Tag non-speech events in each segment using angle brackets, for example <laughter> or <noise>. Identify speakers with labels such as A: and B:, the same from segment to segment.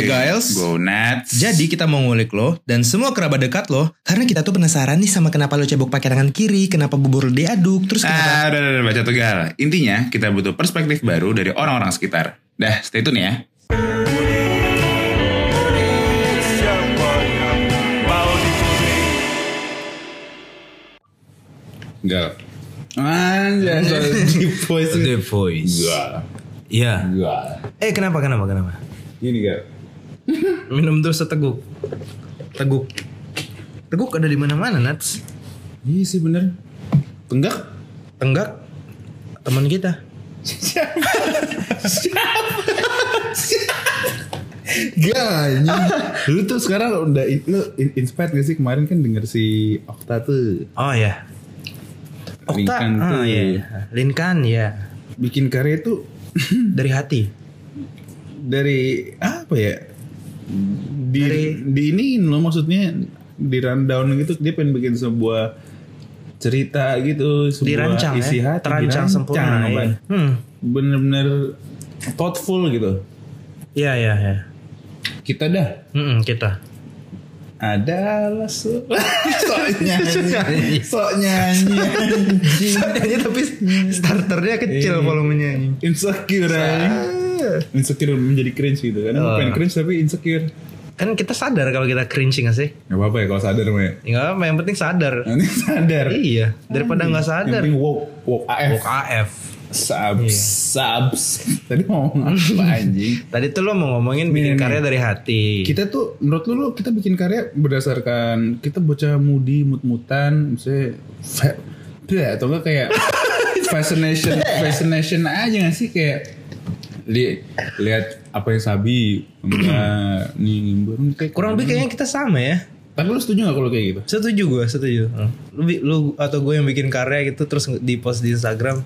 A: Gue Giles.
B: Gue Nats.
A: Jadi kita mau ngulik lo dan semua kerabat dekat lo karena kita tuh penasaran nih sama kenapa lo cebok pakai tangan kiri, kenapa bubur lo diaduk, terus kenapa
B: Ah, udah, udah, udah, baca tegal. Intinya kita butuh perspektif baru dari orang-orang sekitar. Dah, stay tune ya. Enggak. Anjay, di voice.
A: The Voice.
B: Enggak.
A: Iya.
B: Enggak.
A: Eh kenapa kenapa kenapa?
B: Gini gak? <laughs>
A: Minum terus seteguk. Teguk. Teguk ada di mana-mana, Nats.
B: Iya sih bener. Tenggak?
A: Tenggak teman kita.
B: Gak anjing. Lu tuh sekarang udah lu in- inspired gak sih kemarin kan denger si Okta tuh
A: Oh ya. Okta.
B: Linkan tuh.
A: Ah, iya. iya. Linkan ya.
B: bikin karya tuh
A: Dari hati.
B: dari apa ya? Di
A: Dari-
B: di ini lo maksudnya di rundown gitu dia pengen bikin sebuah cerita gitu, sebuah
A: Dirancang
B: isi
A: ya.
B: hati,
A: Terancang sempurna. Iya. Hmm.
B: Bener-bener thoughtful gitu.
A: Iya iya iya.
B: Kita dah
A: Mm-mm, kita.
B: adalah so <laughs> sok nyanyi sok nyanyi anjing.
A: Soalnya <laughs> tapi starternya kecil volumenya.
B: insecure aja. insecure menjadi cringe gitu kan
A: Oh.
B: pengen cringe tapi insecure
A: Kan kita sadar kalau kita cringe gak sih?
B: Gak apa-apa ya kalau sadar mah ya.
A: Nggak apa, yang penting sadar.
B: Nanti sadar.
A: Iya, daripada nggak
B: Yang
A: sadar.
B: penting woke, woke AF.
A: Woke AF.
B: Subs,
A: Iya.
B: subs. <laughs> Tadi mau ngomong apa <laughs> anjing?
A: Tadi tuh lo mau ngomongin bikin
B: Nih, nih.
A: karya dari hati.
B: Kita tuh menurut lu, lu kita bikin karya berdasarkan kita bocah mudi mut-mutan, misalnya ya, atau enggak kayak <laughs> fascination fascination aja gak sih kayak li lihat apa yang sabi enggak <clears throat> nih kayak
A: Kurang lebih kayaknya kita sama ya.
B: tapi lu setuju gak kalau kayak gitu
A: Setuju gue, setuju. Lu, lu atau gue yang bikin karya gitu terus di post di Instagram.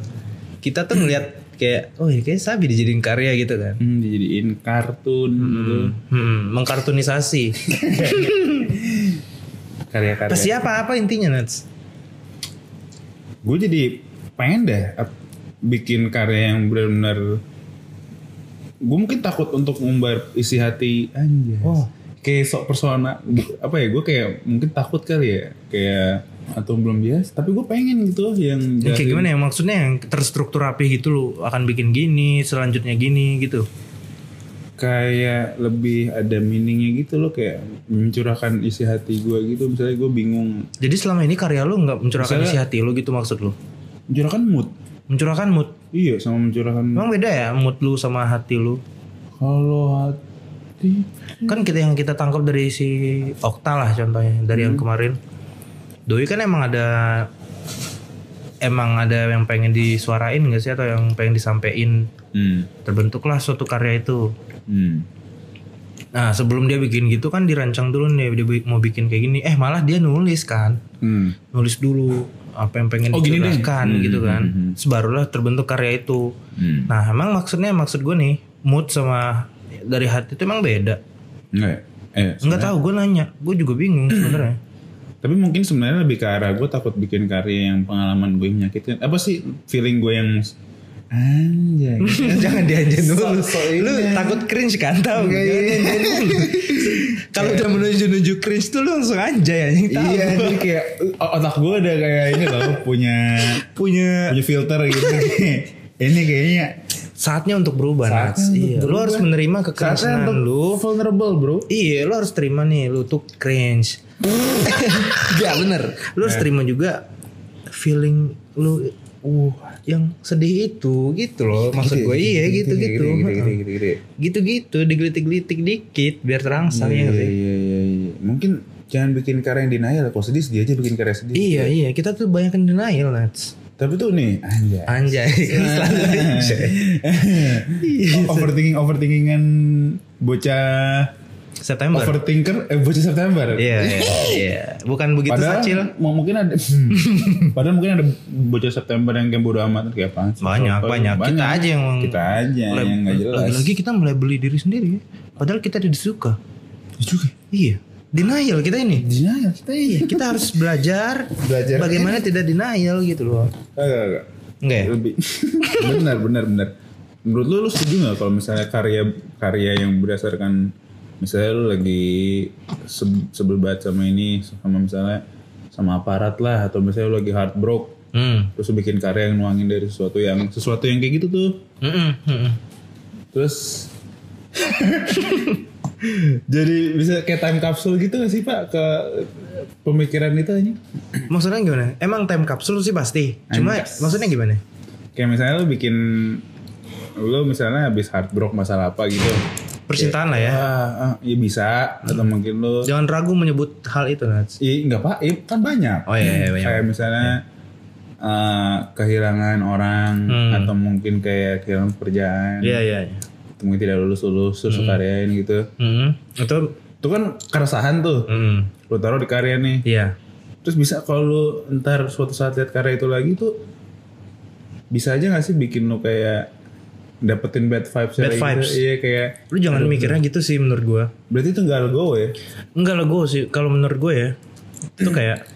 A: Kita tuh ngeliat kayak, oh ini kayak Sabi dijadiin karya gitu kan.
B: hmm, dijadiin kartun gitu
A: Hmm, mengkartunisasi. <laughs>
B: karya-karya
A: Apa siapa apa intinya Nats?
B: gue jadi pengen deh bikin karya yang benar-benar gue mungkin takut untuk mengumbar isi hati anjay
A: Oh.
B: kayak sok persona apa ya gue kayak mungkin takut kali ya kayak atau belum biasa tapi gue pengen gitu yang
A: Yang kayak gimana ya maksudnya yang terstruktur rapi gitu lu akan bikin gini, selanjutnya gini gitu.
B: kayak lebih ada meaningnya gitu loh kayak mencurahkan isi hati gue gitu misalnya gue bingung
A: Jadi selama ini karya lu nggak mencurahkan
B: Misalnya-
A: isi hati lu gitu maksud lu?
B: mencurahkan mood
A: Mencurahkan mood.
B: Iya sama mencurahkan
A: Emang beda ya mood lu sama hati lu?
B: kalau hati
A: Kan kita yang kita tangkap dari si Okta lah contohnya dari yang kemarin. Doi kan emang ada emang ada yang pengen disuarain gak sih atau yang pengen disampaikan
B: hmm.
A: terbentuklah suatu karya itu.
B: Hmm.
A: Nah sebelum dia bikin gitu kan dirancang dulu nih dia mau bikin kayak gini. Eh malah dia nulis kan,
B: Hmm.
A: nulis dulu apa yang pengen
B: Oh,
A: dicurahkan
B: Hmm,
A: gitu kan.
B: hmm, hmm.
A: Sebarulah terbentuk karya itu.
B: Hmm.
A: Nah emang maksudnya maksud gue nih mood sama dari hati itu emang beda.
B: Enggak. Eh,
A: Enggak tahu gue nanya, gue juga bingung <clears throat> sebenarnya.
B: Tapi mungkin sebenarnya lebih ke arah gue takut bikin karya yang pengalaman gue menyakitkan. Apa sih feeling gue yang anjay. <laughs>
A: Jangan dianjin dulu.
B: So- so
A: lu takut cringe kan tahu gak? Kalau udah menuju-nuju cringe tuh lu langsung anjay anjing tahu.
B: iya, jadi kayak otak gue udah kayak ini loh punya
A: Punya
B: punya filter gitu. <laughs> ini kayaknya
A: saatnya untuk berubah
B: Saatnya untuk
A: Iya, lu
B: berubah.
A: harus menerima kekerasan lu.
B: vulnerable bro.
A: Iya, lu harus terima nih lu tuh cringe. Gak <laughs> bener. Lu harus terima juga feeling lu uh yang sedih itu gitu loh maksud gue iya gitu gitu gitu gitu digelitik-gelitik dikit biar terangsang ya
B: Iya,
A: nggak sih?
B: iya, iya, iya. Mungkin jangan bikin karya yang denial. Kalau sedih sedih aja bikin karya sedih.
A: Iya iya kita tuh banyak yang denial Nats.
B: Tapi tuh nih anjay.
A: Anjay <laughs> anjay. <laughs>
B: overthinking overthinkingan bocah
A: September.
B: overthinker eh bocah September.
A: Iya iya iya. Bukan begitu
B: Padahal mau mungkin ada <laughs> padahal mungkin ada bocah September yang kayak bodo amat kayak apa
A: Banyak banyak. Kita aja yang
B: kita aja yang nggak jelas.
A: Lagi-lagi kita mulai beli diri sendiri ya. Padahal kita tidak disuka.
B: juga.
A: Iya. Denial kita ini.
B: Denial kita iya.
A: Kita harus belajar
B: Belajar.
A: bagaimana tidak denial gitu loh.
B: Agak, agak.
A: Enggak ya?
B: Lebih <laughs> benar benar benar. Menurut lu lu setuju nggak kalau misalnya karya karya yang berdasarkan misalnya lu lagi se- sebel banget sama ini sama misalnya sama aparat lah atau misalnya lu lagi heartbroken
A: Hmm.
B: terus lu bikin karya yang nuangin dari sesuatu yang sesuatu yang kayak gitu tuh
A: Mm-mm, mm-mm.
B: terus <laughs> jadi bisa kayak time capsule gitu gak sih pak ke pemikiran itu aja
A: Maksudnya gimana? Emang time capsule sih pasti. Cuma
B: Anjas.
A: maksudnya gimana?
B: kayak misalnya lu bikin lu misalnya habis heartbroken masalah apa gitu
A: Percintaan lah ya.
B: ah, ah, ya bisa atau mungkin lu
A: Jangan ragu menyebut hal itu Nats.
B: Iya nggak pak, iya, kan banyak.
A: Oh iya, iya, banyak.
B: Kayak misalnya eh, kehilangan orang
A: Hmm.
B: atau mungkin kayak kehilangan pekerjaan,
A: Iya iya. iya.
B: mungkin tidak lulus lulus terus lu karyain gitu.
A: Hmm. Itu
B: Itu kan keresahan tuh,
A: hmm.
B: lu taruh di karya nih.
A: Iya.
B: Terus bisa kalau lu ntar suatu saat lihat karya itu lagi tuh bisa aja gak sih bikin lu kayak dapetin bad vibes
A: Bad
B: lagi gitu?
A: vibes.
B: Iya kayak
A: Lu jangan mikirnya gitu sih menurut gua.
B: berarti itu nggak go ya?
A: Enggak lah gue sih kalau menurut gue ya itu kayak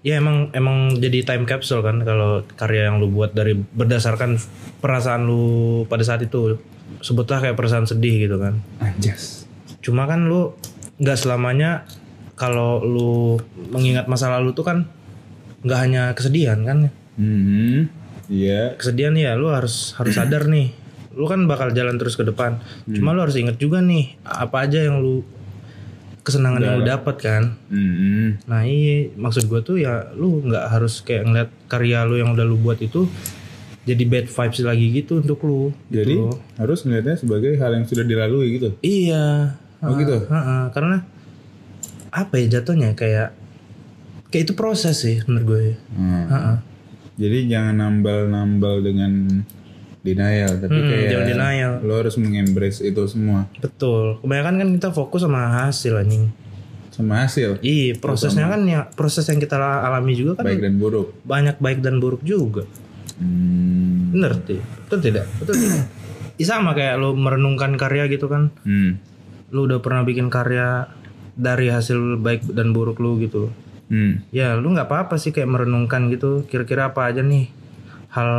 A: ya emang emang jadi time capsule kan kalau karya yang lu buat dari berdasarkan perasaan lu pada saat itu sebutlah kayak perasaan sedih gitu kan
B: Anjas.
A: cuma kan lu nggak selamanya kalau lu mengingat masa lalu tuh kan nggak hanya kesedihan kan
B: Hmm, iya.
A: kesedihan ya lu harus harus sadar nih lu kan bakal jalan terus ke depan cuma lu harus inget juga nih apa aja yang lu kesenangan yang lu dapat kan
B: Hmm,
A: Nah iya maksud gue tuh ya lu nggak harus kayak ngeliat karya lu yang udah lu buat itu jadi bad vibes lagi gitu untuk lu.
B: Jadi
A: gitu
B: harus melihatnya sebagai hal yang sudah dilalui gitu.
A: iya.
B: Oh gitu?
A: Heeh, karena apa ya jatuhnya kayak kayak itu proses sih menurut gue.
B: Hmm.
A: Heeh.
B: Jadi jangan nambal-nambal dengan denial, tapi
A: Hmm,
B: kayak
A: jangan denial.
B: lo harus mengembrace itu semua
A: Betul. Kebanyakan kan kita fokus sama hasil anjing.
B: sama hasil,
A: Iya prosesnya kan ya proses yang kita alami juga kan
B: baik dan buruk.
A: banyak baik dan buruk juga.
B: Hmm.
A: Bener sih. Betul tidak? Betul tidak? Sama kayak lu merenungkan karya gitu kan.
B: Hmm.
A: lu udah pernah bikin karya dari hasil baik dan buruk lu gitu
B: Hmm.
A: ya lu nggak apa-apa sih kayak merenungkan gitu kira-kira apa aja nih hal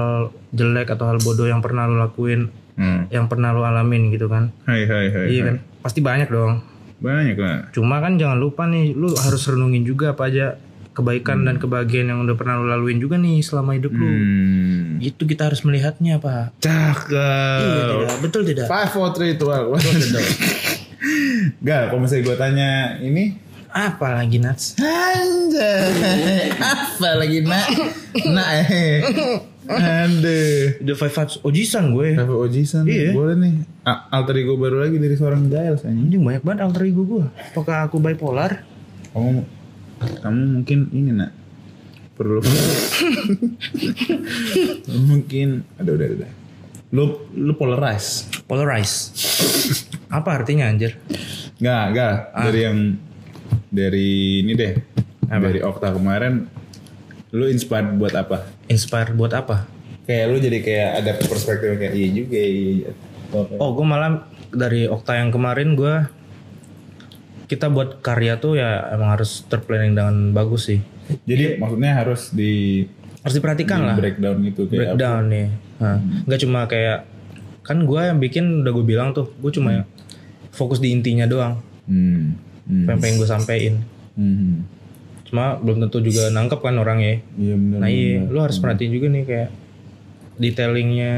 A: jelek atau hal bodoh yang pernah lu lakuin
B: Hmm.
A: yang pernah lu alamin gitu kan
B: Hai hai hai.
A: iya
B: hai.
A: kan pasti banyak dong
B: Banyak lah.
A: cuma kan jangan lupa nih lu harus renungin juga apa aja kebaikan dan kebahagiaan yang udah pernah lu laluin juga nih selama hidup lu
B: Hmm.
A: itu kita harus melihatnya pak
B: Cakep.
A: iya tidak betul tidak
B: Five, four, three, two, one. Gak, kalau misalnya gue tanya ini
A: apa lagi Nats
B: Anjay, apa lagi nak? Nak eh. Aduh.
A: udah five vibes ojisan gue
B: Cafe Ojisan
A: Iya.
B: boleh nih. A- alter ego baru lagi dari seorang Giles anjing.
A: Anjing banyak banget alter ego gue. Apakah aku bipolar?
B: Kamu kamu mungkin ini nak perlu <laughs> mungkin aduh udah udah lu lu polarize
A: Polarize. <laughs> Apa artinya anjir?
B: nggak nggak dari yang dari ini deh dari Okta kemarin lu inspired buat apa
A: Inspire buat apa?
B: kayak lu jadi kayak ada perspektif kayak iya juga iya, iya.
A: Oh, gue malah dari Okta yang kemarin gue kita buat karya tuh ya emang harus terplanning dengan bagus sih.
B: jadi maksudnya harus di,
A: Harus diperhatikan
B: di
A: lah.
B: breakdown gitu kayak
A: Breakdown nih. Nah, nggak cuma kayak kan gue yang bikin udah gue bilang tuh, gue cuma fokus di intinya doang.
B: hmm. Hmm.
A: Apa pengen gue sampein.
B: Hmm.
A: Cuma belum tentu juga nangkep kan orangnya.
B: iya benar
A: Nah iya, lu harus perhatiin juga nih kayak detailingnya.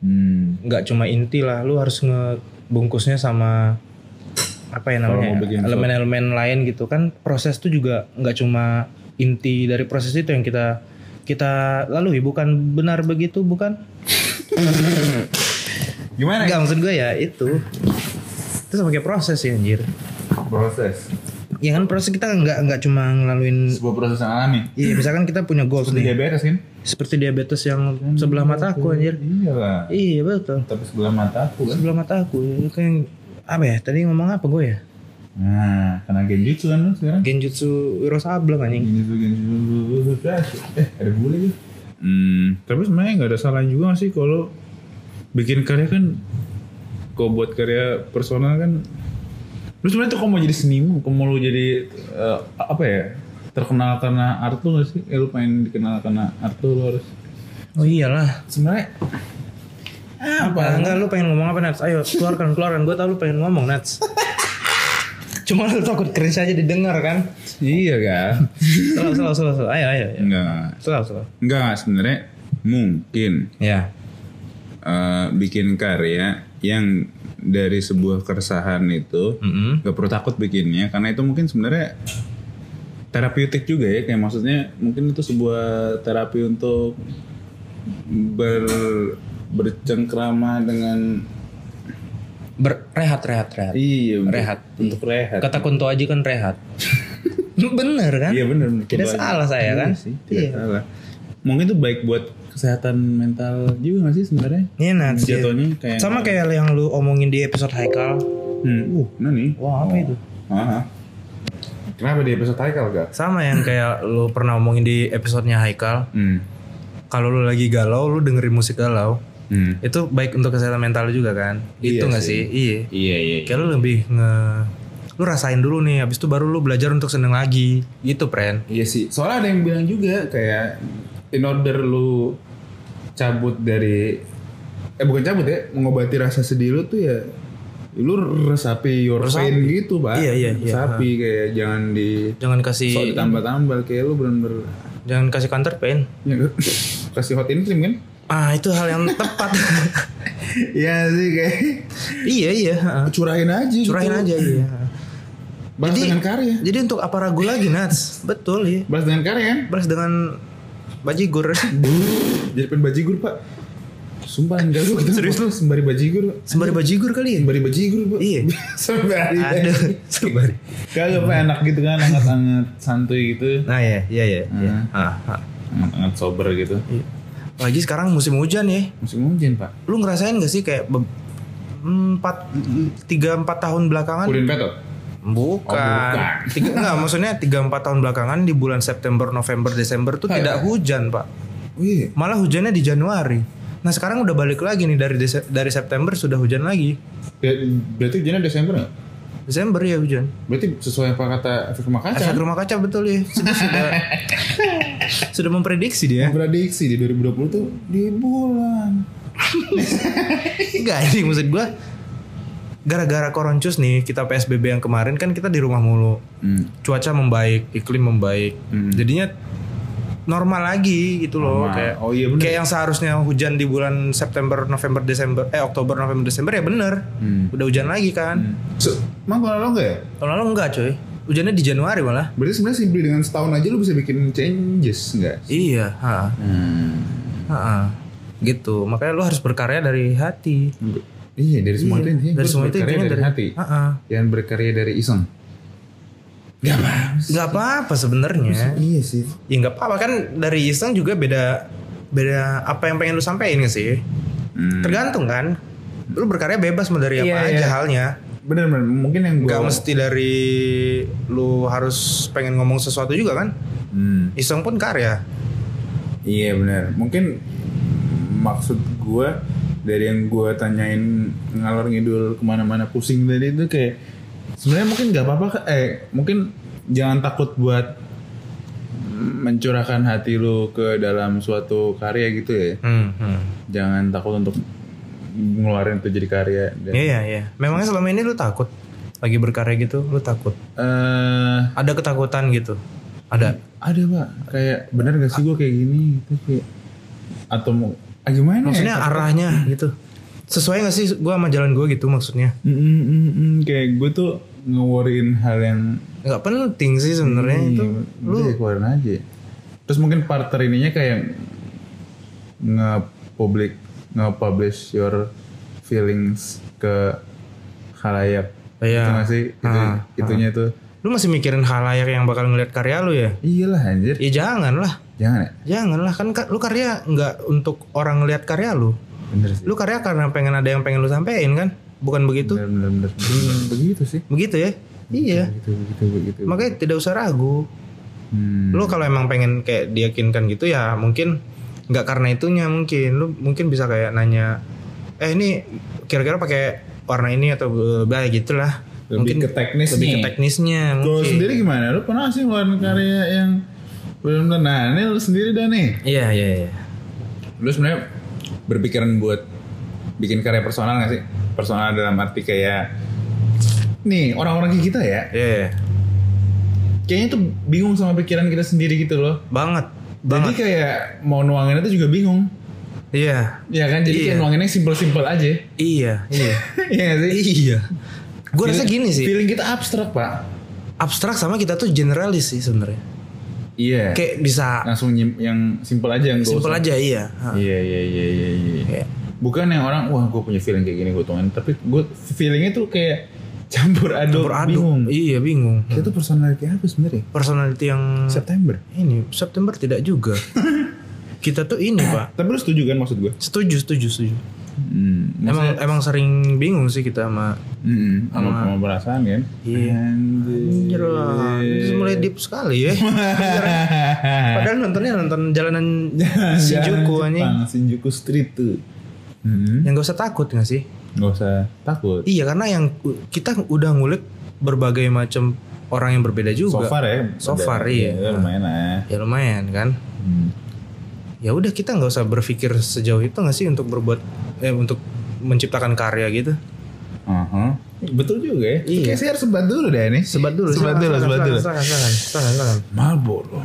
B: Hmm.
A: nggak cuma inti lah lu harus ngebungkusnya sama apa ya namanya elemen-elemen lain gitu. Kan proses tuh juga nggak cuma inti dari proses itu yang kita kita lalui. Bukan benar begitu bukan? <laughs>
B: Gimana?
A: Nggak maksud gue ya itu. Itu sebagai proses sih anjir.
B: Proses
A: ya kan proses kita nggak nggak cuma ngelaluin
B: sebuah proses yang alami.
A: Iya misalkan kita punya goals
B: seperti
A: nih.
B: diabetes kan
A: seperti diabetes yang sebelah mataku anjir
B: iya lah
A: iya. Betul.
B: Tapi sebelah mata aku kan?
A: Sebelah mataku kayak apa ya tadi ngomong apa gue ya?
B: Nah karena genjutsu kan lu sekarang?
A: Genjutsu Wiro Sableng anjing.
B: Genjutsu genjutsu eh ada bule gitu hmm tapi sebenarnya nggak ada salah juga sih kalau bikin karya kan kau buat karya personal kan lu sebenarnya tuh kalau mau jadi seniman kalau mau lu jadi eh, apa ya terkenal karena art lu gak sih eh, lu pengen dikenal karena art lu, lu harus
A: Oh iyalah
B: sebenarnya
A: Apa? Enggak lu pengen ngomong apa Nats? Ayo keluarkan keluarkan Gue tau lu pengen ngomong Nats <laughs> Cuma lu takut cringe aja didengar kan?
B: iya kan? <laughs>
A: Selalu, selalu, selalu, selalu. Ayo, ayo. ayo.
B: Enggak.
A: Selalu, selalu.
B: Enggak sebenarnya mungkin
A: Ya.
B: eh, bikin karya yang dari sebuah keresahan itu
A: Mm-mm.
B: gak perlu takut bikinnya karena itu mungkin sebenarnya terapeutik juga ya kayak maksudnya mungkin itu sebuah terapi untuk ber bercengkrama dengan
A: Ber- rehat, rehat, rehat.
B: iya
A: Rehat.
B: untuk rehat
A: Kata Kunto Aji kan rehat. <laughs> Bener kan?
B: iya benar benar.
A: Tidak salah saya
B: Iya
A: kan?
B: sih, tidak
A: Iya.
B: salah mungkin itu baik buat kesehatan mental juga gak sih sebenarnya
A: Iya iya.
B: jatuhnya kayak
A: Sama kayak yang lu omongin di episode Haikal.
B: hmm, uh nah nih
A: Wah apa itu?
B: Aha. kenapa di episode Haikal gak
A: Sama yang kayak lu pernah omongin di episodenya Haikal.
B: hmm.
A: Kalau lu lagi galau, lu dengerin musik galau.
B: Hmm.
A: Itu baik untuk kesehatan mental juga kan?
B: Iya
A: itu nggak
B: sih.
A: sih? Iya.
B: iya iya
A: Kayak lu lebih nge lu rasain dulu nih habis itu baru lu belajar untuk seneng lagi gitu pren
B: Iya sih. Soalnya ada yang bilang juga kayak in order lu cabut dari eh bukan cabut ya, mengobati rasa sedih lu tuh ya lu resapi your
A: Resapi.
B: pain gitu, Pak.
A: Iya, iya, iya.
B: Resapi kayak jangan di
A: jangan kasih
B: sok ditambah-tambah kayak lu bener-bener
A: jangan kasih counter pain
B: ya, <laughs> kasih hot in cream kan?
A: ah itu hal yang tepat <laughs>
B: Iya sih kayak
A: iya iya
B: curahin aja
A: curahin
B: gitu.
A: aja iya
B: Balas
A: Jadi-
B: dengan karya.
A: jadi untuk apa ragu lagi Nats betul ya
B: Balas dengan karya kan?
A: balas dengan bajigur <laughs>
B: Jadi pengen bajigur, Pak. Sumpah enggak lu kita Serius lu sembari bajigur.
A: sembari bajigur kali ya
B: Sembari bajigur, Pak.
A: Iya. <laughs>
B: sembari.
A: aduh sembari
B: Kagak pak enak gitu kan, anget-anget santuy gitu.
A: nah ya iya iya iya
B: Hmm.
A: ah, ah.
B: Anget-anget sober gitu.
A: Iya. lagi sekarang musim hujan ya
B: Musim hujan pak.
A: lu ngerasain gak sih kayak empat tiga empat tahun belakangan
B: Pudin petot.
A: Bukan,
B: Oh, bukan.
A: Tiga, enggak maksudnya tiga empat tahun belakangan di bulan September November Desember tuh tidak hujan pak
B: iya.
A: malah hujannya di Januari nah sekarang udah balik lagi nih dari Dese- dari September sudah hujan lagi
B: Ya, berarti hujannya Desember nggak?
A: Desember ya hujan
B: Berarti sesuai apa kata efek rumah kaca.
A: efek rumah kaca betul ya sudah sudah, <laughs> sudah memprediksi dia
B: Prediksi di 2020 tuh di bulan. <laughs>
A: enggak ini maksud gua gara-gara koroncus nih kita PSBB yang kemarin kan kita di rumah mulu
B: Hmm.
A: cuaca membaik iklim membaik
B: Hmm.
A: jadinya normal lagi gitu loh
B: Normal.
A: kayak
B: Oh iya bener.
A: kayak yang seharusnya hujan di bulan September November Desember eh Oktober November Desember ya bener
B: Hmm.
A: udah hujan lagi kan
B: So, emang enggak ya?
A: tahun lalu enggak coy hujannya di Januari malah
B: Berarti sebenarnya simply dengan setahun aja lu bisa bikin changes enggak?
A: iya ha,
B: Hmm.
A: ha, ha. gitu makanya lu harus berkarya dari hati
B: Iya dari semua
A: Iya,
B: itu intinya
A: dari semua itu intinya
B: dari,
A: dari-
B: hati.
A: Ha, ha.
B: Yang berkarya dari iseng. Gak apa
A: nggak apa-apa sebenarnya
B: Iya sih.
A: ya nggak apa-apa kan dari iseng juga beda beda apa yang pengen lu sampein nggak sih
B: Hmm.
A: tergantung kan lu berkarya bebas mau dari apa
B: Iya,
A: aja
B: iya.
A: halnya
B: Bener bener mungkin yang
A: nggak
B: gua
A: mesti dari lu harus pengen ngomong sesuatu juga kan
B: Hmm.
A: iseng pun karya
B: Iya bener Mungkin maksud gua dari yang gua tanyain ngalor ngidul ke mana-mana pusing tadi itu kayak sebenarnya mungkin nggak apa-apa eh mungkin jangan takut buat mencurahkan hati lu ke dalam suatu karya gitu ya.
A: Hmm, hmm.
B: jangan takut untuk ngeluarin itu jadi karya dan
A: iya iya. Memangnya selama ini lu takut? Lagi berkarya gitu lu takut?
B: Eh.
A: Ada ketakutan gitu? Ada?
B: Ada pak. Kayak bener gak sih gue kayak gini? Gitu kayak atau mau ah, gimana
A: maksudnya
B: ya?
A: arahnya gitu. Sesuai gak sih gua sama jalan gua gitu maksudnya?
B: Mm, mm, mm, mm. kayak gue tuh ngeworryin hal yang
A: nggak penting sih sebenarnya itu.
B: lu ya keluarin aja. Terus mungkin partner ininya kayak nge-public nge-publish your feelings ke halayak.
A: Iya.
B: Itu nggak sih? Itu,
A: Ah,
B: itunya tuh
A: lu masih mikirin halayak yang bakal ngeliat karya lu ya?
B: Iyalah anjir.
A: Ya jangan lah
B: jangan ya?
A: Jangan lah kan ka- lu karya nggak untuk orang ngeliat karya lu.
B: Bener sih.
A: Lu karya karena pengen ada yang pengen lu sampein kan? Bukan begitu?
B: Bener bener, bener. Hmm, begitu sih.
A: Begitu ya? Iya.
B: Begitu begitu begitu.
A: Makanya tidak usah ragu.
B: Hmm.
A: lu kalau emang pengen kayak diyakinkan gitu ya mungkin nggak karena itunya mungkin. Lu mungkin bisa kayak nanya eh ini kira-kira pakai warna ini atau bla gitulah
B: lebih ke teknis
A: lebih ke
B: nih
A: teknisnya
B: Kalau
A: mungkin
B: sendiri gimana? Lu pernah sih ngeluarin karya yang benar-benar nah ini lu sendiri dah nih.
A: iya iya iya
B: Lu sebenarnya berpikiran buat bikin karya personal gak sih? Personal dalam arti kayak nih orang-orang kayak kita ya,
A: Iya.
B: kayaknya tuh bingung sama pikiran kita sendiri gitu loh.
A: Banget.
B: Jadi
A: Banget.
B: kayak mau nuangin itu juga bingung.
A: Iya.
B: Ya kan, jadi
A: Iya.
B: kayak nuanginnya simpel-simpel aja.
A: Iya. Iya. <laughs>
B: Iya sih?
A: iya. Gue rasa gini sih.
B: Feeling kita abstrak pak.
A: Abstrak sama kita tuh generalis sih sebenarnya.
B: Iya.
A: Kayak bisa
B: langsung yang simpel aja yang
A: simpel aja iya.
B: Iya iya iya iya. iya.
A: Kayak,
B: Bukan yang orang wah gue punya feeling kayak gini gue tuangin, tapi gue feelingnya tuh kayak <laughs> campur aduk,
A: campur aduk.
B: bingung.
A: Iya bingung.
B: Kita tuh personality apa sebenarnya?
A: Personality yang
B: September.
A: ini September tidak juga. <laughs> kita tuh ini pak.
B: Tapi lu setuju kan maksud gue?
A: Setuju setuju setuju.
B: Hmm,
A: Emang emang sering bingung sih kita sama
B: hmm, sama, sama perasaan kan?
A: Iya. Anjir lah, mulai deep sekali ya. <laughs> Padahal nontonnya nonton jalanan Shinjuku anjing.
B: Shinjuku Street tuh. Hmm,
A: Yang gak usah takut gak sih?
B: gak usah takut.
A: Iya karena yang kita udah ngulik berbagai macam orang yang berbeda
B: So
A: juga.
B: far ya.
A: So far, iya.
B: ya, lumayan lah.
A: Ya lumayan kan.
B: Hmm.
A: Ya udah kita nggak usah berpikir sejauh itu nggak sih untuk berbuat eh untuk menciptakan karya gitu.
B: Aha. Betul juga ya.
A: Iya.
B: Kayak saya harus sebat dulu deh nih.
A: Sebat dulu.
B: Sebat dulu, sebat dulu.
A: Silakan, silakan, silakan.
B: Marlboro.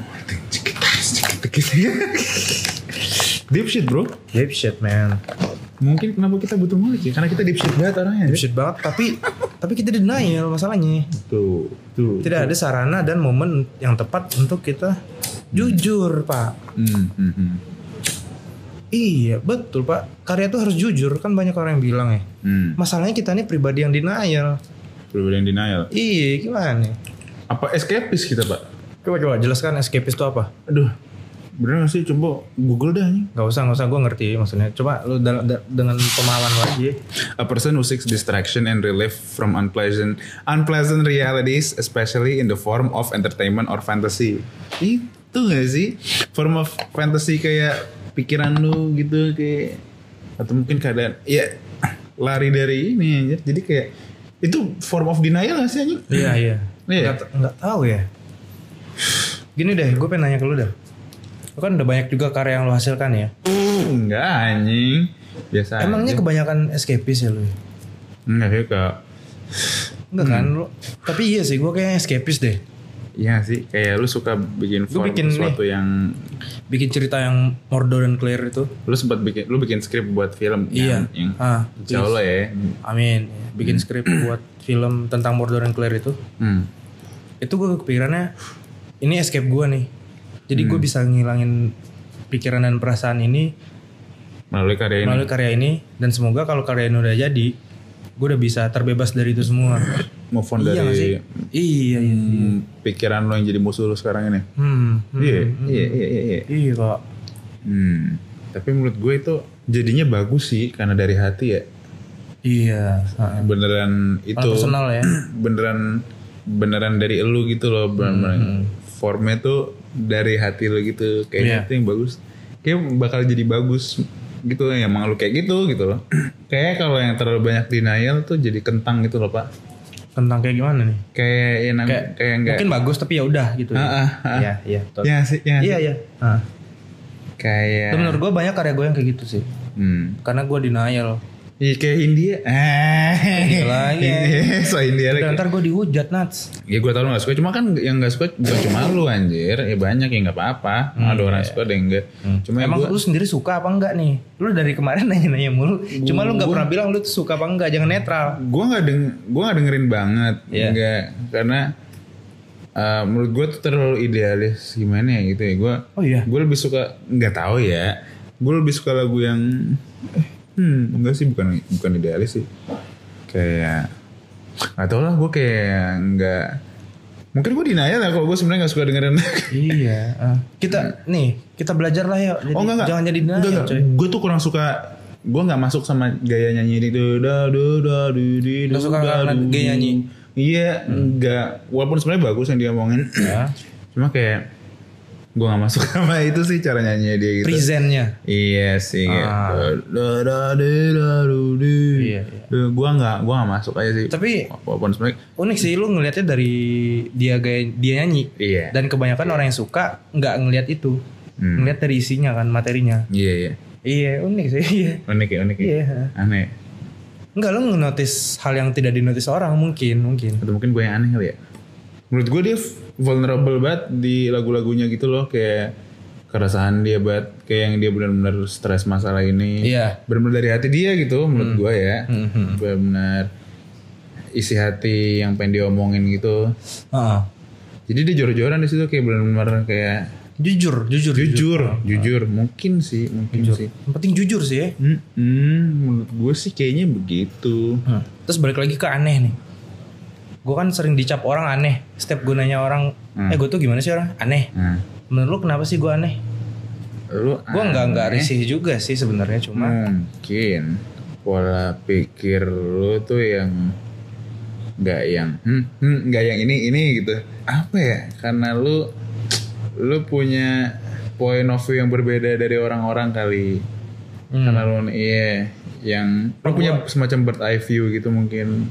B: Deep shit bro.
A: Deep shit man.
B: Mungkin kenapa kita butuh ngulik ya? Karena kita deep shit banget orangnya.
A: Deep shit banget. Tapi tapi kita denial masalahnya.
B: Tuh, tuh.
A: Tidak ada sarana dan momen yang tepat untuk kita jujur pak.
B: Hmm, hmm, hmm.
A: Iya betul pak. Karya tuh harus jujur kan banyak orang yang bilang ya.
B: Hmm.
A: Masalahnya kita ini pribadi yang denial.
B: Pribadi yang denial.
A: Iya gimana?
B: Apa escapist kita pak?
A: Coba coba jelaskan escapist itu apa?
B: Aduh. Bener gak sih? Coba Google dah nih.
A: Gak usah gak usah gue ngerti maksudnya. Coba lu da- da- dengan pemahaman aja.
B: A person who seeks distraction and relief from unpleasant unpleasant realities, especially in the form of entertainment or fantasy. Itu gak sih? Form of fantasy kayak pikiran lu gitu kayak atau mungkin keadaan ya lari dari ini aja. Jadi kayak itu form of denial gak sih anjing?
A: Iya iya.
B: Iya.
A: Nggak, nggak tahu ya. Gini deh, gue pengen nanya ke lu dah. Lu kan udah banyak juga karya yang lu hasilkan ya.
B: Enggak anjing. Biasa
A: Emangnya
B: aja.
A: kebanyakan escapist ya lu?
B: Enggak sih kak.
A: Enggak kan lu? Tapi iya sih, gue kayaknya escapist deh.
B: Iya sih, kayak lu suka bikin form
A: bikin
B: sesuatu yang
A: Bikin cerita yang Mordo dan Clear itu.
B: lu sempat bikin lu bikin skrip buat film
A: Iya.
B: yang, yang
A: Ah,
B: insya Allah ya.
A: Amin. Bikin skrip buat film tentang Mordo dan Clear itu.
B: Hmm.
A: Itu gue kepikirannya ini escape gue nih. Jadi gue bisa ngilangin pikiran dan perasaan ini
B: Melalui karya ini.
A: melalui karya ini dan semoga kalau karya ini udah jadi gue udah bisa terbebas dari itu semua.
B: Move on
A: iya
B: dari
A: sih? Iya iya.
B: hmm, pikiran lo yang jadi musuh lu sekarang ini.
A: Hmm. hmm,
B: Iya,
A: hmm.
B: iya, iya, iya, iya.
A: Iya kok.
B: Hmm. Tapi menurut gue itu jadinya bagus sih karena dari hati ya.
A: Iya.
B: Beneran itu
A: personal ya. <clears throat>
B: beneran beneran dari elu gitu loh beneran formnya tuh dari hati lo gitu kayaknya
A: Iya.
B: itu yang bagus kayak bakal jadi bagus gitu ya emang lu kayak gitu gitu loh <clears throat> kayak kalau yang terlalu banyak denial tuh jadi kentang gitu loh pak
A: Tentang kayak gimana nih?
B: kayak ya
A: Kayak,
B: kayak enggak
A: mungkin bagus tapi ya udah gitu.
B: Ah,
A: ya.
B: ah, ah.
A: Iya iya. betul.
B: ya sih ya
A: Iya iya. Ah.
B: kayak
A: Tapi menurut gue banyak karya gue yang kayak gitu sih.
B: hmm.
A: Karena gue denial.
B: Iya kayak India eh <laughs>
A: lagi.
B: India, so India lagi
A: ntar gue dihujat Nats.
B: Ya gue tau lu gak suka Cuma kan yang gak suka Bukan cuma lu anjir Ya banyak yang gak apa-apa Ada orang suka ada yang enggak Cuma
A: Hmm, Emang
B: gue
A: lu sendiri suka apa enggak nih? Lu dari kemarin <laughs> nanya-nanya mulu. Cuma lu nggak pernah bilang lu suka apa enggak. Jangan netral.
B: gue nggak deng gue nggak dengerin banget
A: Iya.
B: enggak karena eh, menurut gue tuh terlalu idealis gimana ya gitu ya gue
A: Oh iya.
B: gue lebih suka nggak tahu ya gue lebih suka lagu yang eh, hmm enggak sih bukan bukan idealis sih kayak nggak tau lah gue kayak nggak mungkin gue denial ya kalau gue sebenarnya nggak suka dengerin <laughs>
A: iya. ah. Kita nih kita belajar lah ya. Jadi
B: oh enggak enggak
A: Jangan jadi denial
B: enggak, enggak.
A: coy.
B: gue tuh kurang suka gue nggak masuk sama gaya nyanyi itu da da da du di
A: Nggak suka gaya nyanyi?
B: iya enggak walaupun sebenarnya bagus yang dia omongin
A: Ya.
B: cuma kayak gue nggak masuk <laughs> sama itu sih cara nyanyi dia gitu
A: Presentnya.
B: iya sih
A: Ah.
B: da da da da du di
A: Iya, iya.
B: gue nggak gue nggak masuk aja sih
A: Tapi
B: walaupun sebenarnya
A: unik sih lu ngelihatnya dari dia gaya dia nyanyi.
B: iya
A: Dan kebanyakan orang yang suka nggak ngelihat itu.
B: Hmm.
A: Ngelihat dari isinya kan materinya.
B: iya iya
A: Iya unik sih. Iya.
B: unik ya unik ya
A: Iya.
B: aneh
A: Enggak lo ngenotis hal yang tidak dinotis orang mungkin mungkin.
B: Atau mungkin gue yang aneh kali ya. Menurut gue dia vulnerable banget di lagu-lagunya gitu loh kayak keresahan dia banget kayak yang dia benar-benar stres masalah ini.
A: Iya.
B: Benar-benar dari hati dia gitu menurut gue ya.
A: Hmm.
B: Benar-benar isi hati yang pengen diomongin gitu.
A: Heeh.
B: Jadi dia jor-joran di situ kayak benar-benar kayak
A: Jujur, jujur,
B: jujur, jujur, mungkin sih, mungkin sih.
A: Yang penting jujur sih ya.
B: Hmm, hmm, menurut gue sih kayaknya begitu.
A: Hmm. Terus balik lagi ke aneh nih. Gue kan sering dicap orang aneh. Setiap gue nanya orang,
B: Hmm.
A: eh gue tuh gimana sih orang? Aneh.
B: Nah,
A: Menurut lu kenapa sih gue aneh?
B: lu
A: Gue nggak nggak risih juga sih sebenarnya cuma.
B: mungkin pola pikir lu tuh yang nggak yang hmm, hmm, nggak yang ini ini gitu apa ya karena lu lu punya point of view yang berbeda dari orang-orang kali
A: Hmm.
B: karena lu iya yang lu punya semacam bird eye view gitu mungkin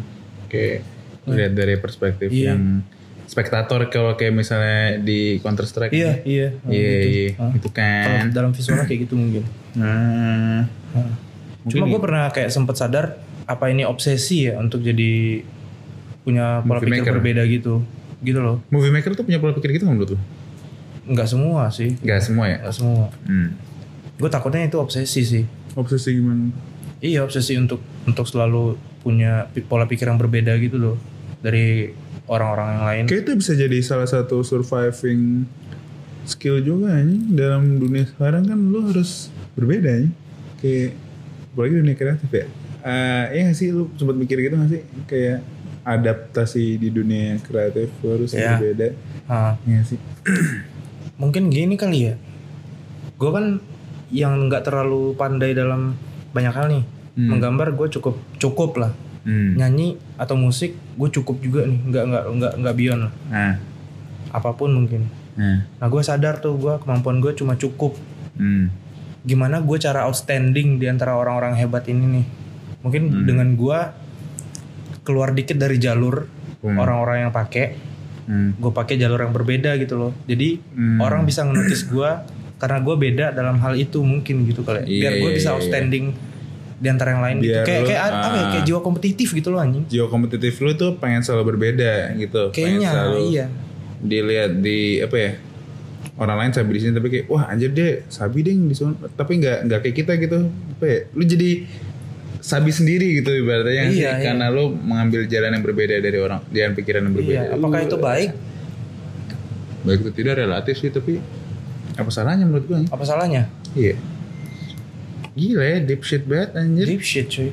B: kayak lihat dari perspektif
A: Iya.
B: yang spektator kalau kayak misalnya di Counter Strike
A: Iya, iya.
B: iya iya
A: Ah.
B: itu
A: Kalau
B: kan
A: dalam visualnya kayak gitu mungkin.
B: nah
A: Cuma gue pernah kayak sempet sadar apa ini obsesi ya untuk jadi punya pola
B: Movie
A: pikir
B: maker.
A: berbeda gitu. Gitu loh.
B: movie maker tuh punya pola pikir gitu nggak menurut lu?
A: Nggak semua sih.
B: Gak semua ya?
A: Nggak semua.
B: Hmm.
A: Gue takutnya itu obsesi sih.
B: Obsesi gimana?
A: Iya obsesi untuk untuk selalu punya pola pikir yang berbeda gitu loh dari orang-orang yang lain.
B: Kayak itu bisa jadi salah satu surviving skill juga nih dalam dunia sekarang kan lu harus berbeda nih. Kayak apalagi dunia kreatif ya. Eh iya gak sih lu sempat mikir gitu gak sih? Kayak adaptasi di dunia kreatif lu harus
A: Iya.
B: berbeda.
A: Ah,
B: Iya sih? <clears throat>
A: mungkin gini kali ya. Gue kan yang nggak terlalu pandai dalam banyak hal nih.
B: Hmm.
A: Menggambar gue cukup cukup lah.
B: Hmm.
A: Nyanyi atau musik gue cukup juga nih. Nggak nggak nggak nggak beyond lah.
B: Nah.
A: Apa pun mungkin.
B: Nah.
A: Nah gue sadar tuh gue kemampuan gue cuma cukup.
B: Hmm.
A: Gimana gue cara outstanding di antara orang-orang hebat ini nih? Mungkin
B: Hmm.
A: dengan gue keluar dikit dari jalur
B: Hmm.
A: orang-orang yang pakai,
B: Hmm.
A: gue pakai jalur yang berbeda gitu loh. Jadi
B: Hmm.
A: orang bisa ngenotis gue karena gue beda dalam hal itu mungkin gitu kali. ya.
B: Iya,
A: Biar gue
B: iya,
A: bisa
B: iya,
A: outstanding di antara yang lain gitu.
B: Biar
A: Kayak
B: lu,
A: kayak apa ya?
B: ah.
A: Kayak jiwa kompetitif gitu loh anjing.
B: Jiwa kompetitif lu tuh pengen selalu berbeda gitu.
A: Kayaknya
B: selalu
A: iya.
B: dilihat di apa ya orang lain sabi di sini tapi kayak wah anjir deh sabi deh di sana tapi nggak nggak kayak kita gitu apa ya lu jadi sabi sendiri gitu ibaratnya
A: Iya,
B: sih
A: iya.
B: karena lu mengambil jalan yang berbeda dari orang jalan pikiran yang berbeda
A: Iya. Apakah itu baik?
B: baik itu tidak relatif sih tapi apa salahnya menurut gue
A: Apa salahnya?
B: iya gila ya deep shit banget anjir
A: Deep shit cuy.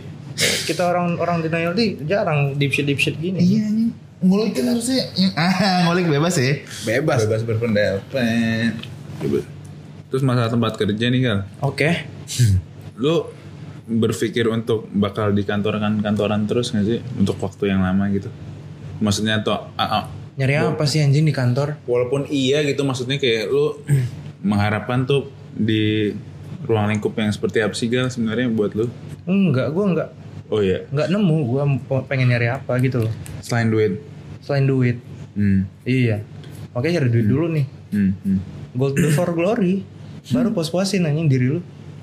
A: Kita orang-orang denial di jarang deep shit deep shit gini.
B: iya anjing ngulik kan harusnya ah <laughs> ngulik bebas ya bebas bebas berpendapat Bebas. terus masalah tempat kerja nih kan
A: Oke. <laughs>
B: lu berpikir untuk bakal di kantoran kantoran terus nggak sih untuk waktu yang lama gitu maksudnya tuh ah, ah,
A: Nyari apa sih anjing di kantor?
B: walaupun iya gitu maksudnya kayak lu <clears throat> mengharapkan tuh di ruang lingkup yang seperti apa sih gal sebenarnya buat lu
A: Enggak, gue enggak
B: oh iya
A: enggak nemu. Gue pengen nyari apa gitu loh.
B: selain duit
A: Selain duit.
B: hmm.
A: Iya. Oke cari duit dulu nih.
B: Hmm. Hmm.
A: Gold before glory. Baru pos-posin anjing diri lu.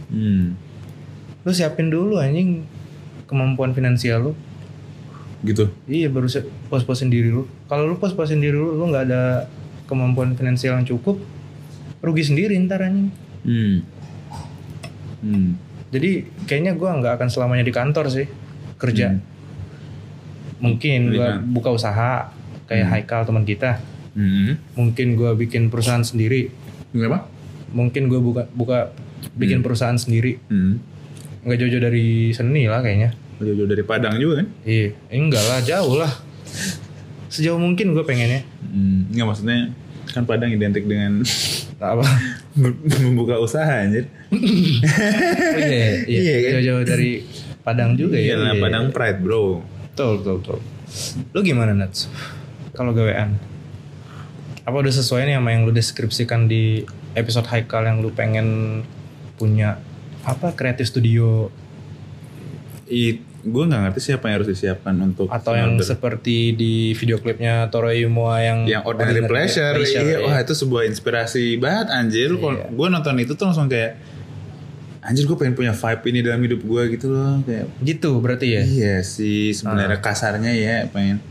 B: Hmm.
A: Lu siapin dulu anjing kemampuan finansial lu.
B: gitu
A: Iya baru pos-posin diri lu. Kalau lu pos-posin diri lu, lu nggak ada kemampuan finansial yang cukup, rugi sendiri ntar anjing.
B: hmm. Hmm.
A: Jadi kayaknya gua nggak akan selamanya di kantor sih kerja.
B: Hmm.
A: Mungkin gua
B: Iya.
A: buka usaha kayak Haikal teman kita.
B: Hmm.
A: Mungkin gua bikin perusahaan sendiri.
B: Kenapa?
A: Mungkin gua buka buka bikin perusahaan sendiri.
B: Hmm.
A: Nggak jauh-jauh dari seni lah kayaknya.
B: Jauh-jauh dari Padang juga kan?
A: Iya, Eh, enggak lah jauh lah. Sejauh mungkin gue pengennya.
B: Hmm. Nggak maksudnya kan Padang identik dengan
A: apa? <laughs>
B: membuka usaha anjir.
A: Oh, iya, iya. <laughs>
B: Iya, kan?
A: Jauh-jauh dari Padang juga ya.
B: Iya lah,
A: Iya.
B: Padang Pride bro.
A: Betul, betul, betul. Lu gimana Nats? Kalau gawean? Apa udah sesuai nih sama yang lu deskripsikan di episode Haikal yang lu pengen punya apa kreatif studio
B: I, gue nggak ngerti sih apa yang harus disiapkan untuk
A: atau yang
B: order.
A: seperti di video klipnya Toro Yumoa yang
B: yang ordinary, pleasure, iya,
A: iya.
B: wah itu sebuah inspirasi banget anjir.
A: Iya.
B: gue nonton itu tuh langsung kayak anjir gue pengen punya vibe ini dalam hidup gue gitu loh kayak
A: Gitu berarti ya.
B: iya sih sebenarnya kasarnya ya pengen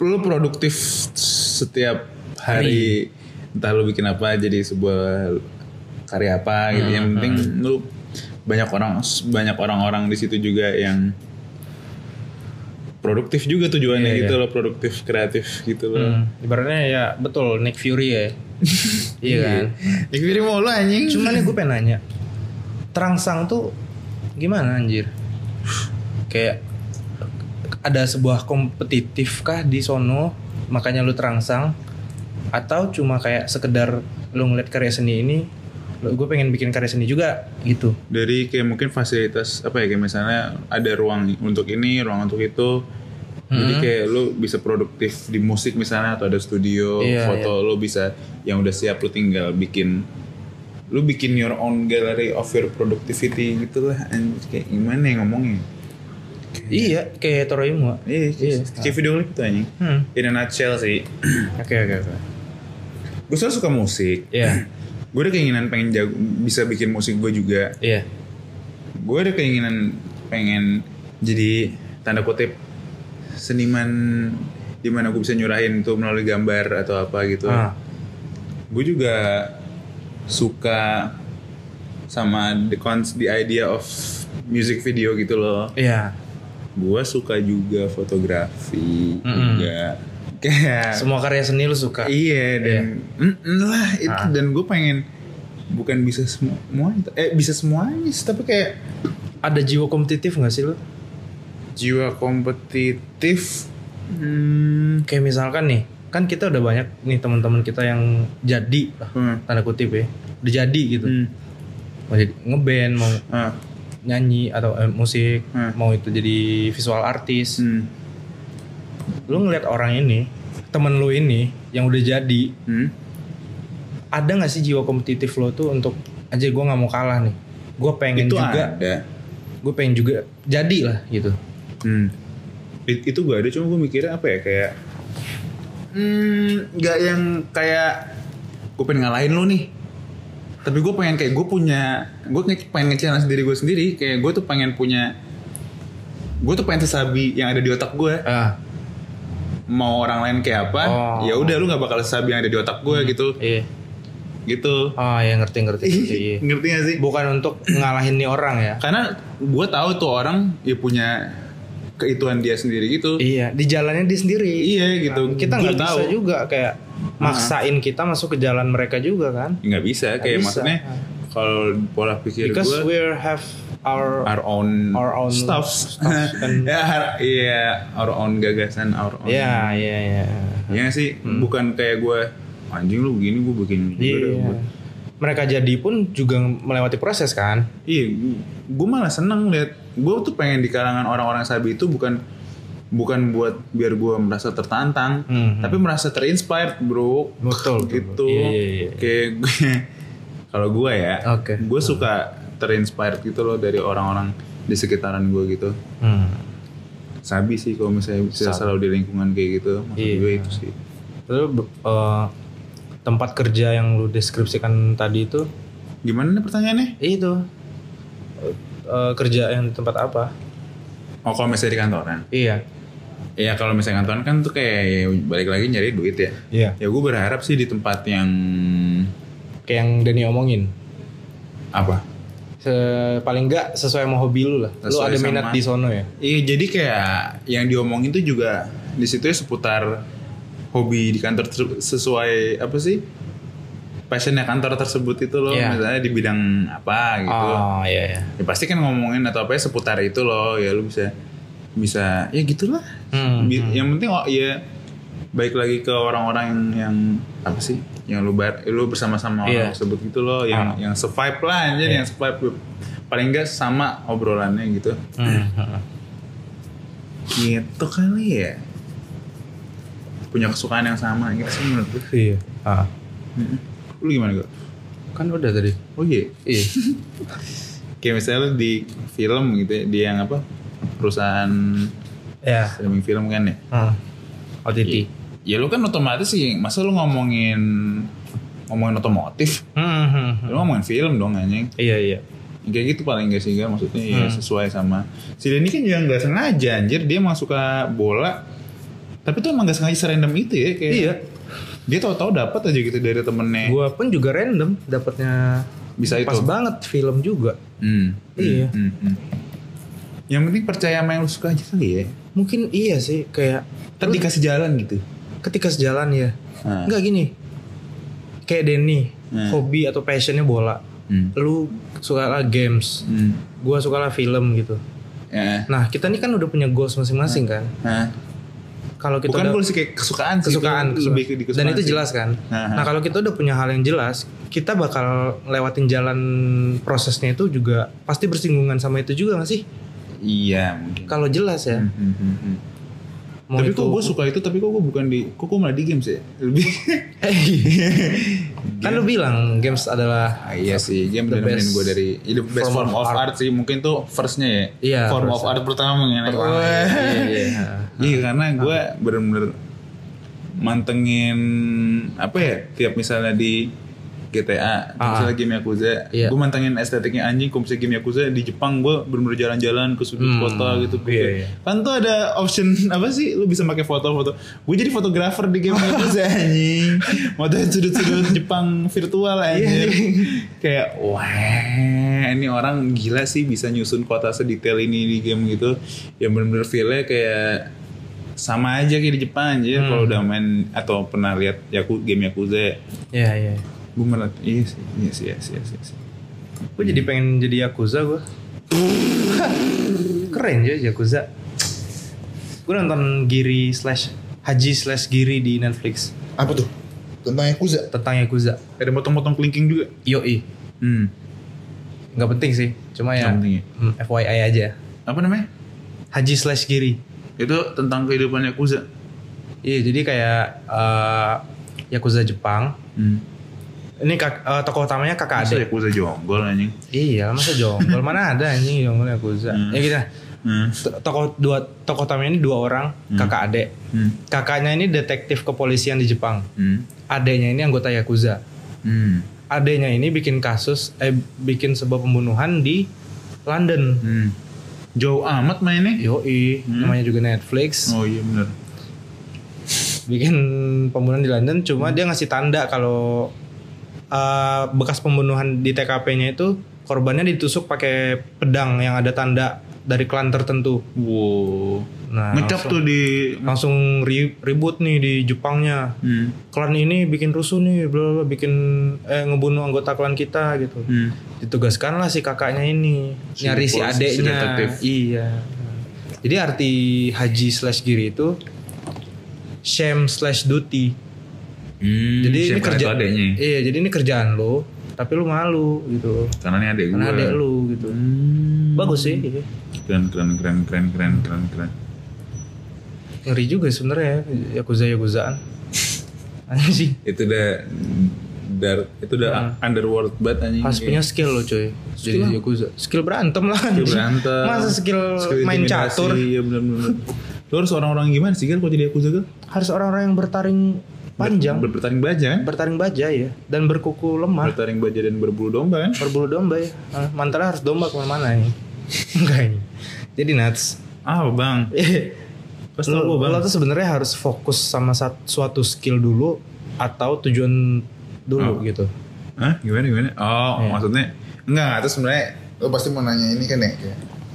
B: lu produktif setiap hari entah lu bikin apa jadi sebuah karya apa gitu yang penting lu banyak orang banyak orang-orang di situ juga yang produktif juga tujuannya
A: Iya,
B: gitu loh produktif kreatif gitu loh
A: Hmm, ibaratnya ya betul Nick Fury ya. <laughs> iya kan.
B: Nick Fury mau lu anjing
A: Cuman nih gue pengen nanya. Terangsang tuh gimana anjir? Kayak ada sebuah kompetitif kah di sono makanya lu terangsang atau cuma kayak sekedar lu ngeliat karya seni ini gue pengen bikin karya seni juga gitu.
B: Dari kayak mungkin fasilitas apa ya kayak misalnya ada ruang untuk ini ruang untuk itu. Jadi
A: Hmm.
B: kayak lu bisa produktif di musik misalnya atau ada studio
A: Iya,
B: foto lu bisa yang udah siap lu tinggal bikin lu bikin your own gallery of your productivity gitu lah kayak gimana ya ngomongnya?
A: Iya kayak Toroimu
B: iya
A: Iya.
B: kayak video klip tuh anjing.
A: Hmm.
B: in a nutshell sih.
A: Oke oke oke.
B: Gue suka musik.
A: Iya <clears throat>
B: gue ada keinginan pengen jago bisa bikin musik gue juga.
A: Iya.
B: Gue ada keinginan pengen jadi tanda kutip seniman di mana gue bisa nyurahin itu melalui gambar atau apa gitu.
A: Ah.
B: gue juga suka sama the cons the idea of music video gitu loh.
A: Iya.
B: Gue suka juga fotografi
A: Mm-mm.
B: juga. kayak
A: semua karya seni lu suka?
B: Iya dan Mm-mm lah itu
A: Ah.
B: dan gue pengen bukan bisa semua eh bisa semuanya sih, tapi kayak
A: ada jiwa kompetitif gak sih lu?
B: Jiwa kompetitif hmm,
A: kayak misalkan nih kan kita udah banyak nih teman-teman kita yang jadi lah,
B: hmm,
A: tanda kutip ya udah jadi gitu.
B: Hmm,
A: mau jadi ngeband mau
B: ah,
A: nyanyi atau eh, musik
B: Hmm.
A: mau itu jadi visual artis.
B: Hmm,
A: lu ngeliat orang ini temen lu ini yang udah jadi
B: hmm.
A: ada nggak sih jiwa kompetitif lo tuh untuk aja gue nggak mau kalah nih. Gue pengen
B: itu
A: juga
B: ada.
A: gue pengen juga jadi lah gitu.
B: Hmm. It- itu gue ada cuma gue mikirnya apa ya kayak hmm, nggak yang kayak gue pengen ngalahin lu nih. Tapi gue pengen kayak gue punya gue pengen nge-challenge diri gue sendiri. Kayak gue tuh pengen punya gue tuh pengen sesabi yang ada di otak gue
A: ah
B: mau orang lain kayak apa
A: Oh.
B: ya udah lu nggak bakal sesabi yang ada di otak gue gitu.
A: Iya.
B: Gitu.
A: Oh ya ngerti ngerti, ngerti <laughs> iya.
B: ngerti gak sih?
A: Bukan untuk ngalahin nih orang ya?
B: Karena gue tahu tuh orang ya punya keituan dia sendiri gitu.
A: Iya di jalannya dia sendiri.
B: Iya gitu.
A: Kita
B: Gua
A: nggak bisa juga kayak maksain kita masuk ke jalan mereka juga kan?
B: Nggak bisa kayak
A: bisa.
B: maksudnya kalau pola pikir
A: because
B: gue
A: we have our
B: our own
A: our own
B: stuff,
A: stuff and- <laughs>
B: ya har- iya our own gagasan our own
A: ya ya ya
B: ya sih bukan kayak gue anjing lu begini gue begini juga dah."
A: mereka jadi pun juga melewati proses kan
B: Iya, gue malah seneng lihat. Gue tuh pengen di kalangan orang-orang sabi itu bukan bukan buat biar gue merasa tertantang,
A: Hmm.
B: tapi merasa terinspired, bro.
A: Betul, betul,
B: Gitu.
A: betul. Iya, iya, iya.
B: Kayak gue, kalau gue ya,
A: Oke.
B: gue suka terinspired gitu loh dari orang-orang di sekitaran gue gitu.
A: hmm.
B: Sabi sih kalau misalnya bisa selalu di lingkungan kayak gitu, maksud
A: Iya.
B: gue itu sih.
A: Lalu eh, tempat kerja yang lu deskripsikan tadi itu
B: Gimana nih pertanyaannya?
A: itu Eh, kerja yang di tempat apa?
B: Oh kalau misalnya di kantoran?
A: Iya.
B: Iya kalau misalnya kantoran kan tuh kayak ya balik lagi nyari duit ya.
A: Iya.
B: Ya gue berharap sih di tempat yang
A: Kayak yang Denny omongin.
B: apa?
A: Se- paling enggak sesuai sama hobi lu lah. lu
B: Sesuai
A: ada minat
B: sama-
A: di sono ya.
B: Iya jadi kayak yang diomongin tuh juga di situ ya seputar hobi di kantor sesuai apa sih passionnya kantor tersebut itu loh
A: Iya.
B: misalnya di bidang apa gitu.
A: Oh iya iya.
B: Ya pasti kan ngomongin atau apa ya seputar itu loh ya lu bisa bisa ya gitulah.
A: Hmm, hmm.
B: Yang penting oh ya baik lagi ke orang-orang yang yang apa sih yang lu bar, lu bersama-sama orang tersebut gitu loh yang
A: Ah.
B: yang survive lah aja
A: Iya.
B: yang survive paling enggak sama obrolannya gitu.
A: Hmm.
B: gitu kali ya punya kesukaan yang sama gitu sih menurut gue
A: Iya. Ah.
B: Mm-mm. lu gimana gue
A: Kan udah tadi.
B: oh iya
A: Iya. <laughs>
B: kayak misalnya lu di film gitu ya di yang apa perusahaan
A: ya.
B: streaming film kan ya
A: Hmm. OTT.
B: Ya lu kan otomatis sih masa lu ngomongin ngomongin otomotif.
A: Hmm, hmm, hmm.
B: Lu ngomongin film dong anjing.
A: Iya iya.
B: Kayak gitu paling gak sih Gar maksudnya ya
A: Hmm.
B: sesuai sama. Si Denny kan juga gak sengaja anjir dia emang suka bola. Tapi tuh emang gak sengaja serandom itu ya kayak.
A: Iya.
B: Dia tahu-tahu dapat aja gitu dari temennya.
A: Gua pun juga random dapatnya
B: Bisa
A: pas
B: itu.
A: banget film juga.
B: Hmm.
A: Iya.
B: Hmm, hmm. Yang penting percaya sama yang lu suka aja kali ya.
A: Mungkin iya sih kayak
B: Ntar dikasih jalan gitu.
A: Ketika sejalan ya.
B: Nah.
A: Enggak gini. Kayak Denny,
B: Hmm.
A: hobi atau passionnya bola.
B: Hmm.
A: Lu suka lah games,
B: Hmm.
A: gua suka lah film gitu.
B: Ya.
A: Nah kita ini kan udah punya goals masing-masing kan.
B: Nah,
A: Kalau kita
B: bukan
A: udah
B: gue sih kayak kesukaan sih.
A: kesukaan,
B: itu lebih ke
A: kesukaan. dan
B: kesukaan
A: itu
B: sih.
A: jelas kan.
B: Nah,
A: Nah kalau kita udah punya hal yang jelas, kita bakal lewatin jalan prosesnya itu juga pasti bersinggungan sama itu juga gak sih?
B: Iya mungkin.
A: Kalau jelas ya.
B: Hmm, hmm, hmm, hmm.
A: Mau
B: tapi
A: itu
B: kok gue suka itu tapi kok gue bukan di kok gue malah di games ya lebih <laughs>
A: kan lu bilang games adalah
B: ah, iya sih game
A: The best
B: gue dari the best
A: form
B: form,
A: of
B: of art. sih mungkin tuh firstnya ya
A: Iya,
B: form
A: first.
B: of art pertama mungkin
A: Pertama, iya, iya, iya. <laughs>
B: iya karena gue bener-bener mantengin apa ya tiap misalnya di GTA,
A: Ah.
B: misalnya game Yakuza,
A: Iya.
B: gue mantengin estetiknya anjing. Kalau misalnya game Yakuza di Jepang, gue bener-bener jalan-jalan ke sudut
A: Hmm,
B: kota gitu.
A: iya, iya.
B: Kan tuh ada option <laughs> apa sih? Lu bisa pakai foto-foto. Gue jadi fotografer di game Yakuza <laughs> anjing. Motoin sudut-sudut Jepang virtual
A: Iya,
B: anjir. Kayak wah, ini orang gila sih bisa nyusun kota sedetail ini di game gitu. Yang bener-bener feel-nya kayak sama aja kayak di Jepang aja
A: Hmm.
B: kalau udah main atau pernah lihat Yaku game Yakuza
A: Iya iya.
B: Gue malah iya sih iya sih iya sih iya sih, iya sih.
A: Gue jadi pengen jadi yakuza gue. <laughs> Keren ya yakuza. Gue nonton Giri slash Haji slash Giri di Netflix
C: Apa tuh? Tentang Yakuza.
A: tentang yakuza.
B: ada motong-motong kelingking juga
A: Yoi.
B: hmm.
A: Nggak penting sih, cuma ya
B: ya?
A: hmm, FYI aja.
B: apa namanya
A: Haji slash Giri.
B: itu tentang kehidupan Yakuza
A: Iya jadi kayak eh, yakuza Jepang.
B: hmm.
A: Ini kak, eh, tokoh utamanya kakak
B: Masa
A: adik.
B: Yakuza jonggol anjing
A: Iya masa jonggol mana ada anjing jonggol yakuza.
B: Hmm.
A: Ya gitu. dah.
B: hmm.
A: To- Tokoh dua tokoh utamanya ini dua orang kakak adik.
B: Hmm.
A: Kakaknya ini detektif kepolisian di Jepang.
B: Hmm.
A: Adeknya ini anggota yakuza.
B: Hmm.
A: Adeknya ini bikin kasus eh bikin sebuah pembunuhan di London.
B: Hmm. jauh amat mainnya
A: Yoi,
B: Hmm.
A: namanya juga Netflix.
B: oh iya bener
A: Bikin pembunuhan di London cuma dia ngasih tanda kalau eh, bekas pembunuhan di TKP-nya itu korbannya ditusuk pakai pedang yang ada tanda dari klan tertentu.
B: wow
A: Nah,
B: ngecap tuh di
A: langsung ri- ribut nih di Jepangnya.
B: hmm.
A: Klan ini bikin rusuh nih, bla bla, bikin eh ngebunuh anggota klan kita gitu.
B: Hmm.
A: Ditugaskanlah si kakaknya ini
B: Si
A: nyari si
B: si
A: adeknya.
B: detektif.
A: iya. Jadi arti haji slash giri itu shame slash duty.
B: Hmm,
A: jadi ini kerja
B: adeknya
A: Iya, jadi ini kerjaan lo, tapi lu malu gitu.
B: karena ini adek gue
A: Karena adek lu gitu.
B: Hmm.
A: Bagus sih. iya.
B: keren keren keren keren keren keren keren
A: Ngeri juga sebenarnya yakuza yakuzaan. <laughs> Anjing.
B: itu udah dark itu udah
A: Hmm.
B: underworld banget anjing
A: Harus punya skill lo coy. Jadi
B: Skill apa?
A: yakuza. Skill berantem lah.
B: Skill berantem
A: Masa skill,
B: skill
A: main catur.
B: iya bener lu harus orang-orang gimana sih kan kalau jadi Yakuza kan
A: Harus orang-orang yang bertaring panjang.
B: Ber- bertaring baja kan?
A: Bertaring baja ya dan berkuku lemah.
B: Bertaring baja dan berbulu domba kan?
A: Berbulu domba ya Ah, mantra harus domba ke mana-mana ya <laughs> enggak ini jadi Nats.
B: Ah bang. Pas tau
A: lo,
B: bang.
A: lo tuh sebenarnya harus fokus sama suatu skill dulu atau tujuan dulu
B: Oh.
A: gitu.
B: Hah? gimana gimana? Oh
A: Iya.
B: maksudnya? Enggak terus sebenarnya
C: Lo pasti mau nanya ini kan ya?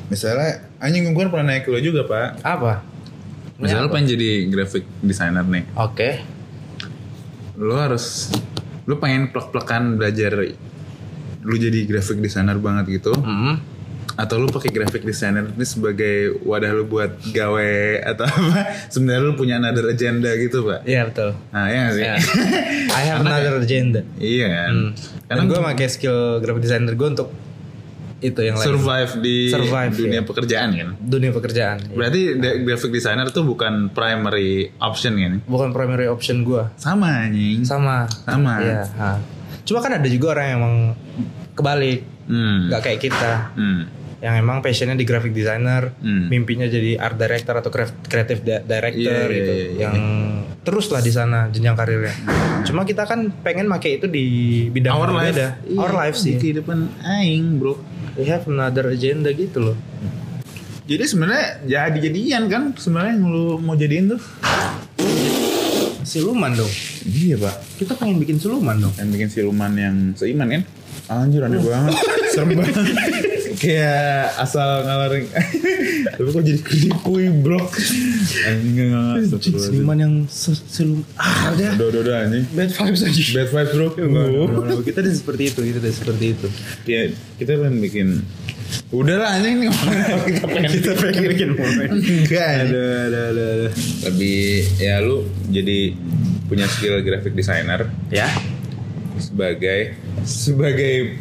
B: misalnya anjing gue pernah naik ke lo juga pak.
A: Apa?
B: Misalnya lo pengen jadi graphic designer nih
A: oke
B: lo harus lo pengen plek-plekan belajar lu jadi graphic designer banget gitu.
A: Hmm.
B: atau lu pakai graphic designer ini sebagai wadah lu buat gawe atau apa? Sebenarnya lu punya another agenda gitu pak.
A: Iya betul.
B: Nah ya nggak sih?
A: Ya. I have <laughs> another agenda.
B: Iya. Kan
A: hmm.
B: karena
A: gue pakai skill graphic designer gue untuk itu yang lain
B: survive di
A: Survive,
B: dunia
A: ya.
B: pekerjaan kan
A: dunia pekerjaan Iya.
B: berarti de- graphic designer tuh bukan primary option kan
A: bukan primary option gue
B: sama anjing
A: sama
B: Sama.
A: Iya. ha. Cuma kan ada juga orang yang emang kebalik,
B: hmm.
A: nggak kayak kita,
B: hmm.
A: ya yang emang passionnya di graphic designer,
B: Hmm.
A: mimpinya jadi art director atau creative di- director
B: Iya, iya,
A: gitu,
B: iya, iya.
A: yang terus lah di sana jenjang karirnya. Cuma kita kan pengen make itu di bidang
B: Our
A: yang
B: life,
A: berbeda.
B: Iya,
A: Our life
B: di
A: sih.
B: kehidupan aing, bro.
A: We have another agenda gitu loh.
B: Jadi sebenarnya jadi jadian kan sebenarnya lu mau jadiin tuh.
A: Siluman dong.
B: Iya pak.
A: Kita pengen bikin siluman dong.
B: Yang bikin siluman yang seiman kan? Anjir aneh banget. <laughs> Serem banget. Kayak asal ngalarin. <laughs> Tapi kok jadi creepy bro. Anjing.
A: Siluman yang se- silum ah udah.
B: Udah udah udah anjing.
A: Bad vibes aja.
B: Bad vibes bro.
A: Kita udah seperti itu, kita udah seperti itu.
B: Ya kita pengen bikin. Udahlah anjing nih kita pengen.
A: Kita pengen bikin momen. <laughs>
B: Enggak
A: ada.
B: Lebih ya lu jadi punya skill graphic designer
A: Ya,
B: sebagai sebagai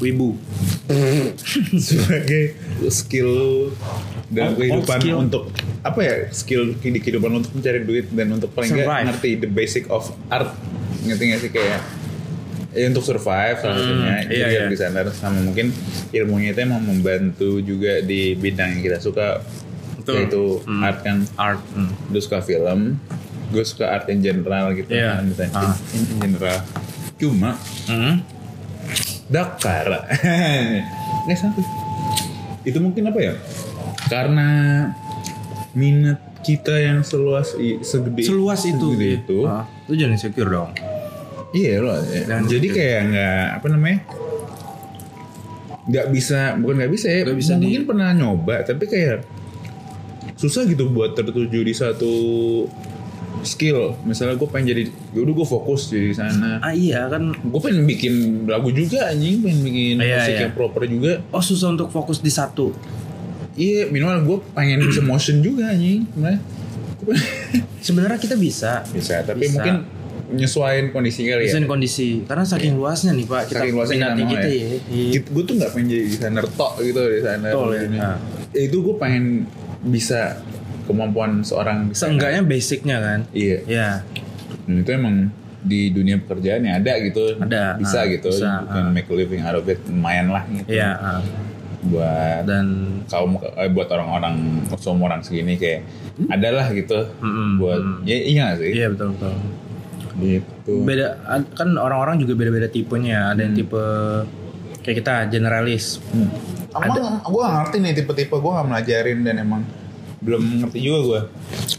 A: wibu. <laughs>
B: sebagai skill dalam kehidupan
A: skill.
B: untuk apa ya skill di kehidupan untuk mencari duit dan untuk paling nggak ngerti the basic of art ngerti nggak sih kayak ya untuk survive salah satunya
A: iya,
B: jadi
A: iya.
B: desainer sama mungkin ilmunya itu emang membantu juga di bidang yang kita suka
A: Betul.
B: yaitu
A: Hmm.
B: art kan
A: Art. Hmm.
B: gue suka film gue suka art in general gitu
A: Iya.
B: kan
A: Ah.
B: in, in general cuma
A: Hmm.
B: Dakar. <laughs> Nggak sampai itu mungkin apa ya? Karena minat kita yang seluas i- segede
A: Seluas itu.
B: segede itu.
A: Ah, lu jangan insecure dong.
B: iya loh
A: Dan
B: jadi kayak nggak apa namanya? Nggak bisa bukan nggak bisa ya
A: Nggak bisa di-
B: mungkin pernah nyoba tapi kayak susah gitu buat tertuju di satu skill misalnya gue pengen jadi yaudah gue fokus di sana
A: Ah iya kan.
B: gue pengen bikin lagu juga anjing pengen bikin
A: Iya,
B: musik
A: iya.
B: yang proper juga
A: Oh susah untuk fokus di satu.
B: iya minimal gue pengen bisa motion juga anjing sebenarnya pengen-
A: Sebenarnya kita bisa.
B: bisa tapi
A: Bisa.
B: mungkin nyesuaiin kondisi kali ya
A: kondisi. Karena saking luasnya nih pak. Kita
B: saking luasnya kita
A: minatnya
B: mau
A: kita
B: ya.
A: ya. Iya.
B: gue tuh nggak pengen jadi desainer tok gitu desainer
A: Betul, ya. Nah.
B: Itu gue pengen bisa kemampuan seorang.
A: Seenggaknya basicnya kan.
B: iya
A: Ya.
B: dan itu emang di dunia pekerjaan ya ada gitu
A: Ada,
B: bisa
A: ah,
B: gitu
A: bisa,
B: you can
A: ah.
B: make a living out of it lumayan lah gitu
A: Iya. ah.
B: buat
A: Dan
B: kaum eh, buat orang-orang seumuran segini kayak adalah gitu
A: Mm-mm,
B: buat ya iya nggak sih
A: iya betul betul.
B: gitu
A: Beda kan orang-orang juga beda-beda tipenya. Ada yang tipe kayak kita generalis.
B: Emang gue gak ngerti nih tipe-tipe gue gak melajarin dan emang belum ngerti juga gue.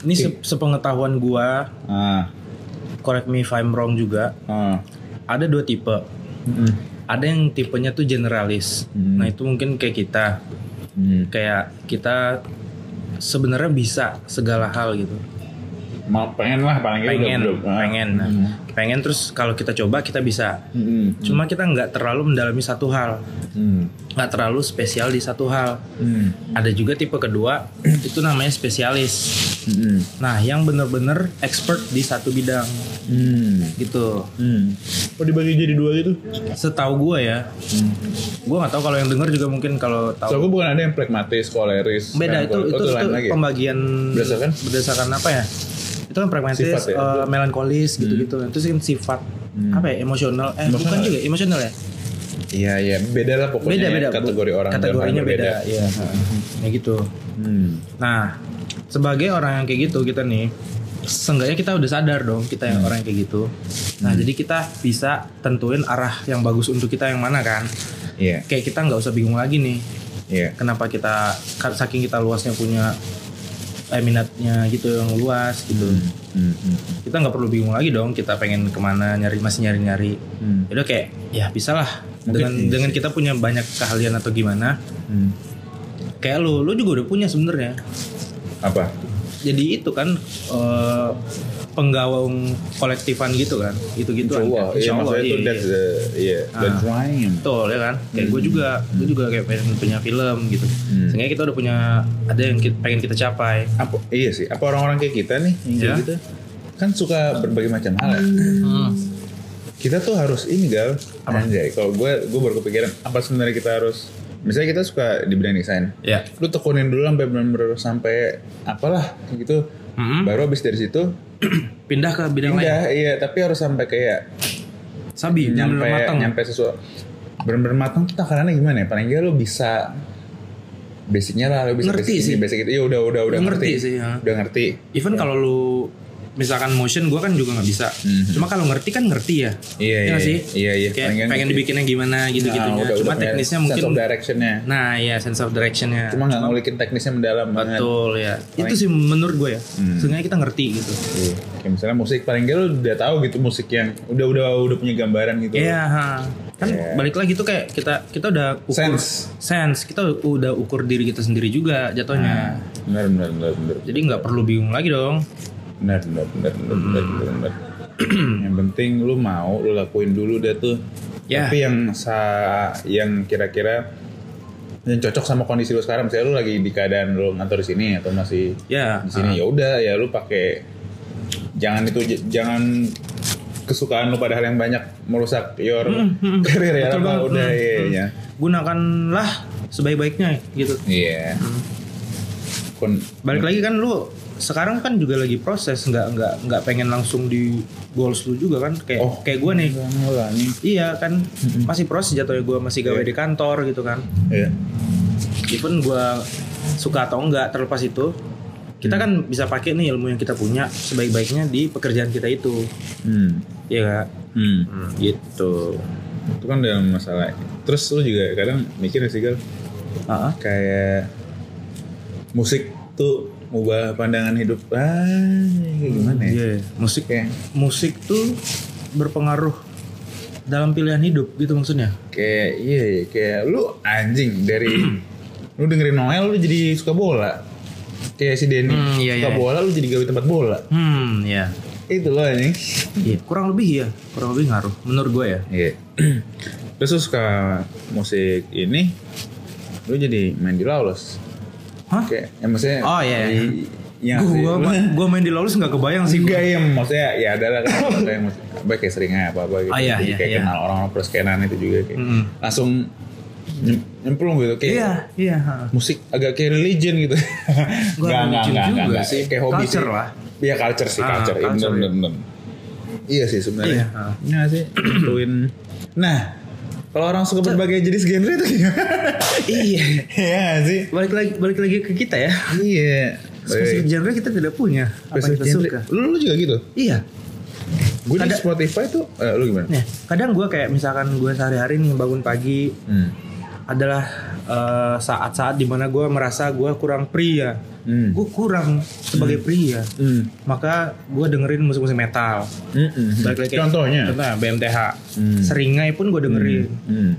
A: Ini se- sepengetahuan gua,
B: Ah,
A: correct me if I'm wrong juga.
B: ah,
A: Ada dua tipe.
B: mm,
A: Ada yang tipenya tuh generalis.
B: Hmm.
A: Nah itu mungkin kayak kita,
B: mm.
A: kayak kita sebenarnya bisa segala hal gitu.
B: Mau pengen lah paling
A: Pengen,
B: udah- udah- ah.
A: pengen, nah,
B: Mm.
A: pengen terus kalau kita coba kita bisa.
B: Mm,
A: Cuma kita nggak terlalu mendalami satu hal,
B: mm,
A: nggak terlalu spesial di satu hal.
B: mm,
A: Ada juga tipe kedua <clears throat> itu namanya spesialis.
B: mm,
A: Nah yang bener-bener expert di satu bidang
B: mm,
A: gitu.
B: mm. Oh dibagi jadi dua gitu?
A: Setahu gue ya, gue nggak tahu kalau yang denger juga mungkin kalau
B: So
A: tahu.
B: gue bukan ada yang pragmatis, koleris.
A: Beda
B: kan?
A: itu
B: Oh,
A: itu, itu
B: lagi ya?
A: pembagian
B: Berdasarkan?
A: berdasarkan apa ya? Itu kan pragmatis,
B: Sifat ya?
A: eh, melankolis gitu-gitu. Itu sih kan sifat apa ya? Emosional. Eh bukan
B: Emosional.
A: juga emosional ya?
B: Iya iya beda lah pokoknya
A: Beda beda.
B: kategori orang
A: Kategorinya beda. Iya. Ya gitu.
B: Hmm.
A: Nah, sebagai orang yang kayak gitu kita nih, seenggaknya kita udah sadar dong kita
B: Hmm.
A: yang orang yang kayak gitu. Nah, jadi kita bisa tentuin arah yang bagus untuk kita yang mana kan.
B: Iya
A: Kayak kita nggak usah bingung lagi nih,
B: iya.
A: kenapa kita saking kita luasnya punya eh, minatnya gitu yang luas gitu.
B: Hmm, hmm,
A: Kita nggak perlu bingung lagi dong kita pengen ke mana nyari masih nyari-nyari.
B: hmm,
A: Udah kayak ya bisa lah
B: Mungkin
A: dengan
B: iya
A: dengan
B: sih.
A: kita punya banyak keahlian atau gimana.
B: hmm.
A: Kayak lu, lu juga udah punya sebenarnya.
B: Apa?
A: jadi itu kan eh, penggawaung kolektifan gitu kan itu gitu
B: Insya Allah, iya, maksudnya itu that's the, iya, that's
A: Ah.
B: why.
A: betul ya kan kayak gue juga gue juga kayak pengen punya film gitu
B: Hmm.
A: sehingga kita udah punya ada yang ki- pengen kita capai
B: Apa, iya sih, apa orang-orang kayak kita nih, yang kayak
A: Ya.
B: gitu, kan suka berbagai macam hal ya.
A: Hmm.
B: Kita tuh harus ini gal, anjay. Kalau gue, gue baru kepikiran, apa sebenarnya kita harus, misalnya kita suka di bidang desain,
A: ya
B: lu tekunin dulu sampai benar-benar sampai apalah gitu,
A: Mm-mm.
B: baru habis dari situ <clears throat>
A: pindah ke bidang lain
B: pindah, iya. Tapi harus sampai kayak
A: sabi
B: nyampe
A: matang
B: nyampe sesuatu benar-benar matang tuh takarannya gimana ya? Paling nggak lu bisa basicnya lah lu bisa
A: Ngerti
B: basic
A: sih.
B: basic itu ya udah udah udah
A: Udah
B: ngerti,
A: ngerti sih, ya.
B: udah ngerti
A: Even kalau lu misalkan motion gue kan juga nggak bisa.
B: Mhm.
A: Cuma kalau ngerti kan ngerti ya.
B: Iya,
A: nggak
B: iya,
A: sih?
B: iya, iya.
A: Kayak
B: Pengen
A: pengen dibikinnya gimana gitu-gitunya.
B: Nah, udah-
A: Cuma
B: udah
A: teknisnya
B: sense
A: mungkin
B: of directionnya
A: Nah, iya sense of directionnya.
B: cuma nggak ngulikin teknisnya mendalam banget
A: Betul ya. Itu sih menurut gue ya.
B: Hmm.
A: Seenggaknya kita ngerti gitu.
B: Iya. kayak misalnya musik paling gak lu udah tahu gitu musik yang udah udah udah punya gambaran gitu
A: Iya, kan
B: Iya.
A: balik lagi tuh kayak kita kita udah ukur
B: Sense.
A: sense. Kita udah ukur diri kita sendiri juga jatuhnya.
B: benar benar benar benar
A: Jadi nggak perlu bingung lagi dong.
B: Benar benar benar benar benar, benar, benar. yang penting lu mau lu lakuin dulu deh tuh
A: Ya.
B: tapi yang sa yang kira-kira yang cocok sama kondisi lu sekarang misalnya lu lagi di keadaan lu ngantor di sini atau masih
A: Ya.
B: di sini ya udah ya lu pakai jangan itu jangan kesukaan lu pada hal yang banyak merusak your karir ya
A: Betul
B: apa
A: banget.
B: udah
A: Hmm, hmm.
B: iya
A: Gunakanlah sebaik-baiknya gitu.
B: iya Kon-
A: Balik lagi kan lu sekarang kan juga lagi proses nggak nggak nggak pengen langsung di goals lu juga kan. Kayak
B: Oh.
A: kayak gue nih.
B: Enggak nih.
A: Iya kan masih proses jatuhnya gue masih gawe di kantor gitu kan.
B: Iya.
A: Even gue suka atau enggak terlepas itu kita kan bisa pakai nih ilmu yang kita punya sebaik-baiknya di pekerjaan kita itu.
B: Hmm.
A: ya kak
B: Hmm.
A: Hmm, gitu.
B: Itu kan dalam masalah. Terus lu juga kadang mikir sih gal?
A: Ah,
B: kayak musik tuh mengubah pandangan hidup. Ah kayak gimana ya?
A: Iya musik
B: kayak
A: musik tuh berpengaruh dalam pilihan hidup gitu maksudnya?
B: Kayak iya iya, kayak lu anjing dari <clears throat> lu dengerin Noel lu jadi suka bola. Kayak si Denny
A: Hmm, iya,
B: suka
A: iya.
B: bola lu jadi gawe tempat bola.
A: Hmm ya
B: itu loh anjing
A: Iya, kurang lebih ya, kurang lebih ngaruh menurut gue ya.
B: iya. <clears throat> Terus lu suka musik ini lu jadi main di Lawless
A: Hah?
B: kayak ya maksudnya
A: Oh, iya, iya.
B: di- yang
A: gua, gua, gua main di Lawless nggak kebayang sih.
B: Enggak ya maksudnya ya adalah kan kayak mus- apa kayak sering apa apa gitu.
A: Ah, iya,
B: Jadi
A: iya,
B: kayak
A: iya.
B: kenal orang-orang perskenan itu juga kayak
A: Mm-mm.
B: langsung nyem- nyemplung gitu kayak
A: Iya, iya. ha.
B: musik agak kayak religion gitu.
A: Gua
B: Enggak, enggak,
A: religion
B: enggak,
A: juga
B: enggak,
A: sih.
B: Kayak hobi
A: Culture
B: sih.
A: lah.
B: Iya culture sih,
A: Ah,
B: culture. Iya,
A: culture,
B: bener,
A: iya.
B: bener, bener. Iya sih sebenarnya.
A: Iya, ah.
B: Iya sih, <clears throat> tentuin. Nah, kalau orang suka berbagai jenis genre itu gimana?
A: iya.
B: Iya sih.
A: Balik lagi balik lagi ke kita ya.
B: Iya.
A: Spesifik genre kita tidak punya apa yang kita
B: genre.
A: suka.
B: Lu, lu juga gitu?
A: Iya.
B: Gue di Spotify tuh, eh, lu gimana?
A: Nah, kadang gue kayak misalkan gue sehari-hari nih bangun pagi
B: Hmm.
A: adalah eh, saat-saat di mana gue merasa gue kurang pria.
B: Hmm.
A: Gue kurang sebagai pria.
B: Hmm.
A: Maka gue dengerin musik-musik metal. Balik lagi kayak-
B: Contohnya?
A: Contohnya BMTH.
B: Hmm.
A: Seringai pun gue dengerin.
B: Hmm.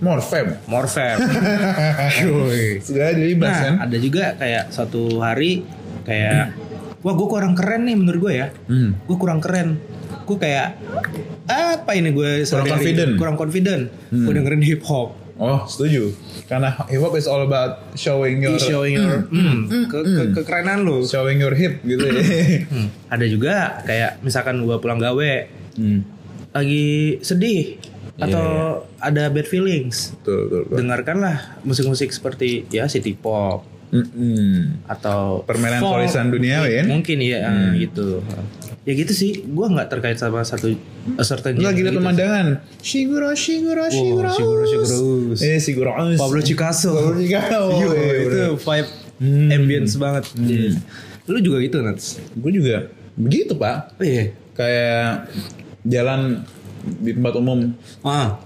B: Morfem.
A: Morfem. <laughs>
B: Sudah dilibas kan?
A: nah, ada juga kayak suatu hari kayak wah gue kurang keren nih menurut gue ya.
B: Hmm.
A: Gue kurang keren. Gue kayak apa ini gue sehari-hari
B: confident.
A: Kurang confident.
B: Hmm.
A: Gue dengerin hip hop.
B: Oh, setuju. Karena hip hop is all about showing your
A: Showing your hmm, ke, ke- kekerenan lu.
B: showing your hip gitu ya.
A: Hmm. Ada juga kayak misalkan gue pulang gawe
B: hmm.
A: lagi sedih
B: Iya,
A: atau ada bad feelings.
B: Betul, betul, betul.
A: Dengarkanlah musik-musik seperti ya city pop
B: Mm-mm.
A: atau
B: Permelankolisan
A: folk.
B: duniawi, kan?
A: mungkin ya
B: Hmm.
A: gitu ya gitu sih gue nggak terkait sama satu a certain
B: lagi
A: gitu.
B: pemandangan. Shiguro, Shiguro, Shiguro.
A: Shiguro, Shiguro.
B: Eh, Shiguro.
A: Pablo Picasso
B: Pablo Picasso.
A: Yo,
B: Iya,
A: itu vibe
B: Hmm.
A: ambience banget Iya. lu juga gitu Nats
B: Gue juga begitu, Pak.
A: oh, iya
B: Kayak jalan di tempat umum
A: ah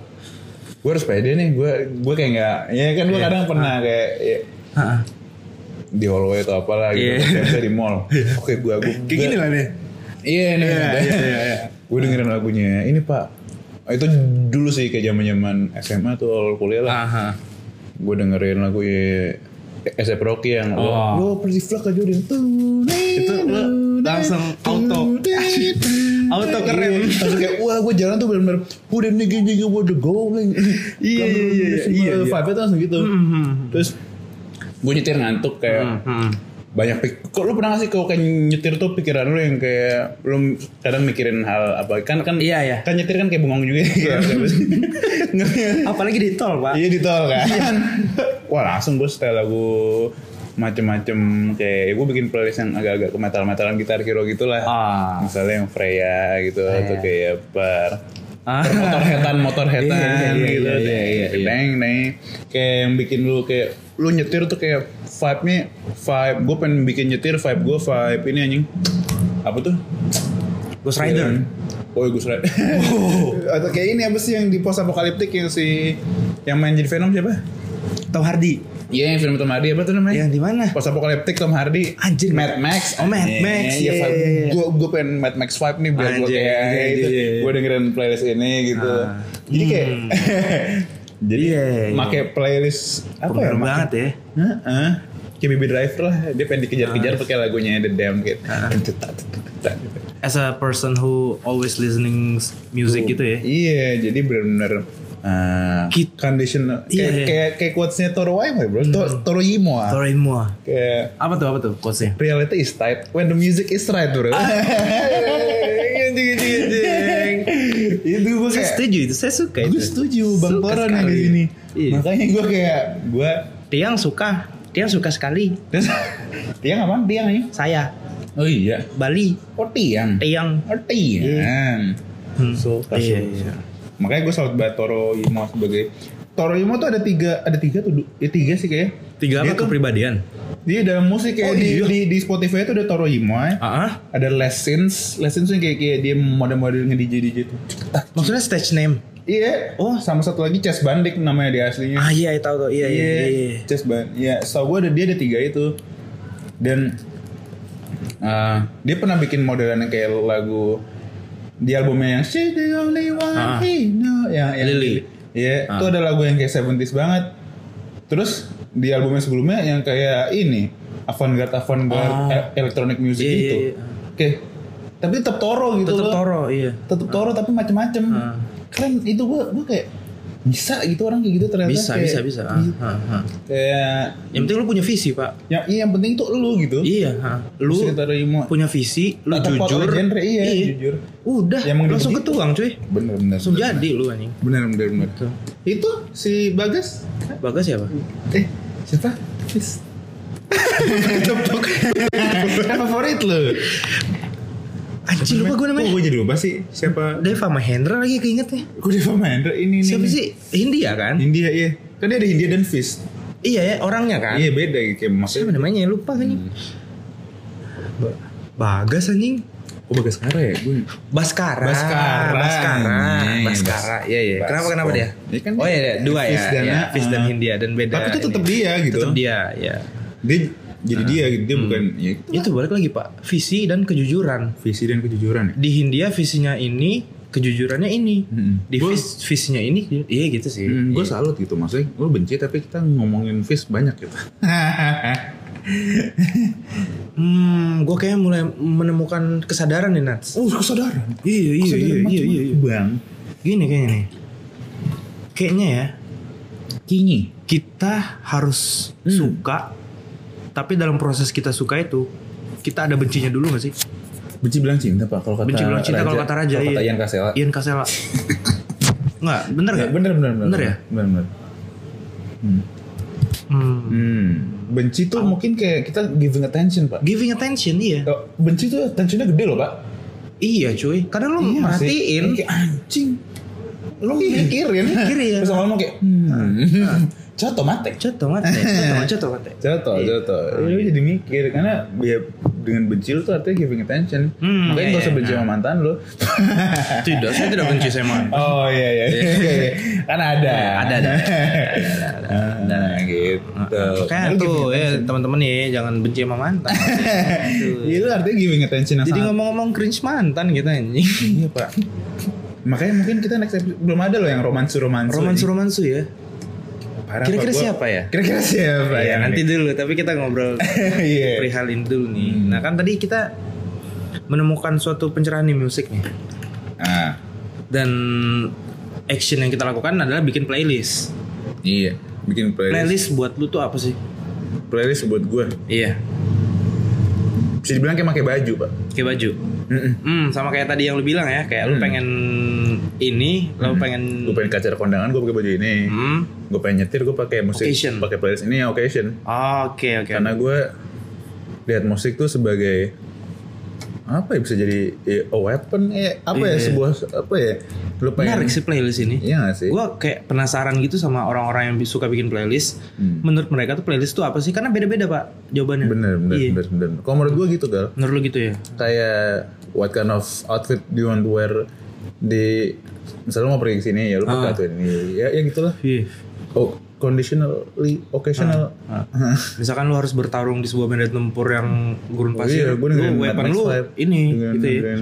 B: gue harus pede nih gue gue kayak nggak ya kan gue
A: Iya.
B: kadang pernah kayak ya,
A: Ah,
B: di hallway atau apalah gitu
A: Iya.
B: kayak misalnya di mall <laughs> oke gue gue
A: kayak gini lah nih
B: iya nih
A: Iya, iya, iya, iya.
B: gue dengerin lagunya ini pak itu dulu sih kayak zaman zaman SMA tuh awal kuliah lah
A: Aha.
B: gue dengerin lagu ya SF Rocky yang
A: Oh.
B: lo pergi flak aja udah
A: Itu lu langsung auto. <laughs> Auto keren.
B: langsung kayak wah gue jalan tuh bener-bener udah nih gini gini udah going
A: Iya, iya, iya, iya, iya.
B: vibe itu langsung gitu
A: Mhm.
B: terus gue nyetir ngantuk kayak
A: Mhm.
B: banyak pik kok lu pernah gak sih kalau kayak nyetir tuh pikiran lu yang kayak belum kadang mikirin hal apa? Kan kan
A: Iya, iya.
B: kan nyetir kan kayak bengong juga <laughs> nggak sih?
A: apalagi di tol pak.
B: Iya di tol kan. <laughs> Wah langsung gue setel lagu macem-macem kayak gue bikin playlist yang agak-agak ke metal-metalan gitar hero gitu lah
A: ah.
B: Misalnya yang Freya gitu atau kayak Bar
A: Ah.
B: motor hetan motor hetan
A: Iya, iya,
B: gitu
A: iya, iya, iya, iya.
B: Deng, deng. kayak yang bikin lu kayak lu nyetir tuh kayak vibe nya vibe gue pengen bikin nyetir vibe gue vibe ini anjing apa tuh
A: Ghost Rider.
B: Oh, Ghost Rider. <laughs> Atau kayak ini apa sih yang di post apokaliptik yang si yang main jadi Venom siapa?
A: Tom Hardy.
B: Iya, yang film Tom Hardy apa tuh namanya?
A: Yang di mana?
B: Post apokaliptik Tom Hardy.
A: Anjir.
B: Mad Max.
A: Oh, Mad Max, iya, iya, iya.
B: Gue gue pengen Mad Max vibe nih biar gue kayak
A: anjir,
B: gitu.
A: iya, iya.
B: Gue dengerin playlist ini gitu.
A: Ah.
B: Jadi kayak <laughs> jadi
A: Iya, iya.
B: make playlist apa ya?
A: Pengaruh
B: make-
A: banget ya.
B: Heeh. Kayak Baby Driver lah, dia pengen dikejar-kejar
A: Ah.
B: pakai lagunya The Damned gitu. Gitu.
A: As a person who always listening music gitu ya.
B: Iya, jadi benar-benar uh,
A: Kit-
B: condition
A: Iya,
B: kayak
A: iya.
B: kayak kayak quotesnya Toro Waima bro, To- Toro Imo ah.
A: Sorry mua.
B: Kayak
A: Apa tuh apa tuh quotesnya?
B: reality is tight when the music is right bro. <laughs> Itu gue
A: Saya
B: kayak
A: setuju itu, saya suka itu.
B: gue setuju Bang
A: Suka
B: Toron yang di
A: sekali.
B: sini.
A: Iya.
B: Makanya gue kayak gue
A: Tiang suka, Tiang suka sekali. <laughs>
B: tiang apa? Tiang ini?
A: Saya
B: Oh iya.
A: Bali,
B: Oh tiang.
A: Tiang.
B: Oh tiang.
A: Hmm.
B: Suka,
A: Iya,
B: suka.
A: iya.
B: Makanya gue selalu banget Toro Imo sebagai Toro Imo tuh ada tiga, ada tiga tuh, ya tiga sih kayak.
A: Tiga
B: Dia
A: apa
B: tuh-
A: kepribadian?
B: Dia dalam musik kayak
A: Oh,
B: di,
A: iya.
B: di, di Spotify itu ada Toro Imo ya.
A: Ah, ah.
B: Ada Lessons, Lessons tuh kayak kayak dia model-model nge DJ DJ tuh.
A: maksudnya stage name.
B: Iya. Oh, sama satu lagi Chess Bandik namanya dia aslinya.
A: Ah iya, tahu tahu. Iya, iya, iya. iya.
B: Chess Band. Ya, setahu gue ada dia ada tiga itu. Dan uh, dia pernah bikin modelan yang kayak lagu di albumnya yang She's the only one
A: Ah.
B: he know yang, yang
A: Lily.
B: Iya,
A: Ah.
B: itu ada lagu yang kayak 70s banget. Terus di albumnya sebelumnya yang kayak ini avant-garde avant-garde
A: Ah.
B: e- electronic music
A: Iya,
B: gitu.
A: iya, iya.
B: Oke. Tapi tetap Toro gitu
A: Tetap
B: loh.
A: Toro, iya.
B: Tetap Toro tapi macem-macem.
A: Ah.
B: Keren itu gua gua kayak bisa gitu orang kayak gitu ternyata.
A: Bisa,
B: Kayak-
A: bisa, bisa. Ah, ah, ah.
B: Kayak
A: Yang penting lu punya visi, Pak.
B: yang iya yang penting tuh lu gitu.
A: Iya, ha. lu punya visi, lu jujur.
B: genre, iya, jujur.
A: Udah,
B: Yang
A: langsung
B: begitu.
A: ketuang, cuy.
B: Bener bener.
A: Langsung
B: bener.
A: jadi lu anjing.
B: Bener bener bener. Itu si Bagas
A: Bagas siapa?
B: eh siapa? <laughs> Kan <laughs> favorit lu.
A: Anjing lupa gue namanya.
B: Kok gue jadi lupa sih? Siapa?
A: Deva Mahendra lagi keingetnya.
B: Gue Deva Mahendra ini ini.
A: Siapa
B: ini.
A: sih? Hindia kan?
B: India iya. Kan dia ada India dan Fis.
A: Iya ya, orangnya kan.
B: Iya beda gitu kayak
A: Siapa
B: maksudnya.
A: namanya? Lupa kan anjing. Ba- Bagas anjing.
B: Oh Bagas Kara ya? Gue
A: Baskara.
B: Baskara.
A: Baskara. Baskara. Iya iya. Kenapa kenapa dia?
B: Ya kan
A: oh iya, iya, dua ya.
B: Fis dan-
A: Iya, Fis dan
B: ah.
A: Hindia dan beda.
B: Tapi itu tetap dia gitu.
A: Tetap dia, ya.
B: Dia jadi dia gitu. Dia bukan ya itu
A: Itu balik lagi Pak, visi dan kejujuran.
B: visi dan kejujuran ya.
A: Di Hindia visinya ini, kejujurannya ini.
B: Mm-mm.
A: Di
B: Gua-
A: vis- visinya ini, iya gitu sih.
B: Hmm, gue
A: Iya.
B: salut gitu maksudnya lu benci tapi kita ngomongin Fis banyak gitu. <laughs>
A: Hmm, gue kayak mulai menemukan kesadaran nih Nats.
B: oh kesadaran.
A: Iya iya
B: Kesadaran
A: iya iya iya.
B: apa, Bang.
A: Gini kayaknya nih. Kayaknya ya
B: Kingi.
A: kita harus
B: Hmm.
A: suka, tapi dalam proses kita suka itu kita ada bencinya dulu gak sih?
B: Benci bilang cinta pak kalau kata
A: Benci bilang cinta kalau kata raja,
B: Kalau kata
A: iya.
B: Ian Kasela.
A: Ian Kasela. Enggak, bener gak?
B: bener bener bener.
A: Bener ya?
B: Bener bener. Hmm.
A: Hmm.
B: Hmm. Benci tuh mungkin kayak kita giving attention pak.
A: Giving attention iya.
B: Oh, benci tuh attentionnya gede loh pak.
A: Iya cuy, karena lu
B: Iya
A: merhatiin.
B: Kayak anjing. Lu mikirin.
A: Mikir <laughs> ya.
B: Terus ngomong kayak. Hmm. Coto mate.
A: Coto mate, coto, coto <laughs> mate.
B: Jatuh,
A: Iya.
B: jatuh. Lu jadi mikir karena ya dengan benci lu tuh artinya giving attention.
A: Hmm,
B: Makanya
A: iya,
B: gak usah
A: iya.
B: benci sama mantan lu. <laughs>
A: Tidak, saya tidak benci sama.
B: oh iya iya. iya. kan ada.
A: Ada, ada, ada, <laughs> ada,
B: Nah, gitu.
A: Kayak
B: Lu
A: tuh ya teman-teman nih jangan benci sama mantan.
B: Iya lu artinya giving attention
A: Jadi ngomong-ngomong cringe mantan gitu anjing.
B: Iya pak. Makanya mungkin kita next episode belum ada loh yang romansu romansu.
A: Romansu romansu ya. Kira-kira siapa ya?
B: Kira-kira siapa
A: Ya,
B: ya?
A: nanti dulu, tapi kita ngobrol <laughs>
B: Iya.
A: perihal ini dulu nih.
B: Hmm.
A: Nah kan tadi kita menemukan suatu pencerahan di musik nih.
B: Ah,
A: Dan action yang kita lakukan adalah bikin playlist.
B: iya. Bikin playlist.
A: Playlist buat lu tuh apa sih?
B: Playlist buat gue.
A: Iya,
B: Bisa dibilang kayak pakai baju pak.
A: kayak baju.
B: Mm-mm.
A: Hmm, sama kayak tadi yang lu bilang ya, kayak lu
B: Hmm.
A: pengen ini, lu pengen
B: Gue pengen ke acara kondangan gue pakai baju ini.
A: Hmm.
B: Gue pengen nyetir gue pakai musik. Pakai playlist ini ya occasion.
A: Oke, oke.
B: Karena gue lihat musik tuh sebagai apa ya bisa jadi ya, a weapon eh apa ya
A: Iya.
B: sebuah apa ya lu pengen
A: Menarik sih playlist ini.
B: iya gak sih
A: Gue kayak penasaran gitu sama orang-orang yang suka bikin playlist.
B: Hmm.
A: Menurut mereka tuh playlist tuh apa sih? Karena beda-beda pak jawabannya.
B: bener bener
A: Iya.
B: bener bener kalau menurut gue gitu gal
A: Menurut lu gitu ya?
B: kayak what kind of outfit do you want to wear di misalnya lu mau pergi ke sini ya lu pakai
A: Ah.
B: ini ya ya gitulah
A: Iya.
B: oh conditionally occasional
A: Misalkan lu harus bertarung di sebuah medan tempur yang gurun
B: Oh
A: pasir,
B: iya, gue
A: lu weapon lu ini gitu ya.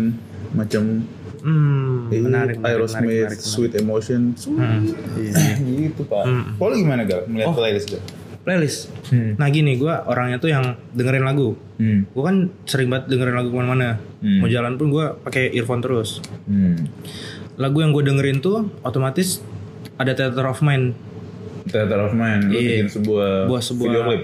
B: macam
A: Hmm,
B: eh,
A: menarik, menarik,
B: Aerosmith,
A: menarik, menarik.
B: Sweet Emotion, sweet.
A: Iya. <laughs>
B: gitu pak.
A: Hmm.
B: Kalau gimana gal melihat
A: Oh.
B: playlist gal?
A: Playlist.
B: Hmm.
A: Nah gini, gue orangnya tuh yang dengerin lagu.
B: Hmm.
A: Gue kan sering banget dengerin lagu ke mana-mana.
B: Hmm.
A: Mau jalan pun gue pakai earphone terus.
B: Hmm.
A: Lagu yang gue dengerin tuh otomatis ada Theater of Mind.
B: Theater of Mind, lu
A: Iya.
B: bikin sebuah,
A: Buat sebuah-
B: video klip.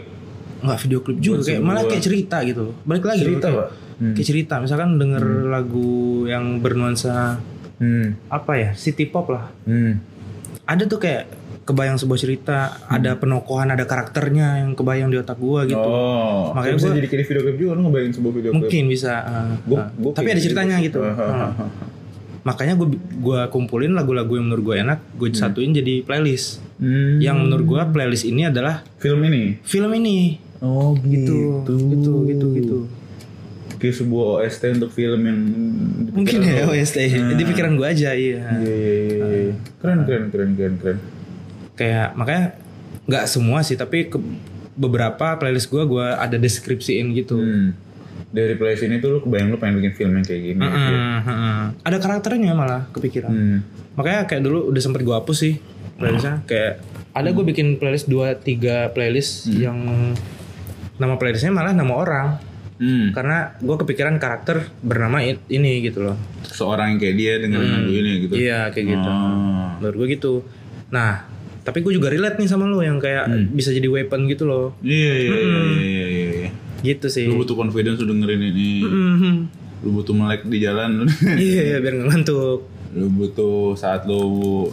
A: Nggak video klip juga, kayak malah kayak cerita gitu. Balik lagi
B: Cerita,
A: kayak,
B: Pak? Hmm.
A: kayak cerita. Misalkan denger lagu yang bernuansa
B: Hmm.
A: apa ya, city pop lah.
B: Hmm.
A: Ada tuh kayak kebayang sebuah cerita, ada penokohan, ada karakternya yang kebayang di otak gue gitu.
B: Oh,
A: Makanya
B: bisa
A: gua-
B: jadi kayak video klip juga lu ngebayangin sebuah video klip.
A: Mungkin bisa. uh,
B: Gua- gua
A: Tapi ada ceritanya gitu.
B: Ah, ah,
A: Uh. Makanya gue gua kumpulin lagu-lagu yang menurut gue enak, gue satuin jadi playlist.
B: Hmm.
A: Yang menurut gue playlist ini adalah
B: film ini.
A: film ini.
B: Oh
A: Gitu, gitu, gitu, gitu.
B: Kayak sebuah OST untuk film yang di
A: Mungkin ya. OST. Di pikiran gue aja, iya.
B: Iya iya iya. iya. Keren keren keren keren keren.
A: Kayak makanya nggak semua sih, tapi ke, beberapa playlist gue gue ada deskripsiin gitu.
B: Hmm. Dari playlist ini tuh lu kebayang lu pengen bikin film yang kayak gini.
A: Mm, mm. Ada karakternya malah kepikiran.
B: Hmm.
A: Makanya kayak dulu udah sempet gue hapus sih playlistnya. Kayak ada gue bikin playlist 2-3 playlist yang nama playlistnya malah nama orang.
B: Hmm.
A: Karena gue kepikiran karakter bernama ini gitu loh.
B: Seorang yang kayak dia dengerin lagu ini gitu.
A: Iya kayak gitu.
B: Oh.
A: Menurut gue gitu. Nah tapi gue juga relate nih sama lo yang kayak bisa jadi weapon gitu loh.
B: Iya iya iya iya iya. Iya.
A: Gitu sih.
B: Lu butuh confidence lu dengerin ini.
A: Mhm.
B: Lu butuh melek di jalan. <laughs>
A: Iya iya, biar nggak ngantuk.
B: lu butuh saat lu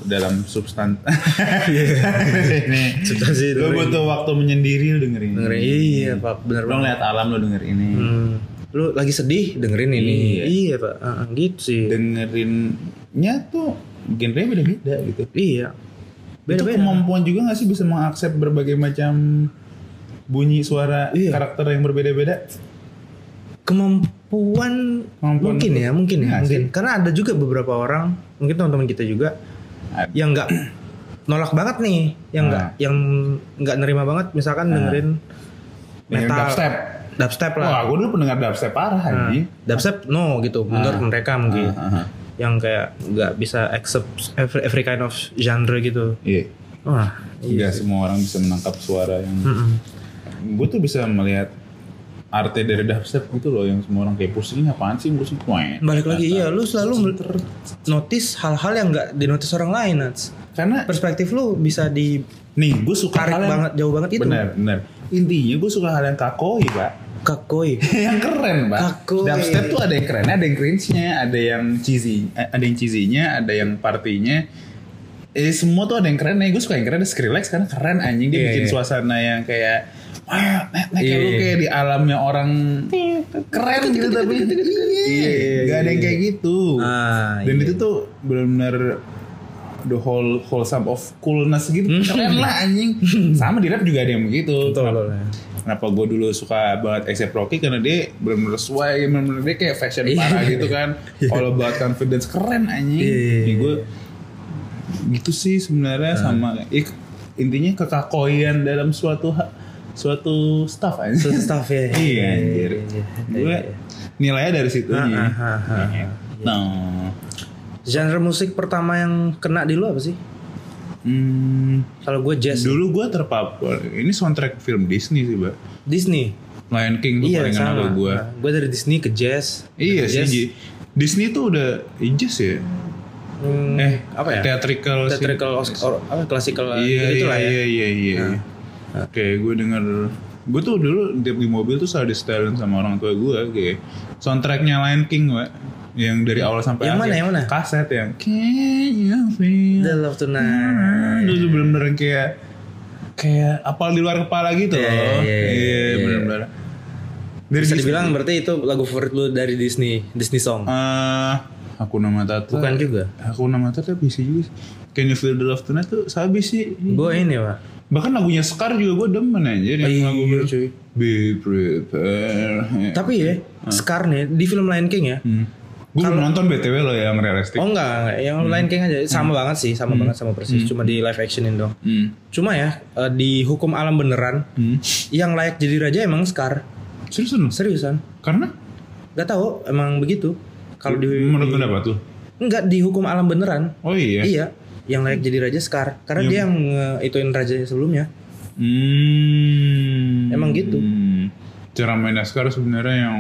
B: dalam substan. <laughs> Ini.
A: Substansi
B: Lu
A: dengerin.
B: butuh waktu menyendiri lu dengerin. ini.
A: Dengerin iya pak bener
B: Lu ngeliat alam lu denger ini.
A: Hmm. Lu lagi sedih dengerin ini. Iya, pak. Ah, gitu sih.
B: Dengerinnya tuh genre beda-beda gitu.
A: iya.
B: Itu
A: Beda-beda.
B: kemampuan juga gak sih bisa mengakses berbagai macam bunyi suara
A: Iya.
B: karakter yang berbeda-beda?
A: Kemampuan,
B: Kemampuan
A: mungkin ya, mungkin ya,
B: Iya
A: mungkin. Karena ada juga beberapa orang, mungkin teman-teman kita juga
B: Ada.
A: yang nggak nolak banget nih, yang nggak
B: Ah.
A: yang nggak nerima banget misalkan dengerin
B: Dengerin
A: metal
B: dubstep.
A: dubstep
B: Wah,
A: lah.
B: gue dulu pendengar dubstep parah
A: Nah,
B: anjing.
A: dubstep no gitu menurut mereka mungkin.
B: Ah, ah, ah.
A: yang kayak nggak bisa accept every, every kind of genre gitu.
B: Iya.
A: Wah,
B: Nggak semua orang bisa menangkap suara yang.
A: mm-mm.
B: Gue tuh bisa melihat arte dari dubstep gitu loh yang semua orang kayak pusing apaan sih musik Wah,
A: balik lagi iya, lu selalu notice hal-hal yang nggak dinotis orang lain, Nats.
B: Karena
A: Perspektif lu bisa di
B: nih gue suka hal yang
A: banget jauh banget itu.
B: benar benar intinya gue suka hal yang kakoi pak
A: Kakoi. <laughs>
B: yang keren pak
A: Kakoi.
B: dubstep tuh ada yang keren ada yang cringe-nya ada yang cheesy eh, ada yang cheesy-nya ada yang partinya eh semua tuh ada yang keren nih gue suka yang keren ada Skrillex karena keren anjing dia
A: Iya,
B: bikin
A: iya.
B: suasana yang kayak kayak
A: Iya,
B: lu
A: iya.
B: kayak di alamnya orang keren gitu tapi iya, gak ada yang kayak gitu.
A: Ah,
B: dan itu tuh benar-benar the whole wholesome of coolness gitu. Keren lah anjing. <laughs> Sama di rap juga ada yang begitu.
A: Betul.
B: kenapa, kenapa gue dulu suka banget Accept Rocky? Karena dia benar-benar sesuai benar-benar dia kayak fashion parah gitu kan. <laughs> All about confidence keren anjing.
A: Iya.
B: Ya, gue gitu sih sebenarnya sama ik, intinya kekakoian dalam suatu suatu stuff aja
A: Suatu stuff ya.
B: iya anjir
A: Iya, iya,
B: gue
A: iya.
B: nilainya dari situ
A: Ah,
B: nih
A: ah, ah, ah.
B: nah
A: Genre musik pertama yang kena di lu apa sih?
B: hmm,
A: Kalau gue jazz,
B: Dulu gue terpapar. Ini soundtrack film Disney sih, Mbak.
A: Disney.
B: Lion King tuh
A: Iya
B: paling
A: sama.
B: sama gue.
A: Nah, gue dari Disney ke jazz.
B: Iya sih.
A: jazz.
B: Disney tuh udah jazz ya.
A: Hmm,
B: Eh,
A: apa ya?
B: Theatrical. sih.
A: Theatrical, Oscar, apa classical
B: Iya,
A: gitu
B: iya,
A: lah ya.
B: iya, iya, iya. Oke, gue denger. Gue tuh dulu tiap di mobil tuh selalu disetelin sama orang tua gue kayak soundtracknya Lion King, Mbak. Yang dari awal sampai
A: Yang
B: akhir.
A: mana, yang mana?
B: Kaset yang Can you feel
A: The Love Tonight.
B: Itu tuh bener-bener kayak kayak apal di luar kepala gitu
A: Iya,
B: loh.
A: iya, iya,
B: Iya,
A: iya.
B: bener-bener. Dari
A: Bisa
B: Disney.
A: dibilang berarti itu lagu favorit lu dari Disney, Disney song.
B: Eh, aku nama Tata.
A: Bukan juga.
B: Aku nama Tata bisa juga. Can you feel the love tonight tuh sabi sih.
A: Gue ini pak.
B: Bahkan lagunya Scar juga gue demen aja yang
A: Iya,
B: lagu
A: cuy.
B: Be prepare.
A: Tapi ya, Scar nih di film Lion King ya.
B: Hmm. Gue belum nonton BTW loh yang realistik.
A: Oh enggak, enggak. yang Lion King aja sama banget sih, sama banget sama persis. Cuma di live actionin dong.
B: Hmm.
A: Cuma ya eh, di hukum alam beneran,
B: Hmm.
A: yang layak jadi raja emang Scar.
B: Seriusan?
A: Seriusan?
B: Karena?
A: Gak tahu, emang begitu. Kalau di
B: Menurut pendapat lu?
A: enggak di hukum alam beneran.
B: Oh iya.
A: Iya, yang layak jadi raja Scar karena dia yang ituin raja sebelumnya.
B: Hmm.
A: Emang gitu.
B: Hmm. Cara main Scar sebenarnya yang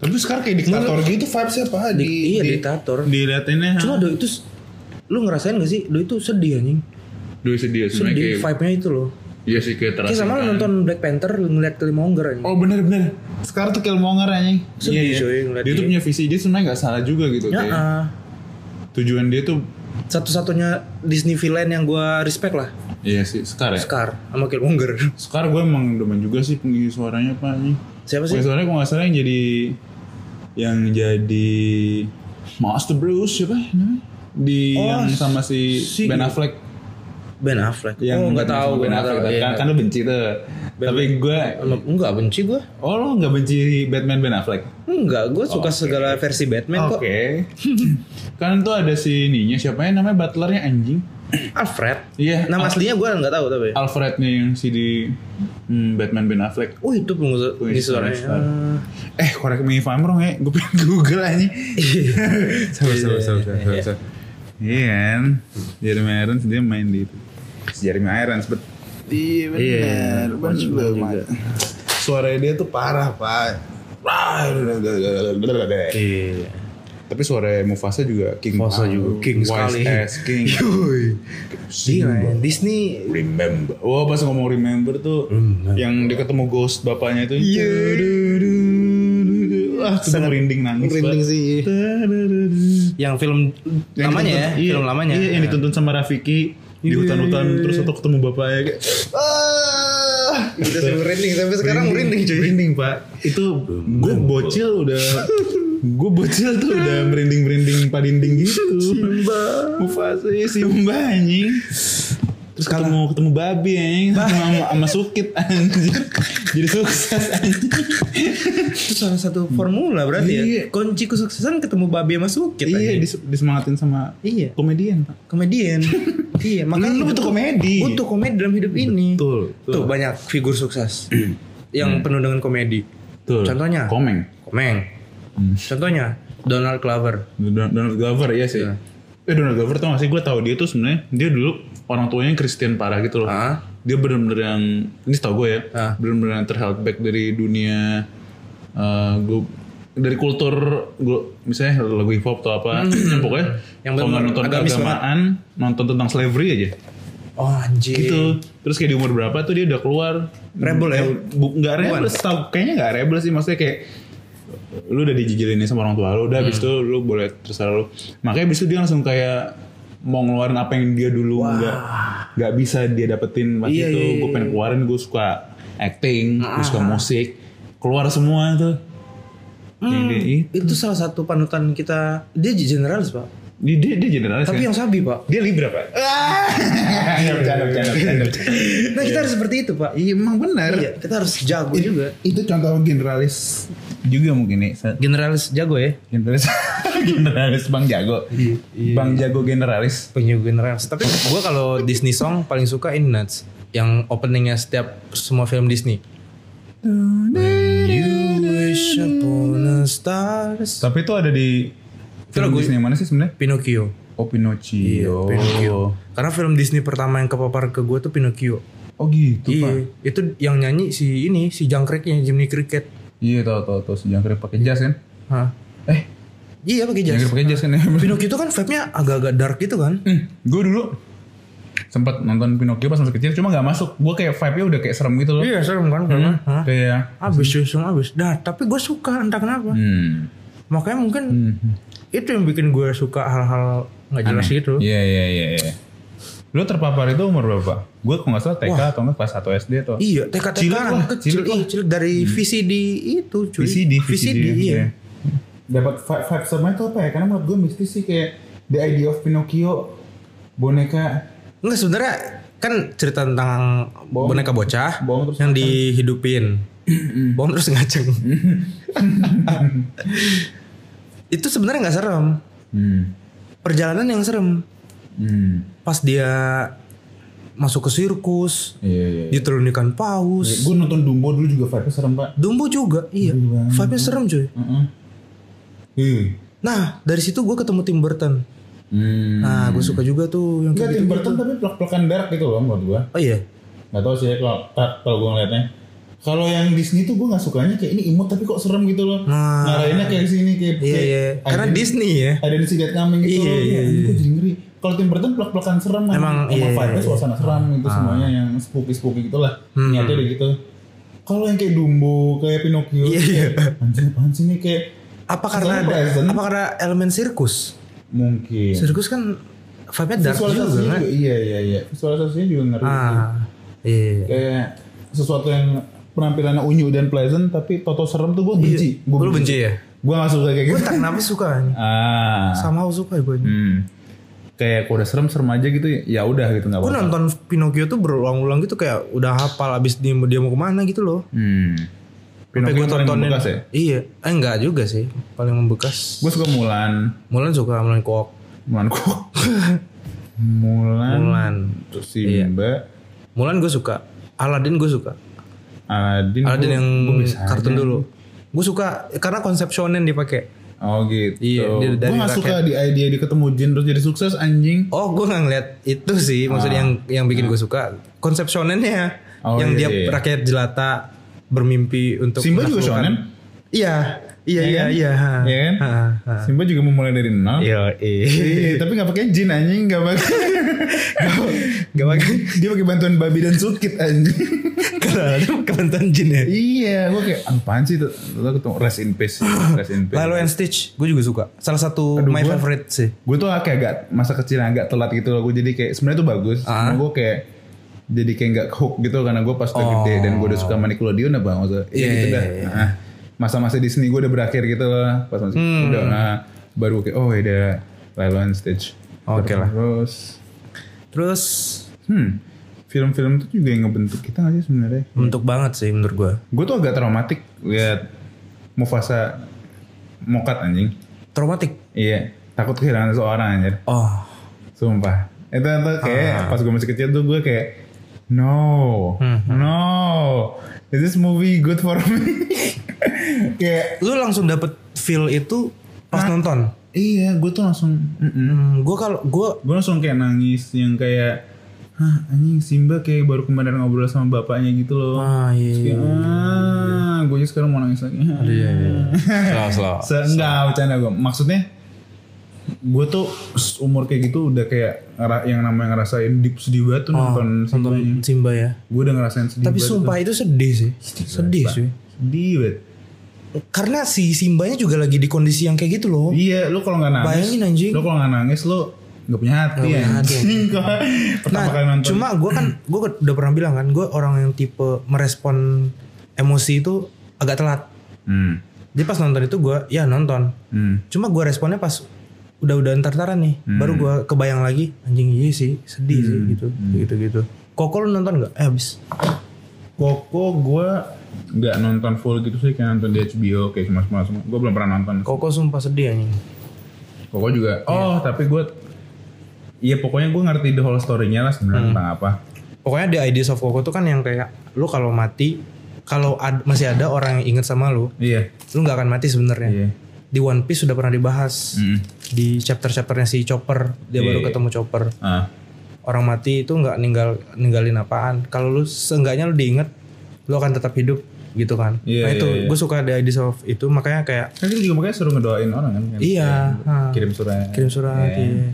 B: tapi Scar kayak diktator gitu
C: vibes apa
A: Di,
C: di,
A: iya
C: di-
A: diktator.
B: diliatinnya.
A: Cuma do itu lu ngerasain gak sih? Do itu sedih anjing.
B: Dua sedih sebenarnya
A: Sedih
B: kayak.
A: vibe-nya itu loh.
B: Iya sih kayak terasa.
A: Kayak sama lu nonton Black Panther lu ngeliat Killmonger anjing.
B: Oh bener bener. Sekarang tuh Killmonger anjing.
A: Coy, ngeliat
B: Dia tuh punya visi dia sebenarnya nggak salah juga gitu.
A: Ya,
B: kayak.
A: ah.
B: Tujuan dia tuh
A: satu-satunya Disney villain yang gua respect lah.
B: Iya sih Scar ya.
A: Scar sama Killmonger.
B: Scar <laughs> gue emang demen juga sih pengisi suaranya pak nih.
A: Siapa sih?
B: Pengisi suaranya kalau nggak salah yang jadi yang jadi Master Bruce siapa namanya? Di
A: Oh,
B: yang sama si,
A: si-
B: Ben Affleck.
A: Ben Affleck.
B: Yang
A: oh nggak
B: sama
A: tahu,
B: Ben Affleck.
A: tahu. Iya.
B: Kan, kan lu benci tuh. Tapi gue
A: Enggak benci gue.
B: Oh lo nggak benci Batman Ben Affleck?
A: Enggak, gue suka segala versi Batman kok.
B: Oke. kan tuh ada si ininya siapa ya namanya butlernya anjing.
A: Alfred.
B: Iya.
A: Nama
B: Al-
A: aslinya gue nggak tahu tapi.
B: Alfrednya yang si di hmm, Batman Ben Affleck.
A: Oh itu pengusaha suaranya.
B: Star. Eh, correct me if I'm wrong ya. Gue pengen Google aja. <laughs> Sabar, sabar, sabar, sabar. Iya kan. Jeremy Irons dia main di itu. Si Jeremy Irons, bet. Iya
A: Iya,
B: benar.
A: juga.
B: Suara dia tuh parah, Pak.
A: Iya.
B: Tapi suara Mufasa juga king
A: Mufasa juga king
B: Wise
A: sekali.
B: as king. <laughs>
A: Gila ya, Disney
B: Remember. Wah pas ngomong remember tuh yang dia ketemu ghost bapaknya itu.
A: Iya.
B: Wah, itu merinding nangis.
A: merinding sih. yang film
B: Yang
A: lamanya ya,
B: iya,
A: film lamanya.
B: Iya, yang dituntun sama Rafiki di
A: Iya,
B: hutan-hutan
A: iya, iya.
B: terus atau ketemu bapaknya kayak ah
A: Gitu sih merinding sampai sekarang merinding cuy.
B: merinding pak. Itu gue bocil udah <laughs> gue bocil tuh udah merinding merinding padinding gitu. Simba. Mufasa Simba anjing terus ketemu ketemu babi anjing sama, sama, sama sukit anjing jadi sukses anjing
A: Itu salah satu formula berarti
B: Iya.
A: ya. Kunci kesuksesan ketemu babi sama sukit
B: iya
A: anjing.
B: dis- disemangatin sama
A: Iya.
B: komedian pak
A: Komedian. <laughs> iya, makanya
B: Lu butuh komedi.
A: Butuh komedi dalam hidup ini.
B: Betul, betul.
A: Tuh banyak figur sukses yang penuh dengan komedi.
B: Tuh,
A: Contohnya?
B: komeng
A: Komeng. Contohnya Donald Glover.
B: Don- Donald Glover iya sih.
A: Iya.
B: Eh Donald Glover tau gak sih gue tau dia tuh sebenarnya dia dulu orang tuanya Kristen parah gitu loh.
A: Ah.
B: Dia bener-bener yang ini tau gue ya,
A: Ah.
B: bener-bener yang terheld back dari dunia eh gue dari kultur gue misalnya lagu hip hop atau apa <clears throat> yang pokoknya
A: Hmm. Yang
B: kalau nonton keagamaan nonton tentang slavery aja
A: Oh anjir.
B: gitu terus kayak di umur berapa tuh dia udah keluar
A: Rebel ya?
B: Bu- nggak rebel tau kayaknya nggak rebel sih maksudnya kayak lu udah dijijilin sama orang tua lu udah
A: Hmm.
B: itu lu boleh terserah lu makanya habis itu dia langsung kayak mau ngeluarin apa yang dia dulu nggak nggak bisa dia dapetin pas
A: Iya,
B: itu
A: iya,
B: gue
A: iya.
B: pengen keluarin gue suka acting gue suka musik keluar semua tuh
A: Hmm,
B: Jadi,
A: itu salah satu panutan kita. Dia generalis pak.
B: Dia, dia, dia generalis
A: Tapi
B: kan?
A: yang sabi pak.
B: dia libra pak Nggak bercanda, bercanda, bercanda, bercanda.
A: Nah kita harus seperti itu pak.
B: Iya emang benar.
A: Iya, kita harus jago juga.
B: Itu contoh generalis juga mungkin nih.
A: Generalis jago ya.
B: Generalis <laughs> generalis Bang Jago. Bang Jago generalis.
A: Punya generalis. Tapi gue kalau Disney song paling suka ini Nuts. Yang openingnya setiap semua film Disney. You wish upon a stars.
B: Tapi itu ada di film Disney yang mana sih sebenarnya?
A: Pinocchio.
B: Oh Pinocchio.
A: Pinocchio. Karena film Disney pertama yang kepapar ke gue tuh Pinocchio.
B: Oh gitu
A: iya,
B: pak.
A: itu yang nyanyi si ini si jangkriknya Jimmy Cricket.
B: Iya tau tau tau si jangkrik pakai jas kan?
A: Hah?
B: Eh
A: Iya pakai jas.
B: jangkrik pakai jas kan ya? <laughs>
A: Pinocchio itu kan vibe-nya agak-agak dark gitu kan.
B: Hmm, gue dulu sempat nonton Pinocchio pas masih kecil cuma nggak masuk. Gue kayak vibe-nya udah kayak serem gitu loh.
A: Iya serem kan karena hah?
B: Kayak
A: abis langsung abis. Nah tapi gue suka entah kenapa.
B: hmm.
A: Makanya mungkin itu yang bikin gue suka hal-hal nggak jelas
B: Aneh.
A: gitu.
B: Iya iya iya. iya. Lu terpapar itu umur berapa? Gue kalau nggak salah TK atau enggak kelas 1 SD atau
A: Iya, TK TK
B: Cilik lah,
A: kecil,
B: cilik lah.
A: iya, cilik dari VCD itu cuy.
B: VCD,
A: VCD, iya.
B: Dapat vibe, vibe sama itu apa ya? Karena menurut gue mistis sih kayak the idea of Pinocchio boneka
A: Enggak sebenarnya kan cerita tentang
B: Bohong.
A: boneka bocah
B: Bohong terus
A: yang dihidupin. <clears throat> Bohong terus ngaceng. <clears throat> <laughs> itu sebenarnya nggak serem.
B: hmm.
A: Perjalanan yang serem.
B: Hmm.
A: Pas dia masuk ke sirkus,
B: Iya iya.
A: diterunikan paus.
B: Gue nonton Dumbo dulu juga vibe serem pak.
A: Dumbo juga, iya. Vibe-nya serem cuy.
B: Heeh. Iya.
A: Nah, dari situ gue ketemu Tim Burton.
B: Hmm.
A: Nah, gue suka juga tuh yang
B: Enggak
A: kayak
B: Tim. Burton tapi plak-plakan dark gitu loh menurut gue.
A: Oh iya.
B: Gak tau sih kalau kalau gue ngeliatnya. Kalau yang Disney tuh gue gak sukanya kayak ini imut tapi kok serem gitu loh.
A: Nah.
B: Ngarahinnya kayak sini kayak
A: Iya,
B: kayak
A: iya. Karena
B: ada-
A: Disney ya.
B: Ada di Sidat Coming gitu
A: Iya,
B: loh.
A: iya,
B: Iya, Gue jadi ngeri. Kalau Tim Burton plak-plakan serem
A: Emang, iya,
B: emang
A: iya,
B: vibe-nya
A: iya.
B: suasana serem itu
A: Ah.
B: semuanya yang spooky-spooky gitu lah.
A: Hmm.
B: Niatnya udah gitu. Kalau yang kayak Dumbo, kayak Pinocchio,
A: Iya, iya.
B: anjir apaan sih ini kayak
A: Apa karena ada, apa karena elemen sirkus?
B: mungkin.
A: Sirkus kan vibe-nya dark juga kan?
B: juga, iya iya iya. Visualisasinya juga ngeri.
A: Ah, iya.
B: kayak sesuatu yang penampilannya unyu dan pleasant tapi toto serem tuh gue benci gue
A: Lu benci ya?
B: gue gak suka kayak
A: Gue
B: gitu
A: tak kenapa suka.
B: ah
A: Sama suka gue.
B: hmm. kayak udah serem serem aja gitu ya udah gitu nggak
A: Gue nonton Pinocchio tuh berulang-ulang gitu kayak udah hafal abis dia, dia mau ke mana gitu loh.
B: hmm. Pinocchio paling
A: tontonin.
B: membekas ya
A: Iya, eh enggak juga sih. Paling membekas.
B: gue suka Mulan
A: Mulan suka Mulan kok.
B: Mulan kok <laughs> Mulan
A: Mulan.
B: terus Simba
A: Mulan gue suka. Aladdin gue suka.
B: Aladdin gua-
A: yang kartun dulu. Gue suka karena konsep shonen dipakai.
B: oh gitu
A: Iya, dia
B: gue
A: dari
B: gak
A: rakyat.
B: suka di idea dia ketemu Jin terus jadi sukses anjing
A: Oh, gue nggak ngeliat itu sih. Maksudnya yang yang bikin gue suka konsep shonennya,
B: Ah. Oh,
A: yang
B: iya,
A: dia
B: iya.
A: rakyat jelata bermimpi untuk
B: Simba juga shonen?
A: Iya, iya,
B: Iya
A: iya,
B: kan?
A: iya.
B: Iya kan?
A: Ha, ha.
B: Simba juga memulai dari nol
A: Iya,
B: tapi gak pakai jin anjing, gak pakai. <laughs>
A: Gak pakai
B: Dia pakai bantuan babi dan sukit anjing.
A: karena ada kebantuan jin ya.
B: iya, gue kayak apaan sih tuh? Lo ketemu rest in peace, rest in peace.
A: Lilo and Stitch, gue juga suka. Salah satu
B: Aduh,
A: my
B: gua-
A: favorite sih.
B: Gue tuh kayak agak masa kecil agak telat gitu loh. Gue jadi kayak sebenarnya tuh bagus.
A: Ah.
B: Cuma gue kayak jadi kayak gak hook gitu karena gue pas udah gede dan gue udah suka sama Nickelodeon apa maksudnya.
A: Oh. Iya,
B: gitu
A: iya,
B: dah.
A: iya.
B: Nah, masa-masa Disney gue udah berakhir gitu loh. Pas masih
A: Hmm.
B: udah nah, baru kayak oh ada Lilo and Stitch.
A: Oke lah.
B: Terus
A: Terus
B: Hmm, film-film itu juga yang ngebentuk kita gak sih sebenarnya?
A: bentuk banget sih menurut gue.
B: Gue tuh agak traumatik lihat Mufasa mokat anjing.
A: Traumatik.
B: Iya, takut kehilangan seseorang anjir.
A: Oh,
B: Sumpah. Itu tuh kayak
A: Ah.
B: pas gue masih kecil tuh gue kayak no,
A: Hmm.
B: no, is this movie good for me? kayak <laughs>
A: lu langsung dapet feel itu pas nonton.
B: iya, gue tuh langsung, mm-mm.
A: Hmm, gue kalau gue
B: gue langsung kayak nangis yang kayak, hah anjing Simba kayak baru kemarin ngobrol sama bapaknya gitu loh.
A: ah iya.
B: Kayak, ah, gue sekarang mau nangis lagi.
A: Iya, iya. <laughs> Slow.
B: Se enggak bercanda gue. Maksudnya gue tuh umur kayak gitu udah kayak yang namanya ngerasain deep sedih banget tuh nonton Simba.
A: nonton Simba ya.
B: Gue udah ngerasain sedih
A: Tapi
B: banget
A: sumpah itu sedih sih. Sedih sih.
B: Sedih banget.
A: Karena si Simbanya juga lagi di kondisi yang kayak gitu loh.
B: Iya, lu kalau nggak nangis,
A: Bayangin, anjing.
B: lu kalau nggak nangis lu nggak punya hati.
A: Nggak punya hati. <laughs>
B: Pertama
A: Nah,
B: kali nonton.
A: cuma gue kan gue udah pernah bilang kan, gue orang yang tipe merespon emosi itu agak telat.
B: Hmm.
A: Jadi pas nonton itu gue ya nonton.
B: Hmm.
A: Cuma gue responnya pas udah udah entar-entaran nih,
B: Hmm.
A: baru gue kebayang lagi anjing iya sih sedih sih gitu, gitu gitu. Koko lu nonton nggak? Eh habis.
B: Koko gue nggak nonton full gitu sih kayak nonton di HBO kayak cuma semua semua. Gue belum pernah nonton.
A: Koko sumpah sedih anjing.
B: Koko juga. Oh, tapi gue Iya pokoknya gue ngerti the whole story-nya lah sebenarnya
A: Hmm.
B: tentang apa.
A: Pokoknya the ideas of Koko tuh kan yang kayak lu kalau mati kalau ad- masih ada orang yang inget sama lu,
B: Iya.
A: lu nggak akan mati sebenarnya.
B: Iya.
A: Di One Piece sudah pernah dibahas
B: Mm.
A: di chapter-chapternya si Chopper, dia
B: Iya,
A: baru
B: iya.
A: ketemu Chopper.
B: Ah.
A: Orang mati itu nggak ninggal ninggalin apaan. Kalau lu seenggaknya lu diinget, lu akan tetap hidup gitu kan.
B: Iya,
A: nah itu
B: iya, iya.
A: gue suka the ideas of itu makanya kayak
B: Kan juga makanya suruh ngedoain orang kan. Kayak-
A: Iya.
B: Kirim surat.
A: kirim surat.
B: Iya.
A: iya.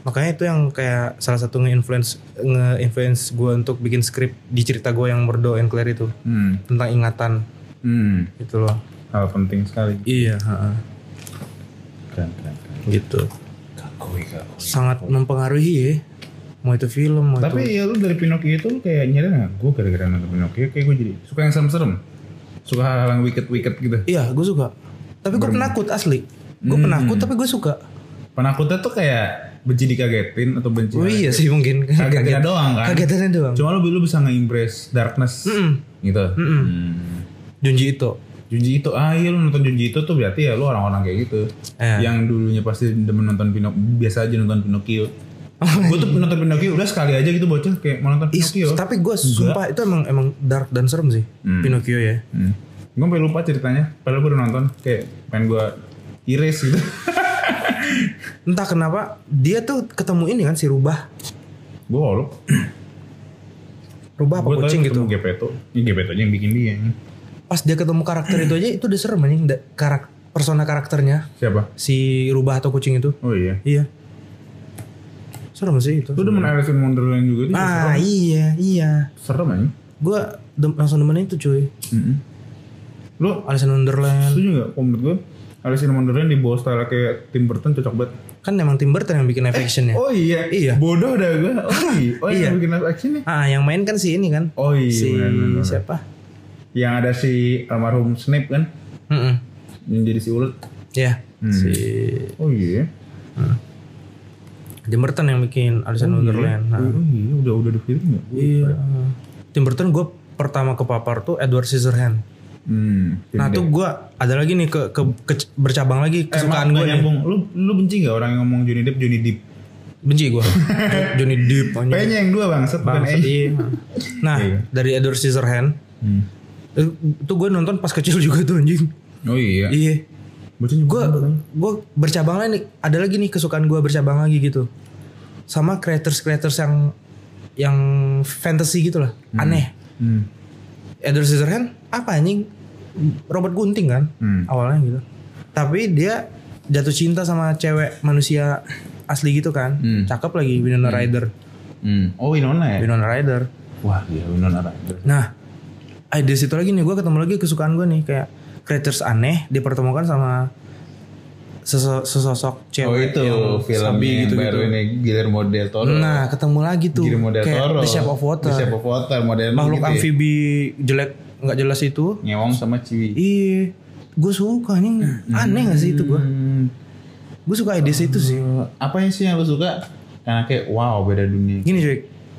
A: Makanya itu yang kayak salah satu nge-influence nge-influence gue untuk bikin skrip di cerita gue yang Murdo and Claire itu
B: Hmm.
A: tentang ingatan
B: Hmm.
A: gitu loh.
B: Hal penting sekali.
A: Iya, ha-ha.
B: Keren, keren, keren.
A: gitu.
B: Kakui, kakui.
A: Sangat mempengaruhi ya. mau itu film mau
B: Tapi
A: itu
B: ya lu dari Pinocchio itu lu kayak nyadar nggak? Gue gara-gara nonton Pinocchio kayak gue jadi suka yang serem-serem. Suka hal-hal yang wicked-wicked gitu.
A: iya gue suka tapi gue penakut asli gue
B: Hmm.
A: penakut tapi gue suka
B: Penakutnya tuh kayak benci dikagetin atau benci
A: oh iya sih mungkin
B: kagetnya doang kan.
A: kagetannya doang
B: Cuma lu, lu bisa nge-embrace darkness gitu. Hmm.
A: Junji itu
B: Junji itu, ah iya lu nonton Junji itu tuh berarti ya lu orang-orang kayak gitu.
A: Eh.
B: Yang dulunya pasti demen nonton Pinocchio, biasa aja nonton Pinocchio. gue tuh nonton Pinocchio udah sekali aja gitu bocah kayak mau nonton
A: Is,
B: Pinocchio.
A: tapi gue sumpah itu emang emang dark dan serem sih Pinocchio ya
B: Hmm. Gue sampai lupa ceritanya, padahal gue udah nonton kayak pengen gue iris gitu. <laughs>
A: entah kenapa dia tuh ketemu ini kan si rubah
B: gue lu,
A: rubah apa
B: gue
A: kucing gitu
B: ketemu Gepetto, ini Gepetto yang bikin dia.
A: Pas dia ketemu karakter itu aja itu udah serem anjing Da- karak persona karakternya
B: Siapa?
A: si rubah atau kucing itu
B: Oh iya.
A: iya serem sih itu
B: Lu demen Alice in Wonderland juga tuh
A: ah iya iya
B: serem aja.
A: gue langsung demen itu cuy
B: Mm Lu
A: Alice in Wonderland
B: setuju gak? Kalau menurut gue Alice in Wonderland di bawah style kayak Tim Burton cocok banget.
A: kan emang Tim Burton yang bikin live actionnya
B: Oh iya.
A: Iya.
B: Bodoh dah gue. Oh <laughs> iya. Oh
A: Iya.
B: yang bikin live action
A: ah yang main kan si ini kan
B: Oh iya.
A: si
B: benar, benar.
A: siapa
B: Yang ada si almarhum Snape kan.
A: Mm-mm.
B: Yang jadi si ulet.
A: ya
B: Hmm.
A: si
B: Oh iya.
A: Tim Burton yang bikin Alice in Wonderland nah,
B: Oh iya. Udah udah di film ya.
A: iya Tim Burton gue pertama kepapar tuh Edward Scissorhands
B: Hmm.
A: Nah tuh gue ada lagi nih ke, ke, ke- bercabang lagi kesukaan gue nih.
B: nyambung. Lu lu benci gak orang yang ngomong Johnny Depp Johnny Depp?
A: Benci gue. <laughs> Johnny Depp.
B: P-nya yang dua bukan
A: Bangsat,
B: E.
A: iya. Nah
B: Iya.
A: dari Edward Scissorhands
B: Hmm.
A: Eh, itu gue nonton pas kecil <laughs> juga tuh anjing.
B: Oh iya.
A: Iya. Gue gue bercabang lagi nih. Ada lagi nih kesukaan gue bercabang lagi gitu. Sama creators creators yang yang fantasy gitu lah. Aneh.
B: Hmm.
A: Edward Scissorhands apa anjing? Robert Gunting kan
B: Hmm.
A: awalnya gitu. Tapi dia jatuh cinta sama cewek manusia asli gitu kan.
B: Hmm.
A: Cakep lagi Winona Ryder.
B: Hmm. Oh Winona ya?
A: Winona Ryder.
B: Wah iya Winona Ryder.
A: Nah, eh di situ lagi nih gue ketemu lagi kesukaan gue nih kayak creatures aneh dipertemukan sama seso- sesosok cewek
B: Oh itu
A: yang
B: film yang
A: gitu
B: baru ini Guillermo del Toro.
A: Nah, ketemu lagi tuh
B: Guillermo del
A: kayak
B: Toro.
A: The Shape of Water.
B: The Shape of Water model
A: Makhluk
B: gitu ya.
A: amfibi jelek nggak jelas itu.
B: Ngewong sama Ciwi.
A: Iya, gue suka nih aneh gak sih itu gue?
B: Hmm.
A: Gue suka ide itu sih.
B: Apa yang sih yang lu suka? Karena kayak wow beda dunia.
A: Gini cuy,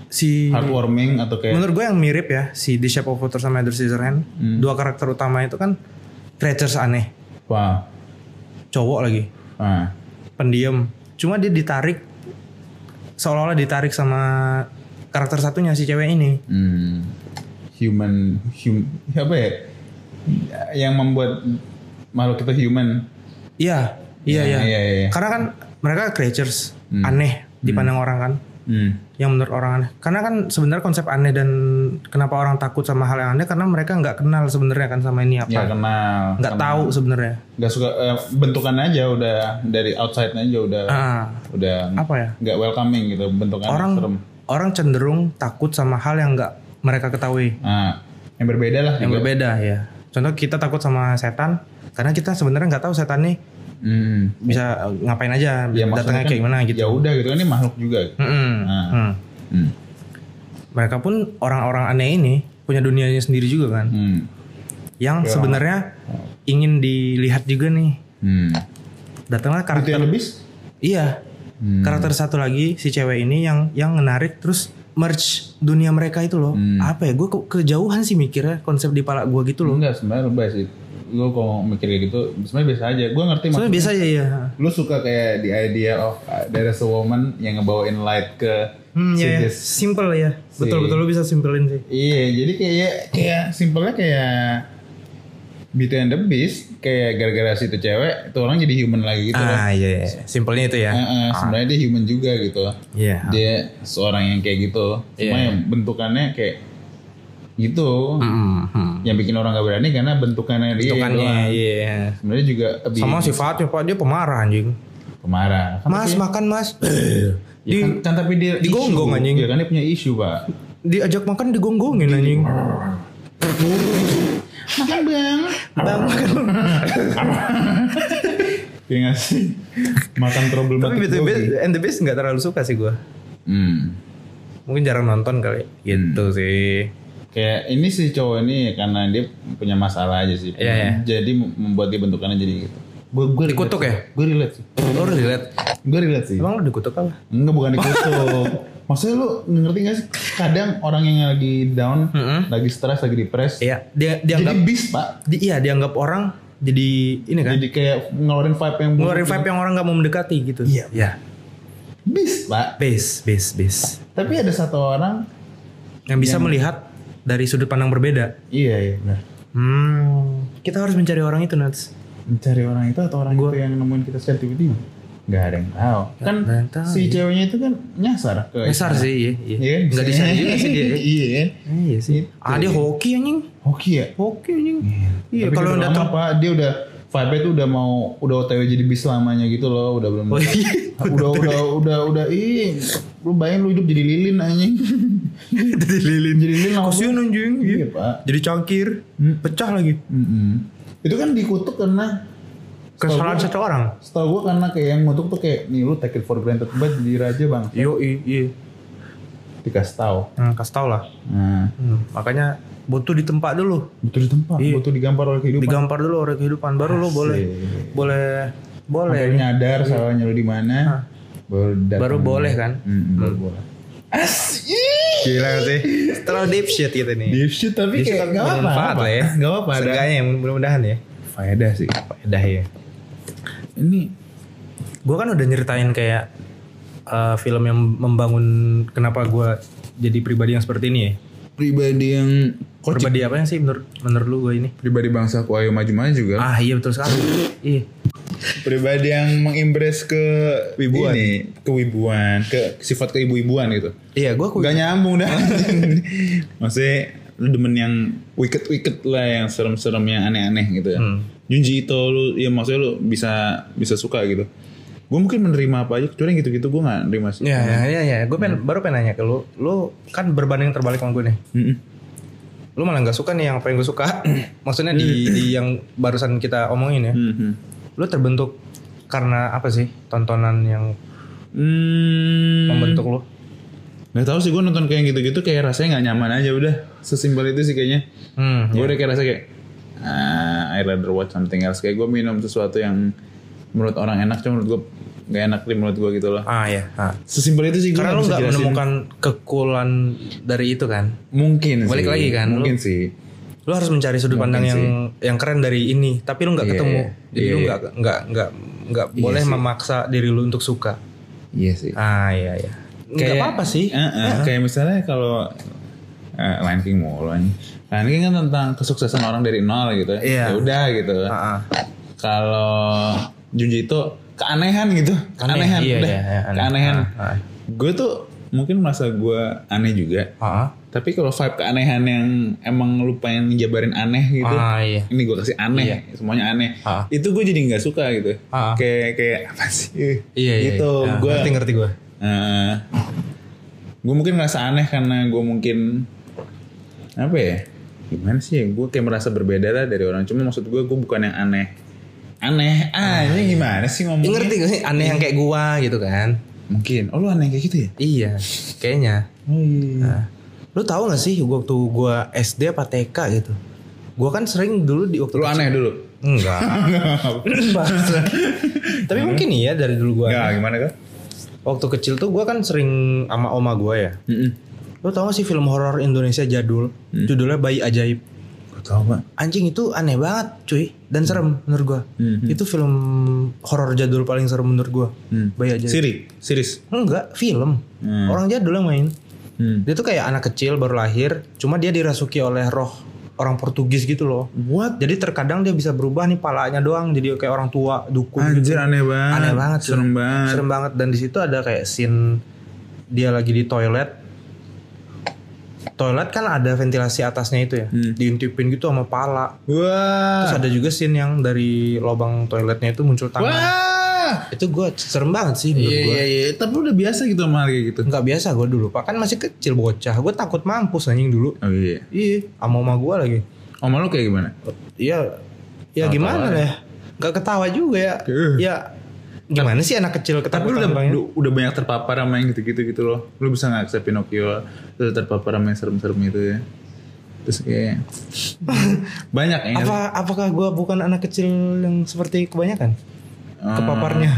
A: si
B: Heartwarming atau kayak
A: menurut gue yang mirip ya si The Shape of Water sama Edward Scissorhands,
B: Hmm.
A: dua karakter utama itu kan creatures aneh,
B: wow.
A: cowok lagi,
B: Ah.
A: pendiam. Cuma dia ditarik seolah-olah ditarik sama karakter satunya si cewek ini.
B: Hmm. Human, hum, apa ya? Yang membuat makhluk itu human.
A: Iya, iya,
B: Ya,
A: iya.
B: iya, iya.
A: Karena kan mereka creatures aneh dipandang orang kan.
B: Hmm.
A: Yang menurut orang aneh. Karena kan sebenarnya konsep aneh dan kenapa orang takut sama hal yang aneh karena mereka nggak kenal sebenarnya kan sama ini apa.
B: Ya kenal.
A: Nggak tahu sebenarnya.
B: Gak suka eh, bentukan aja udah dari outside aja udah
A: Ah,
B: udah
A: apa ya?
B: nggak welcoming gitu bentukannya
A: Orang
B: serem.
A: orang cenderung takut sama hal yang nggak mereka ketahui.
B: Nah, yang berbeda lah
A: Yang
B: juga.
A: berbeda ya. Contoh kita takut sama setan karena kita sebenarnya nggak tahu setan nih
B: Hmm.
A: bisa eh, ngapain aja,
B: Ya,
A: datangnya
B: kan
A: kayak gimana gitu.
B: Ya udah gitu kan ini makhluk juga.
A: Mm-mm.
B: Nah.
A: Hmm.
B: Hmm.
A: Mereka pun orang-orang aneh ini punya dunianya sendiri juga kan.
B: Hmm.
A: Yang sebenarnya ingin dilihat juga nih.
B: Hmm.
A: Datanglah karakter
B: yang lebih?
A: Iya.
B: Hmm.
A: Karakter satu lagi si cewek ini yang yang menarik terus merge dunia mereka itu loh.
B: Hmm.
A: Apa ya? Gue ke- kejauhan sih mikirnya konsep di pala gue gitu loh.
B: Enggak sebenarnya lebay sih. Lu kalau mikir kayak gitu sebenarnya biasa aja. Gue ngerti maksudnya.
A: biasa aja ya.
B: Lu suka kayak the idea of uh, there is a woman yang ngebawain light ke
A: Hmm,
B: si
A: ya, ya. simple ya. Betul-betul lu bisa simpelin sih.
B: Iya, jadi kayak kayak simpelnya kayak Beauty and the Beast kayak gara-gara situ cewek itu orang jadi human lagi gitu loh.
A: Ah iya, iya. simpelnya itu ya.
B: Eh, eh, sebenarnya dia human juga gitu.
A: Iya.
B: Dia seorang yang kayak gitu. Cuma
A: Iya.
B: yang bentukannya kayak gitu.
A: Hmm, hmm.
B: Yang bikin orang gak berani karena bentukannya dia
A: Bentukannya,
B: doang.
A: iya.
B: Sebenarnya juga abuse.
A: Sama sifatnya pak dia pemarah anjing.
B: pemarah. Kan
A: Mas
B: tapi-
A: makan mas. <clears throat>
B: ya kan, kan tapi dia
A: digonggong, anjing.
B: Ya kan dia punya isu, Pak.
A: Diajak makan digonggongin anjing.
B: Makan bang.
A: Bang makan. <laughs>
B: Dia ngasih makan problematik
A: Tapi BTW
B: dogi.
A: and the Beast nggak terlalu suka sih gue.
B: Hmm.
A: mungkin jarang nonton kali gitu sih
B: Kayak ini sih cowok ini karena dia punya masalah aja sih.
A: Iya, iya.
B: Jadi membuat dia bentukannya jadi gitu. Gue gue
A: Dikutuk ya?
B: Gue relate sih.
A: lo udah dilihat
B: Gue relate sih.
A: emang lo dikutuk apa
B: Enggak bukan dikutuk. <laughs> Maksudnya lu ngerti gak sih? Kadang orang yang lagi down, lagi stres, lagi depres,
A: iya dia
B: jadi
A: dianggap
B: bis pak.
A: di, iya dianggap orang jadi ini kan
B: Jadi kayak ngeluarin vibe yang buruk
A: ngeluarin
B: gitu.
A: vibe yang orang nggak mau mendekati gitu
B: Iya.
A: ya
B: bis pak.
A: base base base
B: Tapi ada satu orang,
A: yang bisa melihat dari sudut pandang berbeda
B: iya iya benar.
A: hmm kita harus mencari orang itu Nats
B: Mencari orang itu atau orang itu yang nemuin kita secara tiba-tiba? Gak ada yang tahu. Kan
A: yang tahu,
B: si ceweknya itu kan nyasar ke
A: besar sih iya iya
B: Iya kan?
A: nggak disari juga sih dia <laughs>
B: iya kan?
A: Eh, iya sih ah dia hoki anjing
B: Hoki ya?
A: hoki anjing iya
B: Tapi
A: kalau
B: udah Pak, dia udah vibe tuh udah mau udah OTW jadi bis lamanya gitu loh, udah belum.
A: oh iya
B: udah <laughs> udah udah udah ih lu bayangin lu hidup jadi lilin anjing. <laughs> <laughs>
A: jadi lilin.
B: Jadi lilin
A: kasian anjing.
B: Iya,
A: iya.
B: Pak.
A: jadi cangkir pecah lagi.
B: Mm-mm. Itu kan dikutuk karena
A: kesalahan satu orang
B: setahu gua karena kayak yang ngutuk tuh kayak nih lu take it for granted banget jadi raja bang.
A: yo iya.
B: Dikasih tahu.
A: hmm, kasih tau lah.
B: Nah,
A: Hmm, makanya butuh ditempa dulu.
B: Butuh di tempat,
A: Iya.
B: butuh digampar oleh kehidupan.
A: digampar dulu oleh kehidupan baru lo boleh boleh boleh.
B: Sampai lu nyadar salahnya lu di mana. Baru
A: baru boleh kan?
B: Mm, baru boleh. Asik.
A: gila sih terlalu deep shit gitu nih
B: Deep shit tapi
A: Deep shit
B: kayak
A: tapi
B: gak apa-apa.
A: lah ya.
B: Gak apa-apa. ada
A: Seenggaknya ya mudah-mudahan ya
B: Faedah sih.
A: faedah ya
B: Ini
A: gue kan udah nyeritain kayak eh, film yang membangun kenapa gue jadi pribadi yang seperti ini ya
B: pribadi yang kocik.
A: pribadi apa sih menurut menurut lu gue ini
B: Pribadi bangsa ku ayo maju-maju kan.
A: ah iya betul sekali iya
B: Pribadi yang mengimbres ke
A: Wibuan.
B: ini, kewibuan, ke sifat keibu-ibuan gitu.
A: iya gue
B: Gak nyambung dah. <laughs> Maksudnya lu demen yang wicked-wicked lah yang serem-serem yang aneh-aneh gitu ya.
A: Hmm.
B: Junji itu lu ya maksudnya lu bisa bisa suka gitu. Gue mungkin menerima apa aja kecuali gitu-gitu gue gak nerima sih.
A: ya ya ya, ya. gue pengen baru pengen nanya ke lu lu kan berbanding terbalik sama gue nih
B: Mm-mm.
A: lu malah nggak suka nih yang apa yang gue suka <clears throat> maksudnya di di yang barusan kita omongin ya
B: Mhm.
A: Lu terbentuk karena apa sih tontonan yang
B: Hmm.
A: membentuk lu
B: Gak tau sih gue nonton kayak gitu-gitu kayak rasanya gak nyaman aja udah sesimpel itu sih kayaknya.
A: hmm
B: Gue udah kayak rasa kayak ah, I rather watch something else kayak gue minum sesuatu yang menurut orang enak cuma menurut gue gak enak di menurut gue gitu loh.
A: ah ya ah.
B: Sesimpel itu sih gue
A: karena lu nggak
B: jelasin.
A: menemukan kekulan dari itu kan
B: mungkin
A: Balik
B: sih.
A: lagi kan,
B: mungkin
A: lu-
B: sih.
A: Lu harus mencari sudut pandang yang yang keren dari ini tapi lu nggak
B: Iya,
A: ketemu jadi
B: iya,
A: lu
B: iya.
A: nggak nggak nggak nggak boleh
B: sih.
A: memaksa diri lu untuk suka
B: Iya sih.
A: ah iya iya nggak apa apa sih
B: Eh, eh, Kayak misalnya kalau eh, Lion King mulu anjing. Lion King kan tentang kesuksesan orang dari nol gitu.
A: Iya.
B: Ya udah gitu.
A: Ah, ah.
B: Kalau Junji itu keanehan gitu. Keanehan
A: iya,
B: udah.
A: iya, iya, aneh.
B: keanehan.
A: Ah, ah.
B: Gue tuh mungkin merasa gue aneh juga.
A: Ah, ah.
B: Tapi kalau vibe keanehan yang emang lu pengen ngejabarin aneh gitu.
A: Ah, iya.
B: Ini gue kasih aneh, semuanya aneh.
A: Ah.
B: Itu gue jadi nggak suka gitu.
A: Ah.
B: Kayak kayak apa sih?
A: iya iya
B: Gitu.
A: iya. Ah,
B: Gue
A: ngerti ngerti gue
B: gue mungkin ngerasa aneh karena gue mungkin apa ya? Gimana sih? Gue kayak merasa berbeda lah dari orang. Cuma maksud gue gue bukan yang aneh. Aneh, ah, ini gimana sih
A: Ya,
B: ngomongnya?
A: ngerti gue aneh yang kayak gua gitu kan
B: Mungkin. Oh lu aneh kayak gitu ya?
A: iya kayaknya
B: Oh iya.
A: Nah, lu tahu gak sih waktu gua SD apa TK gitu? Gua kan sering dulu di waktu
B: Lu
A: kecil-
B: aneh dulu?
A: enggak. <laughs> Tapi mungkin iya dari dulu gua
B: Enggak, gimana kan?
A: waktu kecil tuh gua kan sering sama oma gua ya. Lu tau gak sih film horor Indonesia jadul? Judulnya Bayi Ajaib.
B: Gak tau pak.
A: anjing itu aneh banget cuy. Dan serem menurut gua.
B: Hmm.
A: itu film horor jadul paling serem menurut gua.
B: Hmm.
A: Bayi Ajaib.
B: Siri, series.
A: enggak film.
B: Hmm.
A: orang jadul yang main
B: Hmm.
A: dia tuh kayak anak kecil baru lahir cuma dia dirasuki oleh roh orang Portugis gitu loh
B: What?
A: jadi terkadang dia bisa berubah nih palanya doang jadi kayak orang tua dukun gitu
B: Anjir aneh banget.
A: aneh banget.
B: Serem banget.
A: serem banget dan di situ ada kayak scene dia lagi di toilet toilet kan ada ventilasi atasnya itu ya
B: Hmm.
A: diintipin gitu sama pala
B: Wah.
A: terus ada juga scene yang dari lubang toiletnya itu muncul tangan
B: Wah.
A: Itu gue serem banget sih menurut
B: Iya
A: gue
B: iya iya. Tapi udah biasa gitu sama kayak gitu.
A: nggak biasa gue dulu pak kan masih kecil bocah gue takut mampus anjing dulu
B: Oh iya.
A: iya sama oma gue lagi
B: Oma lu kayak gimana?
A: Iya, ya
B: Tawa-tawa
A: gimana
B: ya.
A: ya? Gak ketawa juga ya.
B: Eh.
A: Ya, Gimana sih anak kecil
B: Tapi lu udah,
A: ketakutan
B: udah, banyak terpapar sama yang gitu-gitu gitu loh. Lu bisa nggak accept Pinocchio, lu terpapar sama yang serem-serem itu ya. Terus kayak <laughs> banyak ya.
A: Apa apakah gua bukan anak kecil yang seperti kebanyakan?
B: Hmm.
A: Kepaparnya.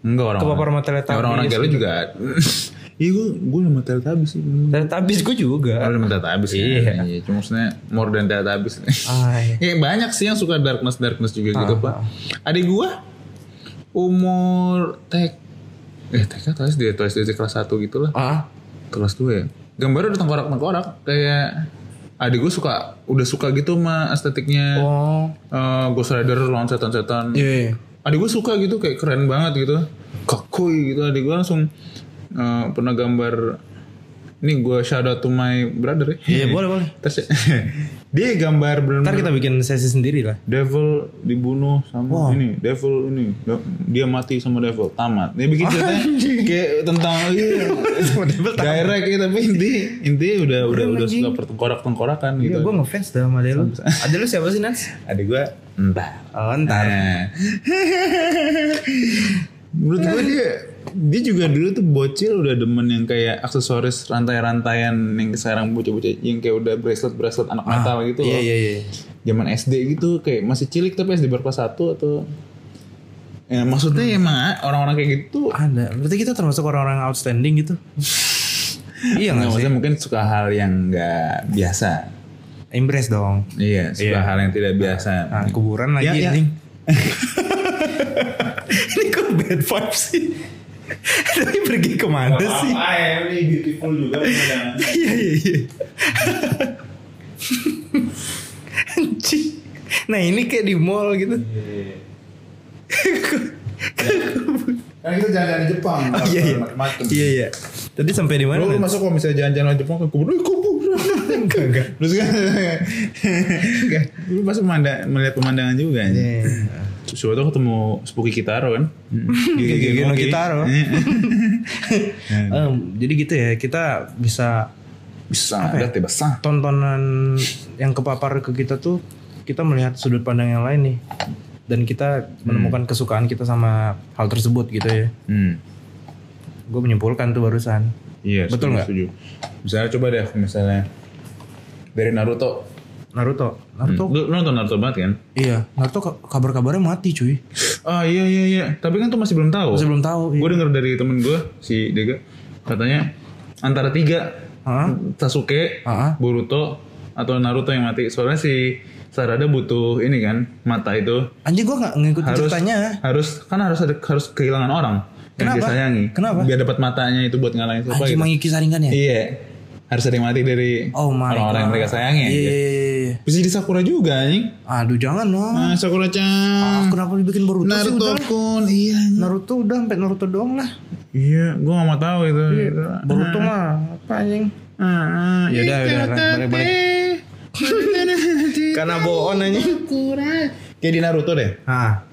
B: Enggak orang.
A: Kepapar sama Teletubbies.
B: Ya, orang-orang kayak lu juga. <laughs> Iya gue gue sama Teletubbies sih. Gue
A: Dan tabis gue juga.
B: udah sama Teletubbies ya.
A: Iya.
B: Iya. Cuma maksudnya more than Teletubbies.
A: Ay. <laughs>
B: ya banyak sih yang suka darkness darkness juga gitu
A: Ah,
B: pak. Adik gua umur tek eh TK atau SD atau SD kelas 1 gitu lah.
A: Ah,
B: Kelas 2 ya. Gambarnya udah tengkorak-tengkorak kayak adik gue suka udah suka gitu sama estetiknya
A: oh,
B: eh, Ghost Rider lawan setan-setan.
A: iya. iya.
B: Adik gue suka gitu kayak keren banget gitu. Kakui gitu adik gue langsung eh, pernah gambar ini gue shout out to my brother ya.
A: Iya boleh boleh.
B: Terus <laughs> dia gambar bener
A: Ntar kita bikin sesi sendiri lah.
B: Devil dibunuh sama ini, Devil ini, dia mati sama Devil, tamat. Dia bikin ceritanya kayak tentang <laughs> iya, direct ya, tapi inti inti udah udah udah suka pertengkorak tengkorakan gitu.
A: Iya, gue ngefans dah sama. Ada lu siapa sih Nats?
B: Adik gue entah.
A: Oh, ntar.
B: Nah. <laughs> Menurut gue dia dia juga dulu tuh bocil udah demen yang kayak aksesoris rantai-rantaian yang sekarang bocah-bocah yang kayak udah bracelet bracelet anak metal gitu loh.
A: Iya iya iya.
B: Zaman SD gitu kayak masih cilik tapi SD kelas 1 atau Ya maksudnya emang orang-orang kayak gitu
A: Ada. Berarti kita termasuk orang-orang outstanding gitu. <laughs> iya
B: nggak
A: sih?
B: maksudnya mungkin suka hal yang nggak biasa.
A: Embrace dong.
B: Iya, suka
A: Iya.
B: hal yang tidak biasa.
A: Nah, kuburan lagi
B: Ya, ya. <laughs>
A: Ini kok bad vibes sih? <laughs> Tapi pergi ke mana sih?
B: ya, ini beautiful juga <laughs>
A: Iya iya iya. Nah ini kayak di mall gitu. <laughs>
C: Kan kita jalan-jalan di Jepang.
A: Oh iya iya. Iya iya. Tadi sampai di mana?
B: Lu, masuk kalau misalnya jalan-jalan ke Jepang ke kubur, eh kubur.
A: Enggak enggak.
B: Terus kan, enggak, lu pasti memandang, melihat pemandangan juga.
A: Iya.
B: Yeah. Suatu ketemu Spooky Kitaro kan. <laughs>
A: Gigi no
B: Monkey.
A: Kitaro. <laughs> Em, jadi gitu ya kita bisa
B: Bisa, ada sah.
A: tontonan yang kepapar ke kita tuh kita melihat sudut pandang yang lain nih dan kita menemukan kesukaan kita sama hal tersebut gitu ya.
B: Hmm.
A: Gue menyimpulkan tuh barusan.
B: Iya,
A: Betul nggak?
B: setuju. Misalnya coba deh, misalnya dari Naruto.
A: Naruto, Naruto,
B: Lu, lu nonton Naruto banget kan?
A: iya, Naruto ka- kabar-kabarnya mati cuy.
B: Ah iya iya iya. Tapi kan tuh masih belum tahu.
A: Masih belum tahu. Iya.
B: Gue denger dari temen gue si Dega katanya antara tiga
A: Hah?
B: Sasuke,
A: Ah.
B: Boruto atau Naruto yang mati. Soalnya si Sarada butuh ini kan mata itu
A: Anjing gue nggak ngikutin
B: harus
A: ceritanya.
B: harus kan harus ada harus kehilangan orang yang
A: Kenapa?
B: disayangi.
A: Kenapa?
B: Biar dapat matanya itu buat ngalahin siapa
A: Anjing
B: gitu.
A: mengiki saringan ya?
B: Iya. Harus ada yang mati dari
A: Oh
B: orang-orang yang mereka sayangi.
A: Iya,
B: anjir.
A: iya, iya, iya.
B: Bisa jadi Sakura juga anjing.
A: Aduh jangan dong.
B: Ah, Sakura-chan.
A: Ah, kenapa dibikin Boruto sih
B: Naruto kun. Iya.
A: Naruto udah sampai Naruto doang lah.
B: Iya, gue gak mau tahu itu.
A: Boruto mah apa anjing?
B: Ah, ah.
A: Ya udah, udah, balik, balik. Karena bohong anjing.
B: Kayak di Naruto deh.
A: Ah,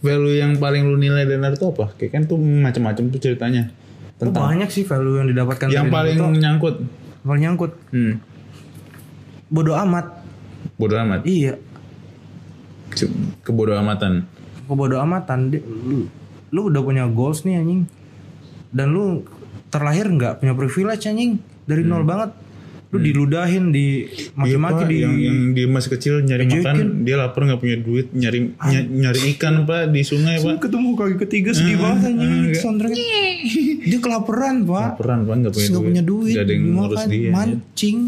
B: Value yang paling lu nilai dari Naruto apa? Kayak kan tuh macam-macam tuh ceritanya.
A: oh,
B: Tentang
A: banyak sih value yang didapatkan
B: yang
A: dari
B: paling
A: Naruto.
B: nyangkut.
A: paling nyangkut.
B: Hmm.
A: Bodoh amat.
B: Bodoh amat.
A: Iya.
B: Kebodoh amatan.
A: Kebodoh amatan. Lu, lu udah punya goals nih anjing. Dan lu terlahir nggak punya privilege anjing. Dari nol banget. Lu diludahin, di maki-maki
B: Iya,
A: di
B: yang, yang dia masih kecil nyari
A: Ejekin.
B: makan, dia lapar nggak punya duit, nyari ny- nyari ikan pak di sungai pak.
A: ketemu kaki ketiga sedih banget anjing soundtracknya. Dia kelaparan, Pak.
B: Laparan pak nggak punya duit,
A: punya duit,
B: Nggak ada yang ngurus dia. ya.
A: mancing.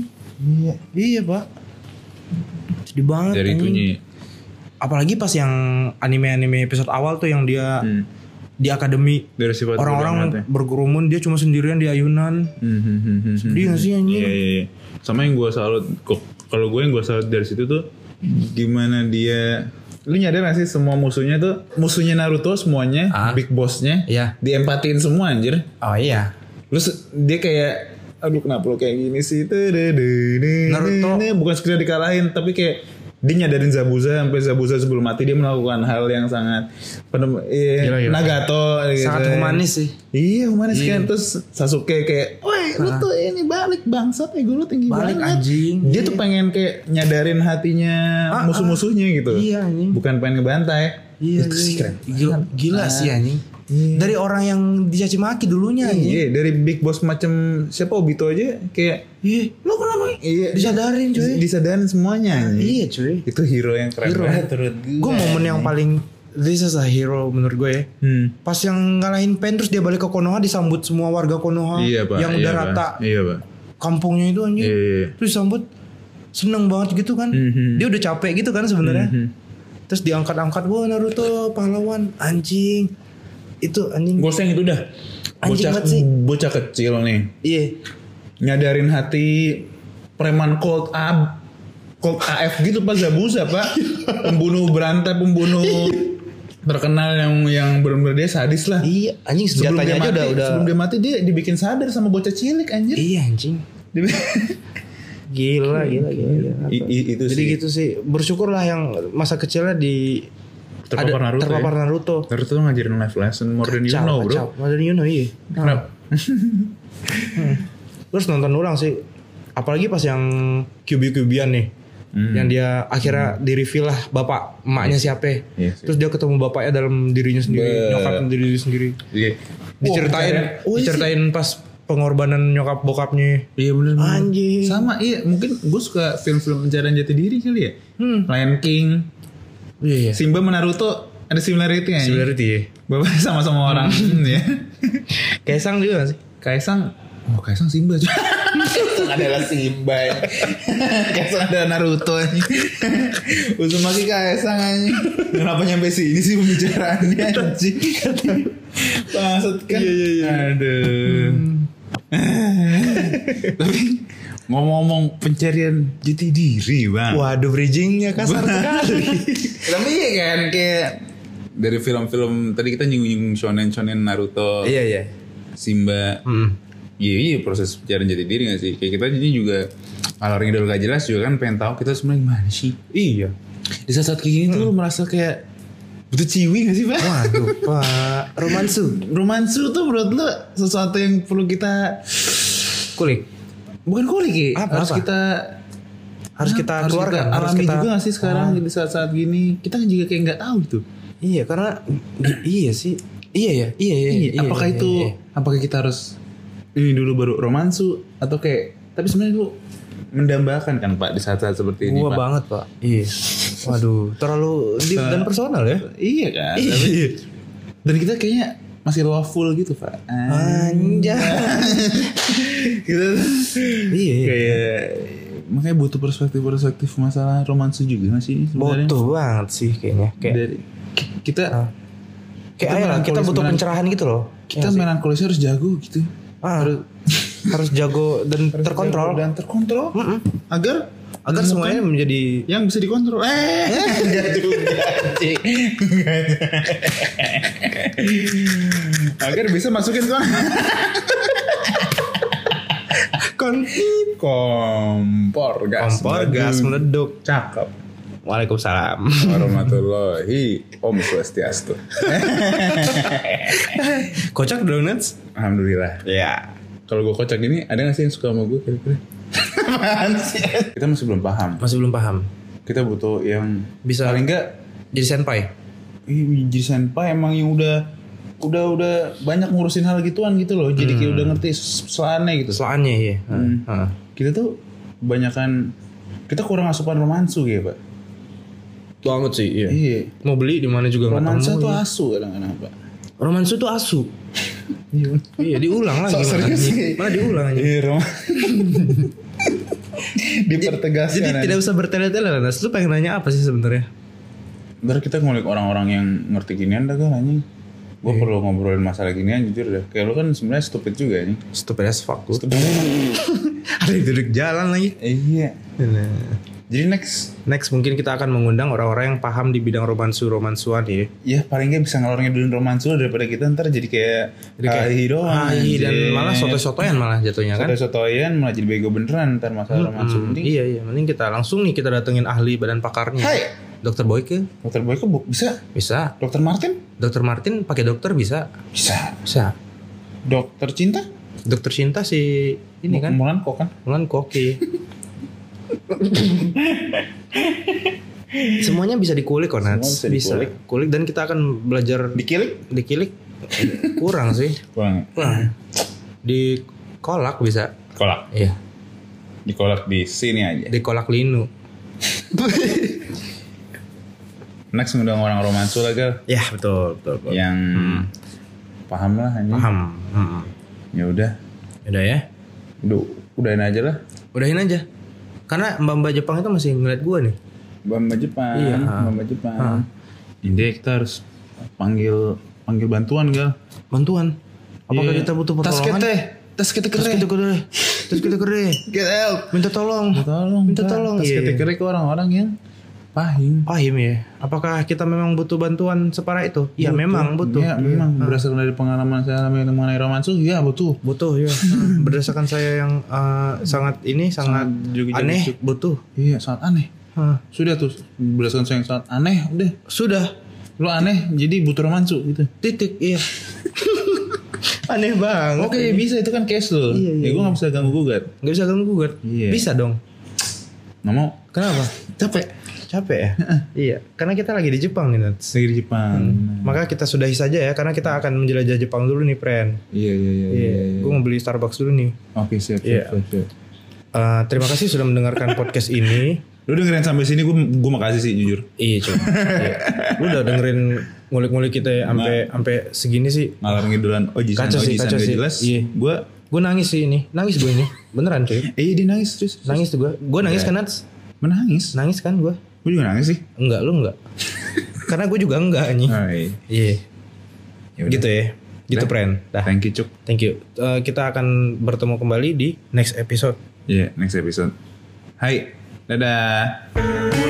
A: Iya, iya pak. Sedih banget.
B: Dari itunya.
A: Apalagi pas yang anime-anime episode awal tuh yang dia
B: Hmm.
A: Di akademi
B: Dari sifat
A: orang-orang
B: amatnya.
A: berkerumun dia cuma sendirian di ayunan.
B: Hmm, hmm, hmm, hmm, hmm.
A: Sedih gak sih?
B: Iya, iya, iya. Sama yang gue salut, kok- kalau gue yang gue salut dari situ tuh gimana dia lu nyadar gak sih semua musuhnya tuh musuhnya Naruto semuanya
A: Ah.
B: big bossnya
A: Iya.
B: diempatiin semua anjir
A: Oh iya.
B: terus dia kayak aduh kenapa lu kayak gini sih
A: Naruto.
B: bukan sekedar dikalahin tapi kayak dia nyadarin Zabuza sampai Zabuza sebelum mati dia melakukan hal yang sangat penem, eh,
A: Gila, gila.
B: Nagato gitu.
A: Sangat humanis sih.
B: Iya humanis kan terus Sasuke kayak, woi lu tuh ini balik bangsat ego lu tinggi
A: Balik,
B: banget.
A: anjing.
B: Dia tuh pengen kayak nyadarin hatinya
A: Ah,
B: musuh-musuhnya gitu.
A: Iya, anjing.
B: Bukan pengen ngebantai.
A: Iya,
B: Itu sih
A: iya.
B: keren.
A: Gila, gila sih anjing. Dari orang yang dicaci maki dulunya anjing.
B: Iya, dari big boss macam siapa Obito aja kayak
A: Iya, lo kenapa?
B: iya
A: Disadarin cuy.
B: disadarin semuanya.
A: Iya cuy.
B: Itu hero yang keren
A: Hero.
B: banget menurut gue.
A: Gue momen yang paling this is a hero menurut gue ya.
B: Hmm.
A: Pas yang ngalahin Pen terus dia balik ke Konoha disambut semua warga Konoha
B: Iya, Pak.
A: yang
B: Iya,
A: udah
B: Pak.
A: rata
B: Iya, Pak.
A: kampungnya itu anjing.
B: Iya, iya.
A: Terus disambut seneng banget gitu kan.
B: Mhm.
A: Dia udah capek gitu kan sebenarnya.
B: Mhm.
A: Terus diangkat-angkat, wah Naruto pahlawan anjing. Itu anjing.
B: Gue yang itu dah.
A: Anjing
B: Bocah,
A: sih.
B: bocah kecil nih.
A: Iya.
B: Nyadarin hati preman Colt A Colt AF gitu Pak Zabuza Pak. <laughs> pembunuh berantai, pembunuh terkenal yang yang benar-benar dia sadis lah.
A: Iya, anjing
B: Sebelum dia mati,
A: udah udah.
B: sebelum dia mati dia dibikin sadar sama bocah cilik anjir.
A: Iya anjing. Gila, gila, gila. gila.
B: I- i- itu
A: Jadi
B: sih.
A: gitu sih. Bersyukurlah yang masa kecilnya di
B: Terpapar Naruto
A: terpapar
B: ya?
A: Naruto.
B: Naruto tuh ngajarin life lesson more than you
A: Kacau,
B: know bro.
A: kacau. More than you know, iya.
B: Kenapa?
A: Terus nonton ulang sih. Apalagi pas yang QB-QBan nih.
B: Hmm.
A: Yang dia akhirnya di reveal lah bapak emaknya siapa.
B: Iya sih.
A: Terus dia ketemu bapaknya dalam dirinya sendiri,
B: Be-
A: nyokap dirinya sendiri.
B: Iya.
A: Diceritain,
B: Oh, iya
A: diceritain pas pengorbanan nyokap bokapnya.
B: Iya bener.
A: Anjing.
B: Sama iya mungkin gue suka film-film pencarian jati diri kali ya.
A: Hmm.
B: Lion King,
A: Iya, iya.
B: Simba sama Naruto ada similarity ya.
A: Similarity ya.
B: Bapak <laughs> sama-sama orang ya. <laughs>
A: Kaisang juga gak sih?
B: Kaisang, oh Kaisang Simba juga. Kaisang adalah Simba ya. <laughs> Kaisang ada Naruto aja. Uzumaki Kaisang aja. Kenapa nyampe sini sih pembicaraannya anjing. Maksud kan.
A: Iya, iya, iya.
B: Aduh. Tapi ngomong-ngomong pencarian jati diri bang.
A: Waduh bridgingnya kasar sekali. <laughs>
B: Tapi iya kan kayak dari film-film tadi kita nyinggung shonen-shonen Naruto,
A: iya iya.
B: Simba.
A: Hmm.
B: Iya iya proses pencarian jati diri gak sih? Kayak kita jadi juga kalau orang idol gak jelas juga kan pengen tahu kita sebenarnya gimana sih?
A: Iya.
B: Di saat-saat kayak gini tuh lu merasa kayak butuh ciwi gak sih pak?
A: Waduh pak <laughs> romansu
B: Romansu tuh menurut lu sesuatu yang perlu kita
A: kulik
B: bukan kulik ya?
A: Apa,
B: harus
A: apa?
B: kita
A: harus kita
B: harus
A: keluarkan
B: kita
A: harus kita
B: juga gak sih sekarang di saat-saat gini kita kan juga kayak nggak tahu gitu.
A: iya karena iya sih iya ya iya iya,
B: Iya,
A: iya
B: apakah
A: iya,
B: itu
A: iya.
B: apakah kita harus ini dulu baru romansu atau kayak tapi sebenarnya lu mendambakan kan Pak di saat-saat seperti ini
A: Wah
B: Pak.
A: banget pak iya waduh terlalu deep dan personal ya
B: Iya kan. Tapi,
A: iya
B: dan kita kayaknya masih loveful gitu Pak.
A: anjay
B: kita
A: iya iya.
B: kayak makanya butuh perspektif-perspektif masalah romansa juga gak sih sebenarnya?
A: butuh banget sih kayaknya kayak
B: Dari ki- kita
A: Ah. kayak
B: kita
A: lah kita butuh pencerahan gitu loh
B: kita melankolisnya harus jago gitu.
A: ah, harus jago dan terkontrol
B: dan terkontrol agar
A: agar semuanya menjadi
B: yang bisa dikontrol. Eh, <laughs> enggak juga. Agar bisa masukin kon. <laughs>
A: kon
B: Kompor gas.
A: kompor gas meleduk
B: Cakep.
A: Waalaikumsalam
B: Warahmatullahi Om Swastiastu. <laughs>
A: kocak donuts
B: Alhamdulillah.
A: ya
B: Kalau gue kocak gini, ada gak sih yang suka sama gue kira-kira? Kita masih belum paham.
A: masih belum paham
B: Kita butuh yang
A: Bisa-
B: paling enggak
A: jadi senpai
B: Ih, jadi senpai emang yang udah udah udah banyak ngurusin hal gituan gitu loh. Jadi kayak udah ngerti soalnya gitu.
A: soalnya iya
B: Hmm.
A: Heeh.
B: Kita tuh kebanyakan kita kurang asupan romansu ya, Pak.
A: banget sih iya
B: Iya.
A: mau beli di mana juga nggak
B: Romansa
A: ketemu
B: tuh
A: iya.
B: asu kadang-kadang, Pak.
A: romansu tuh asu <laughs> iya diulang lagi mana
B: serius sih.
A: diulang aja
B: Iya, <laughs> rom. <laughs> Dipertegaskan.
A: jadi tidak usah bertele-tele lah Nas lu pengen nanya apa sih sebenarnya
B: Ntar kita ngulik orang-orang yang ngerti ginian dah kan anjing. Gue perlu ngobrolin masalah ginian jujur deh. Kayak lu kan sebenarnya stupid juga nih.
A: stupid as fuck lu <laughs> ada yang duduk jalan lagi
B: Iya. Jadi next
A: next mungkin kita akan mengundang orang-orang yang paham di bidang romansu romansuan ya
B: ya paling nggak bisa ngalor ngidulin romansu daripada kita ntar jadi kayak
A: Jadi kayak
B: AI doang.
A: Dan malah soto-sotoyan malah jatuhnya kan
B: Soto-sotoyan malah jadi bego beneran ntar masalah romansu
A: Hmm,
B: mending.
A: iya iya mending kita langsung nih kita datengin ahli badan pakarnya
B: Hai.
A: dokter Boyke
B: Dokter Boyke bisa.
A: bisa
B: Dokter Martin
A: dokter Martin pakai dokter bisa
B: bisa.
A: bisa
B: Dokter Cinta
A: Dokter Cinta si ini kan
B: Mulan kok kan?
A: Mulan koki. <laughs> Semuanya bisa dikulik kok Nats.
B: Semua bisa dikulik.
A: Kulik dan kita akan belajar
B: Dikilik?
A: dikilik kurang sih.
B: Kurang.
A: Kurang. Di kolak bisa.
B: Kolak.
A: Iya.
B: Dikolak di sini aja.
A: Di kolak linu.
B: Next ngundang orang romansu lah gal.
A: Ya betul betul. betul.
B: Yang paham lah ini.
A: Paham. Hmm.
B: Ya udah.
A: Udah ya.
B: Udah udahin aja lah.
A: Udahin aja. Karena mbak-mbak Jepang itu masih ngeliat gue nih.
B: Bamba Jepang.
A: Iya.
B: Bamba Jepang. India kita harus panggil panggil bantuan gal.
A: Bantuan. Apakah
B: Iya.
A: kita butuh
B: Tas
A: pertolongan?
B: kita. Tas kita
A: Tas kita kere. Tas kita kere.
B: Get out.
A: Minta tolong.
B: Minta tolong.
A: Minta tolong.
B: Tas
A: Iya.
B: kita kira ke orang-orang yang pahim.
A: Pahim ya. Apakah kita memang butuh bantuan separah itu? Ya memang butuh.
B: Ya memang berdasarkan dari pengalaman saya mengenai romansu, ya butuh.
A: Butuh ya. <laughs> Berdasarkan saya yang eh, sangat ini sangat,
B: Sangat juga
A: aneh
B: jadi-
A: butuh.
B: Iya sangat aneh.
A: Hah.
B: Sudah tuh berdasarkan saya yang sangat aneh, udah.
A: Sudah.
B: Lu aneh jadi butuh romansu gitu.
A: Titik iya. <laughs> aneh banget.
B: Oke bisa itu kan case lo.
A: Iya, iya,
B: ya gue gak bisa ganggu gugat.
A: Gak bisa ganggu gugat.
B: Iya.
A: Bisa dong.
B: Gak mau.
A: Kenapa?
B: Capek.
A: Capek ya? iya. Karena kita lagi di Jepang nih Nats.
B: Lagi di Jepang.
A: Maka kita sudahi saja ya karena kita akan menjelajah Jepang dulu nih, Pren.
B: Iya iya iya.
A: Iya.
B: iya, iya.
A: Gue mau beli Starbucks dulu nih.
B: Oke siap siap,
A: Iya.
B: siap siap.
A: Eh, terima kasih sudah mendengarkan <laughs> podcast ini.
B: Lu dengerin sampai sini gue gue makasih sih jujur.
A: Iya cuy. Iya. Lu udah dengerin ngulik-ngulik kita ya sampai sampai segini sih.
B: Ngalor ngidulan Ojisan
A: Kacau sih,
B: Ojisan
A: kacau
B: gak
A: sih.
B: jelas.
A: Iya.
B: Gue
A: Gue nangis sih ini. Nangis gue ini. Beneran cuy.
B: eh <laughs> dia nangis terus.
A: Nangis tuh gue. Gue nangis kan Nats?
B: Menangis.
A: Nangis kan gue?
B: Gue juga nangis sih.
A: Enggak, lu enggak. <laughs> Karena gue juga enggak anjing.
B: Oh, iya.
A: Iya.
B: Ya.
A: Gitu ya. Gitu. Pren. Dah.
B: Thank you Cuk.
A: Thank you. Eh, kita akan bertemu kembali di next episode.
B: Iya, next episode. Hai. Dadah.